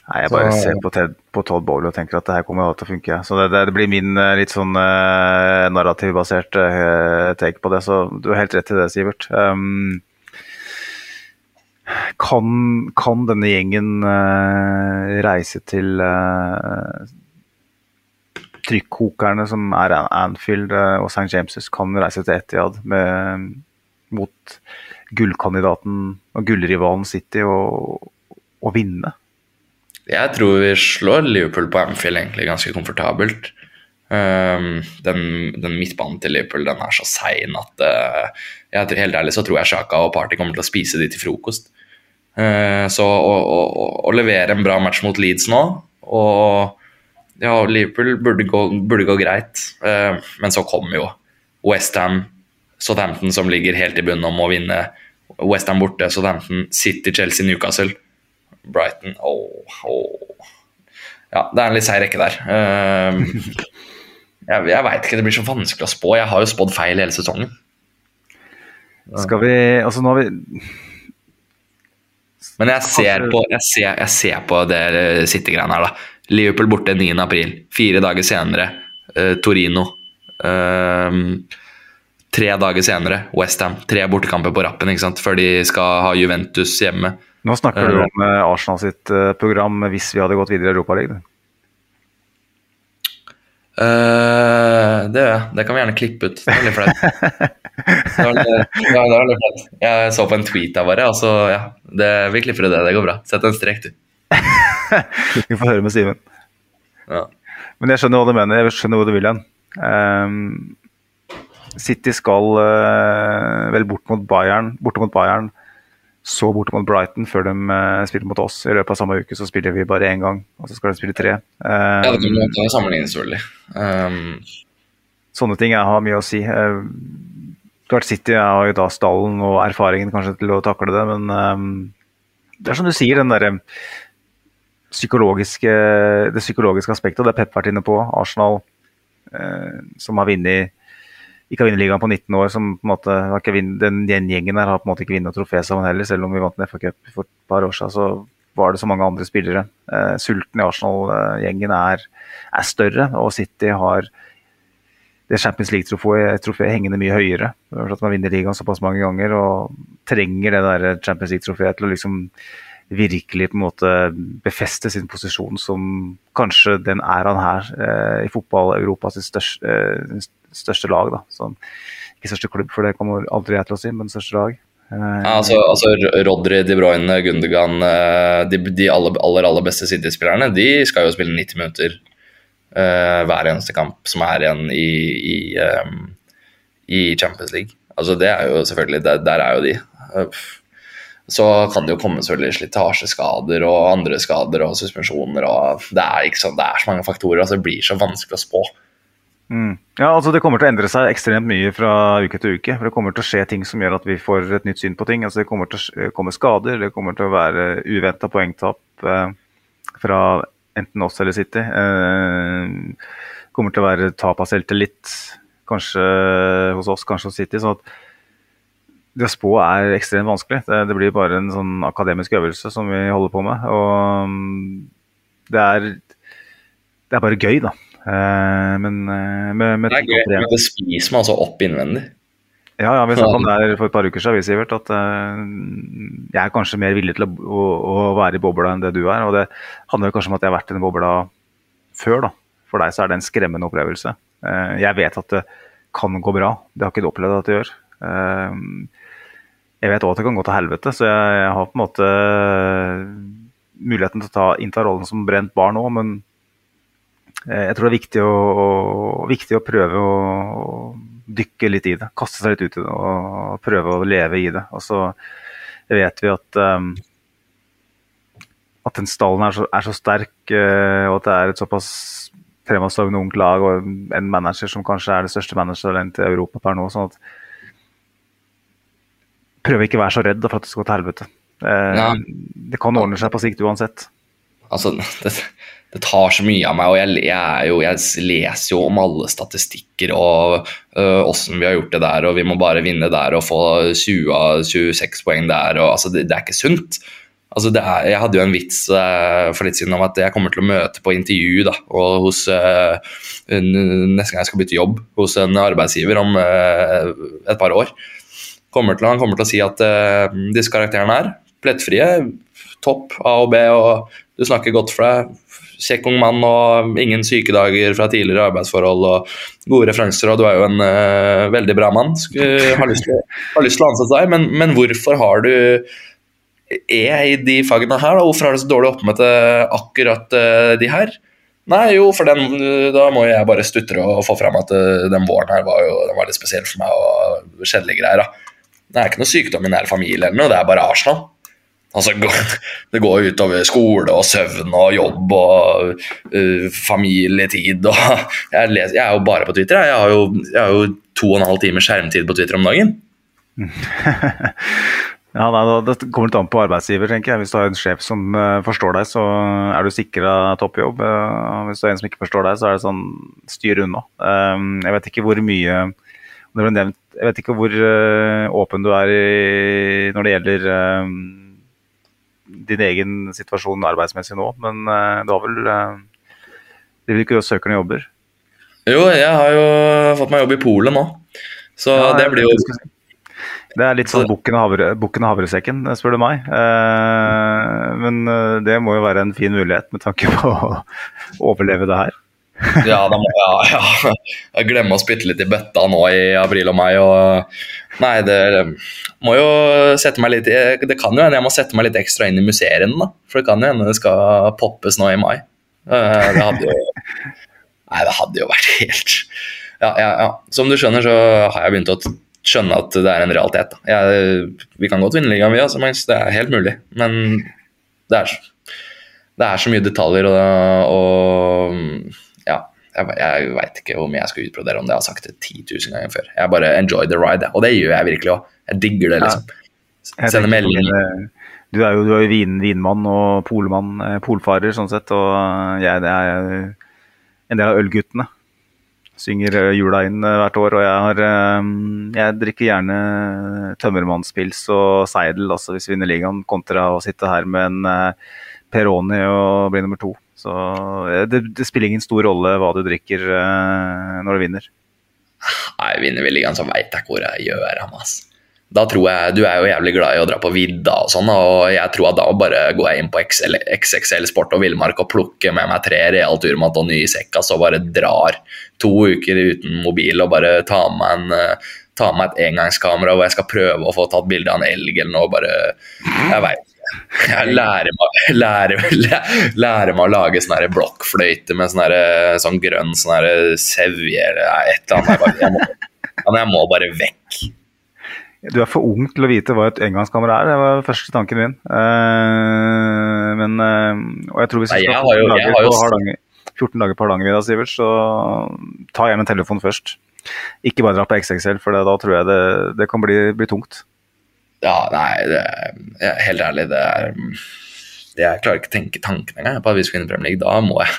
Nei, Jeg bare Så- ser på, Ted, på Todd Bowley og tenker at det her kommer til å funke. Så det, det, blir min eh, litt sånn uh, narrativbasert uh, take på det. Så du har helt rett i det, Sivert. Um, kan, kan denne gjengen uh, reise til uh, trykkokerne som er Anfield og St. James' kan reise til Etiad med, mot gullkandidaten og gullrivalen City og, og vinne? Jeg tror vi slår Liverpool på Anfield egentlig ganske komfortabelt. Um, den, den midtbanen til Liverpool den er så sein at uh, jeg, helt ærlig så tror jeg Sjaka og Party kommer til å spise de til frokost. Uh, så å, å, å, å levere en bra match mot Leeds nå og ja, Liverpool burde gå, burde gå greit, uh, men så kommer jo Westham, Southampton som ligger helt i bunnen og må vinne. Westham borte, Southampton, City, Chelsea, Newcastle. Brighton Oh, oh. Ja, det er en litt seig rekke der. Ehm, jeg jeg veit ikke, det blir så vanskelig å spå. Jeg har jo spådd feil hele sesongen. Skal vi Altså, nå har vi Men jeg ser på, jeg ser, jeg ser på det City-greiene her, da. Liverpool borte 9. april. Fire dager senere uh, Torino. Ehm, tre dager senere Westham. Tre bortekamper på rappen ikke sant? før de skal ha Juventus hjemme. Nå snakker du Eh. om eh, Arsenal sitt eh, program hvis vi hadde gått videre i Europaligaen. Uh, det gjør jeg. Det kan vi gjerne klippe ut. Det var litt flaut. Jeg så på en tweet der bare, og så ja. Det, vi klipper ut det. Det går bra. Sett en strek, du. Vi får høre med Simen. Ja. Men jeg skjønner hva du mener. Jeg skjønner hvor du vil hen. Ehm, City skal eh, vel bort mot Bayern, borte mot Bayern, så borte mot Brighton før de eh, spiller mot oss. I løpet av samme uke så spiller vi bare én gang, og så skal de spille tre. ja, det kan ta sammenlignes, selvfølgelig. Um, sånne ting jeg har mye å si. Eh, Klart City har jo da stallen og erfaringen kanskje til å takle det, men um, det er som du sier, den derre psykologiske, det psykologiske aspektet, og det Pep vært inne på. Arsenal, eh, som har vunnet ikke har vunnet ligaen på 19 år, som på en måte har ikke vinn, Den gjengen her har på en måte ikke vunnet trofé sammen heller, selv om vi vant en FA Cup for et par år siden. Så var det så mange andre spillere. Eh, sulten i Arsenal-gjengen er, er større, og City har det Champions League-trofeet trofeet hengende mye høyere. For at man vinner ligaen såpass mange ganger og trenger det der Champions League-trofeet til å liksom virkelig på en måte befeste sin posisjon som kanskje den æraen her eh, i fotball-Europas største, eh, største lag. da. Så, ikke største klubb, for det kommer aldri jeg til å si, men største lag. Eh, ja, altså, altså Rodri, De Bruyne, Gundogan eh, De, de aller, aller, aller beste City-spillerne De skal jo spille 90 minutter uh, hver eneste kamp som er igjen i, i, um, i Champions League. Altså Det er jo selvfølgelig Der, der er jo de. Uh. Så kan det jo komme selvfølgelig slitasjeskader og andre skader og suspensjoner. og Det er, ikke så, det er så mange faktorer. altså Det blir så vanskelig å spå. Mm. Ja, altså Det kommer til å endre seg ekstremt mye fra uke til uke. for Det kommer til å skje ting som gjør at vi får et nytt syn på ting. altså Det kommer til å komme skader, det kommer til å være uventa poengtap eh, fra enten oss eller City. Eh, kommer til å være tap av selvtillit, kanskje hos oss, kanskje hos City. sånn at det å spå er ekstremt vanskelig. Det, det blir bare en sånn akademisk øvelse som vi holder på med. Og mm, det er, det er bare gøy, da. Eh, men eh, med, med Det er gøy, men det spiser meg altså opp innvendig. ja, ja, vi snakket om det for et par uker siden, vi, Sivert, at eh, jeg er kanskje mer villig til å, å, å være i bobla enn det du er. Og det handler kanskje om at jeg har vært i den bobla før. da. For deg så er det en skremmende opplevelse. Jeg vet at det kan gå bra. Det har ikke du opplevd at det gjør. Jeg vet òg at det kan gå til helvete, så jeg, jeg har på en måte muligheten til å ta, innta rollen som brent barn òg, men jeg tror det er viktig å, å, viktig å prøve å, å dykke litt i det. Kaste seg litt ut i det og prøve å leve i det. Og så vet vi at um, at den stallen er så, er så sterk, uh, og at det er et såpass fremadstormende ungt lag og en manager som kanskje er det største managertalentet i Europa per nå. sånn at Prøv ikke å være så redd for at det skal gå til helvete. Uh, Ja. Det kan ordne seg på sikt uansett. Altså, det, det tar så mye av meg, og jeg, jeg, er jo, jeg leser jo om alle statistikker og øh, åssen vi har gjort det der, og vi må bare vinne der og få 20 av 26 poeng der. Og, altså, det, det er ikke sunt. Altså er, jeg hadde jo en vits eh, for litt siden om at jeg kommer til å møte på intervju da, hos, eh, neste gang jeg skal bytte jobb hos en arbeidsgiver om eh, et par år. Kommer til, han kommer til å si at eh, disse karakterene her, plettfrie, topp A og B, og du snakker godt for deg. Kjekk ung mann og ingen sykedager fra tidligere arbeidsforhold og gode referanser, og du er jo en uh, veldig bra mann. Skulle, har, lyst til, har lyst til å ansette deg, men, men hvorfor har du er i de fagene her, da? Hvorfor har du så dårlig oppmøte akkurat uh, de her? Nei, jo, for den, da må jeg bare stutre og få fram at den våren her var jo var litt spesiell for meg, og kjedelige greier, da. Det er ikke noe sykdom i nær familie eller noe, det er bare Arsenal. Altså, det går jo utover skole og søvn og jobb og uh, familietid og jeg, leser, jeg er jo bare på Twitter. Jeg, har jo, jeg har jo to og en halv time skjermtid på Twitter om dagen. Ja, nei, Det kommer litt an på arbeidsgiver. tenker jeg. Hvis du har en sjef som eh, forstår deg, så er du sikra toppjobb. Eh, hvis du er en som ikke forstår deg, så er det sånn styr unna. Jeg vet ikke hvor mye det ble nevnt, Jeg vet ikke hvor åpen du er når det gjelder din egen situasjon arbeidsmessig nå, men eh, du har vel Det vil ikke du og søker noen jobber? Jo, jeg har jo fått meg jobb i Polet nå. Så Ja, det blir jo. Det er litt sånn bukken og, havre, bukken og havresekken, spør du meg. Eh, men eh, det må jo være en fin mulighet med tanke på å overleve det her. Ja, da må jeg, ja, jeg glemmer å spytte litt i bøtta nå i april og mai. Og, nei, det må jo sette meg litt Det kan jo hende jeg må sette meg litt ekstra inn i museene, da. For det kan jo hende det skal poppes nå i mai. Eh, Det hadde jo Nei, det hadde jo vært helt ja, ja, ja. Som du skjønner, så har jeg begynt å skjønne at det er en realitet. Jeg, vi kan godt vinne ligaen, vi, altså, Det er helt mulig. Men det er, det er så mye detaljer og, og. Jeg, jeg veit ikke hvor mye jeg skal utbrodere om det. Jeg har sagt det 10 000 ganger før. Jeg bare enjoy the ride, og det gjør jeg virkelig òg. Jeg digger det, liksom. Ja, Sende melding. Du er jo, du er jo vin, vinmann og polmann, eh, polfarer sånn sett, og jeg det er en del av ølguttene. Synger eh, jula inn eh, hvert år, og jeg har Jeg drikker gjerne tømmermannspils og seidel altså hvis vi vinner ligaen, kontra å sitte her med en Peroni og bli nummer to. Så eh, det, det spiller ingen stor rolle hva du drikker eh, når du vinner. Nei, vinner vi ligaen, så veit jeg hvor jeg gjør ham, ass. Da tror jeg, Du er jo jævlig glad i å dra på vidda og sånn, og jeg tror at da bare går jeg inn på XL, XXL Sport og Villmark og plukker med meg tre Real Turmat og ny sekk, altså, bare drar to uker uten mobil og bare tar med, en, eh, tar med et engangskamera hvor jeg skal prøve å få tatt bilde av en elg eller noe. bare, Jeg veit. Jeg lærer meg, lærer, lærer, meg å lage sånn blokkfløyte med sånn, sånn grønn sånn her sevje eller et eller annet. Jeg, må, jeg må bare vekk. Du er for ung til å vite hva et engangskamera er, det var første tanken min. Eh, men, eh, og jeg tror hvis Nei, skal jeg ha har jo- 14 jeg dager har jo- på Hardanger- 14 dager på Hardangervidda, Sivert, så ta gjerne telefonen først. Ikke bare dra på XXL, for da tror jeg det, det kan bli, bli tungt. Ja, nei, det, jeg, helt ærlig, det er Jeg klarer ikke å tenke tanken engang på at vi skal vinne Premier League. Da må jeg,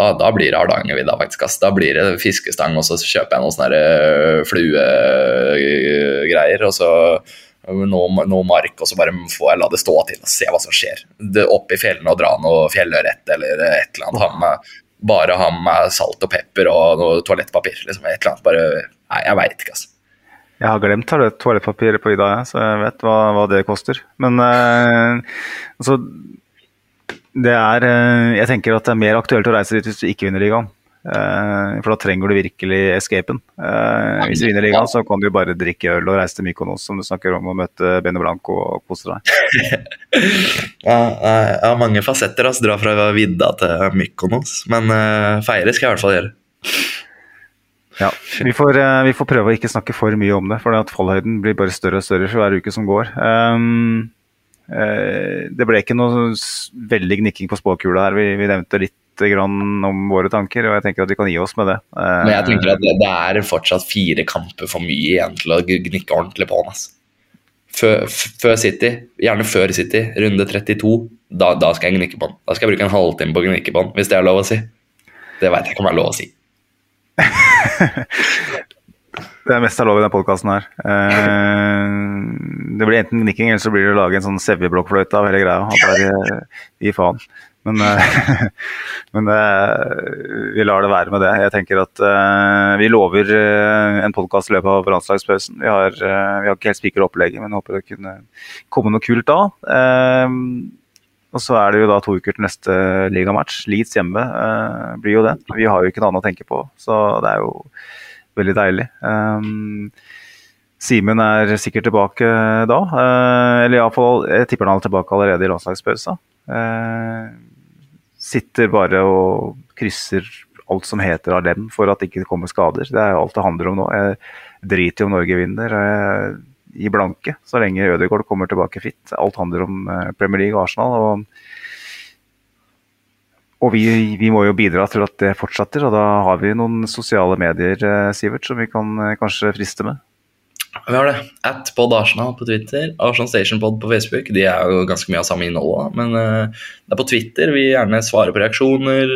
da, da blir det Hardangervidda, faktisk. ass. Da blir det fiskestang, og så kjøper jeg noen sånne fluegreier. Og så noe, noe mark, og så bare får jeg la det stå til og se hva som skjer. Det, opp i fjellene og dra noe fjellørret eller et eller annet. Bare ha med salt og pepper og noe toalettpapir. Liksom, et eller annet. Bare, nei, jeg veit ikke, altså. Jeg har glemt toalett- toalettpapir på Ida, jeg, så jeg vet hva, hva det koster. Men eh, altså Det er eh, Jeg tenker at det er mer aktuelt å reise dit hvis du ikke vinner ligaen. Eh, for da trenger du virkelig escapen. Eh, hvis du vinner ligaen, så kan du bare drikke øl og reise til Mykonos, som du snakker om, og møte Bene Blanco og kose deg. Ja, jeg har mange fasetter. Altså. Dra fra vidda til Mykonos. Men uh, feire skal jeg i hvert fall gjøre. Ja, vi får, eh, vi får prøve å ikke snakke for mye om det, for at fallhøyden blir bare større og større for hver uke som går. Um, uh, det ble ikke noe veldig gnikking på spåkula her. Vi, vi nevnte litt om våre tanker, og jeg tenker at vi kan gi oss med det. Uh, Men jeg tenker at det, det er fortsatt fire kamper for mye igjen til å gnikke ordentlig på den. Altså. Før, før City, gjerne før City, runde 32, da, da skal jeg gnikke på den. Da skal jeg bruke en halvtime på å gnikke på den, hvis det er lov å si. Det veit jeg ikke om det er lov å si. Det er mest av lov i denne podkasten her. Eh, det blir enten nikking, eller så blir det å lage en sånn Sevje-blokkfløyte av hele greia. At det eh, faen. Men, eh, men det, vi lar det være med det. Jeg tenker at vi lover en podkast i løpet av landslagspausen. Vi har, vi har ikke helt spikra opplegget, men håper det kunne komme noe kult da. Eh, og så er det jo da to uker til neste ligamatch. Leeds hjemme eh, blir jo det. Vi har jo ikke noe annet å tenke på, så det er jo veldig deilig. Um, Simen er sikkert tilbake da. Uh, eller iallfall, jeg tipper han er tilbake allerede i landslagspausa. Uh, sitter bare og krysser alt som heter av dem for at det ikke kommer skader. Det er jo alt det handler om nå. Jeg driter i om Norge vinner. og jeg i blanke så lenge Ødegaard kommer tilbake fit. Alt handler om eh, Premier League og Arsenal. og og vi, vi må jo bidra til at det fortsetter, og da har vi noen sosiale medier eh, Sivert, som vi kan eh, kanskje friste med. Vi har det. At Pod Arsenal på Twitter, Arsenal Station Pod på Facebook. De er jo ganske mye av samme innhold, men det er på Twitter vi gjerne svarer på reaksjoner,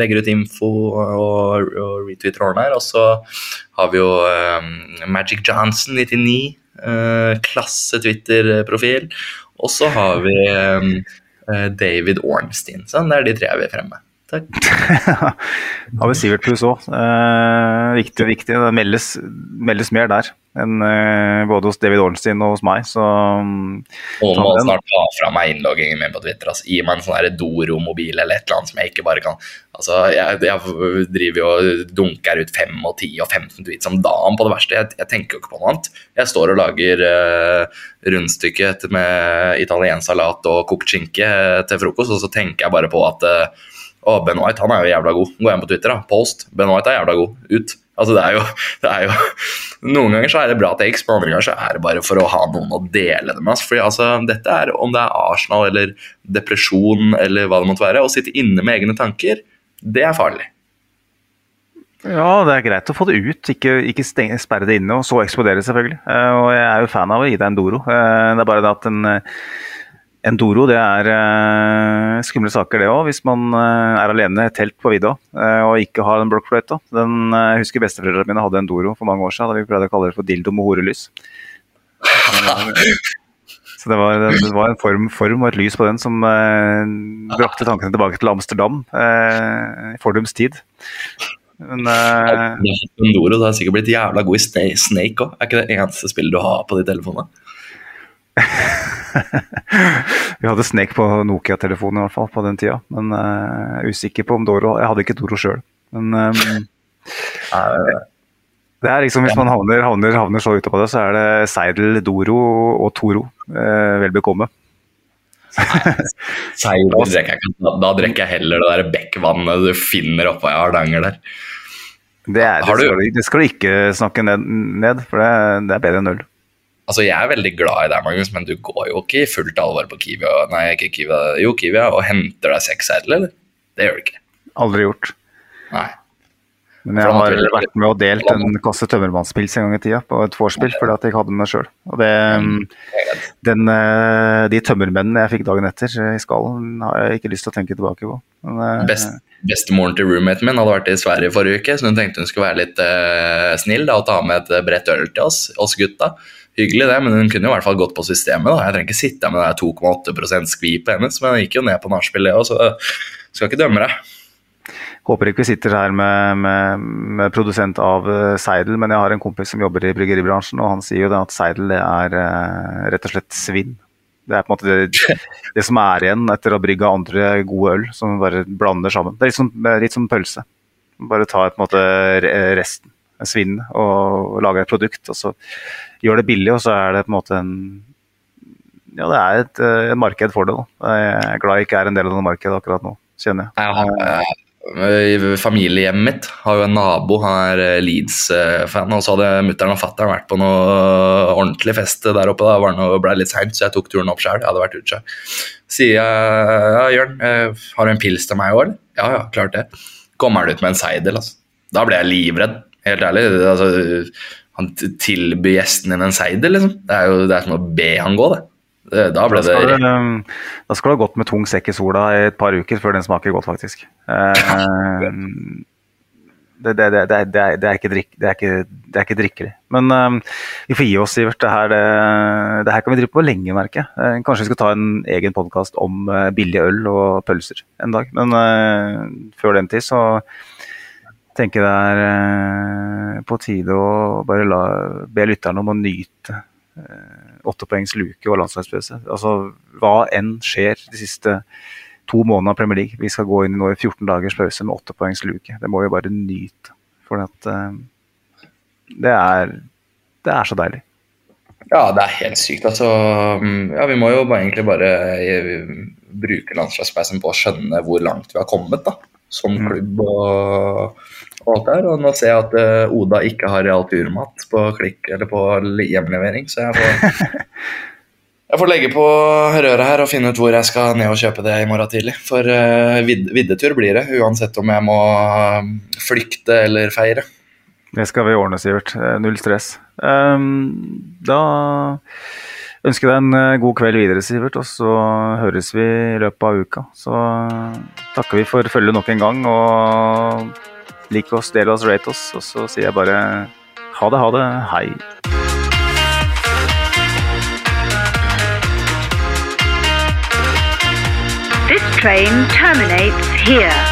legger ut info og, og retwitter årene her. Og så har vi jo um, Magic Johnson 99, uh, klasse Twitter-profil. Og så har vi um, David Ornstein. Sånn, det er de tre jeg vil fremme. Takk. har vi Sivert pluss òg. Eh, viktig, viktig. Det meldes, meldes mer der enn eh, både hos David Ornstein og hos meg. Så Noen må snart ta fra meg innloggingen min på Twitter. Altså. Gi meg en sånn Doro-mobil eller et eller annet som jeg ikke bare kan Altså, jeg, jeg driver jo og dunker ut 5 og 10 og 15 tweets om dagen på det verste. Jeg, jeg tenker jo ikke på noe annet. Jeg står og lager uh, rundstykke med italiensk salat og kokt skinke til frokost, og så tenker jeg bare på at uh, å, Ben White han er jo jævla god. Gå inn på Twitter, da. Post. Ben White er jævla god. Ut. Altså, det er, jo, det er jo Noen ganger så er det bra takes, på andre ganger så er det bare for å ha noen å dele det med. Fordi altså, dette er, Om det er Arsenal eller depresjon eller hva det måtte være, å sitte inne med egne tanker, det er farlig. Ja, det er greit å få det ut, ikke, ikke stenge, sperre det inne, og så eksplodere, selvfølgelig. Uh, og jeg er jo fan av å gi deg en Doro. Uh, det er bare det at en uh, Endoro det er uh, skumle saker, det òg. Hvis man uh, er alene i et telt på vidda uh, og ikke har den blokkfløyte. Den, jeg husker besteforeldrene mine hadde Endoro for mange år siden. Da vi pleide å kalle det for dildo med horelys. Så det var, det var en form, form, og et lys på den som brakte tankene tilbake til Amsterdam i fordums tid. Men uh, Endoro, du har sikkert blitt jævla god i Snake òg. Er ikke det eneste spillet du har på de telefonene? vi hadde snek på Nokia-telefonen i hvert fall på den tida. Men uh, usikker på om Doro Jeg hadde ikke Doro sjøl. Men um, det er liksom Hvis man havner, havner, havner så ute på det, så er det Seidel, Doro og Toro. Uh, vel bekomme. Seidel drikker jeg ikke. Da drikker jeg heller det der bekkvannet du finner oppå i Hardanger der. Det, er, det, skal det, skal du, ikke snakke ned, ned for det, det er bedre enn øl. Altså, Jeg er veldig glad i deg, Magnus, men du går jo ikke i fullt alvor på Kiwi og, nei, ikke Kiwi, jo, Kiwi og henter deg seks eller? Det gjør du ikke. Aldri gjort. Nei. Men jeg har vært med og delt en kasse tømmermannspils en gang i tida på et vorspiel fordi at jeg hadde den selv. sjøl. Og det, den, eh, de tømmermennene jeg fikk dagen etter i skallen, har jeg ikke lyst til å tenke tilbake på. Men, eh, Best, Bestemoren til roommaten min hadde vært i Sverige forrige uke, så hun tenkte hun skulle være litt uh, snill da, og ta med et bredt øl til oss, oss gutta hyggelig det, men hun kunne jo i hvert fall gått på systemet. da. Jeg trenger ikke sitte med det 2,8% skvipet hennes, men hun gikk jo ned på nachspiel, det òg, så skal ikke dømme deg. Håper ikke vi sitter her med, med, med, produsent av uh, Seidel, men jeg har en kompis som jobber i bryggeribransjen, og han sier jo at Seidel det er uh, rett og slett svinn. Det er på en måte det, det som er igjen etter å ha brygga andre gode øl, som bare blander sammen. Det er litt som, litt som pølse. Bare ta på en måte resten, svinn, og, og lage et produkt. og så gjør det billig, og så er det på en måte en Ja, det er et, et eh, marked for det. Da. Jeg er glad jeg ikke er en del av det markedet akkurat nå, kjenner jeg. jeg i eh, familiehjemmet mitt har jo en nabo, han er eh, Leeds-fan. Og så hadde mutter'n og fatter'n vært på noe ordentlig fest der oppe. Da var det ble litt seint, så jeg tok turen opp sjøl. Jeg hadde vært ute. Sier jeg ja, Jørn, har du en pils til meg i år? Ja, ja, klart det. Kommer han ut med en seidel, altså. Da ble jeg livredd, helt ærlig. Altså, han tilbyr gjesten din en seidel, liksom. Det er jo det er som å be han gå, det. det da ble det Da skal, da skal du ha gått med tung sekk i sola i et par uker før den smaker godt, faktisk. Eh, Det, det, det, det, er- det, ikke drikk, det, er ikke, det er ikke drikkelig. Men um, vi får gi oss, Sivert. Det her, det, det her kan vi drive på lenge, merker jeg. Eh, kanskje vi skal ta en egen podkast om eh, billig øl og pølser en dag. Men uh, før den tid så tenker det er eh, på tide å bare la, be lytterne om å nyte eh, åttepoengs luke og landslagspause. Altså, hva enn skjer de siste to månedene av Premier League. Vi skal gå inn i nå i 14 dagers pause med åttepoengs luke. Det må vi bare nyte. For at, eh, det, er, det er så deilig. Ja, det er helt sykt. Altså, mm, ja, vi må jo bare, egentlig bare bruke landslagspausen på å skjønne hvor langt vi har kommet da, som Mm. klubb og, og alt der. Og nå ser jeg at uh, Oda ikke har real turmat på klikk eller på hjemlevering, så jeg får, jeg får legge på røret her og finne ut hvor jeg skal ned og kjøpe det i morgen tidlig. For uh, vid viddetur blir det, uansett om jeg må eh, flykte eller feire. Det skal vi ordne, Sivert. Null stress. Um, da ønsker deg en eh, god kveld videre, Sivert, og så høres vi i løpet av uka. Så eh, takker vi for følget nok en gang, og lik oss, del oss, rate oss, og så sier jeg bare ha det, ha det, hei. This train terminates here.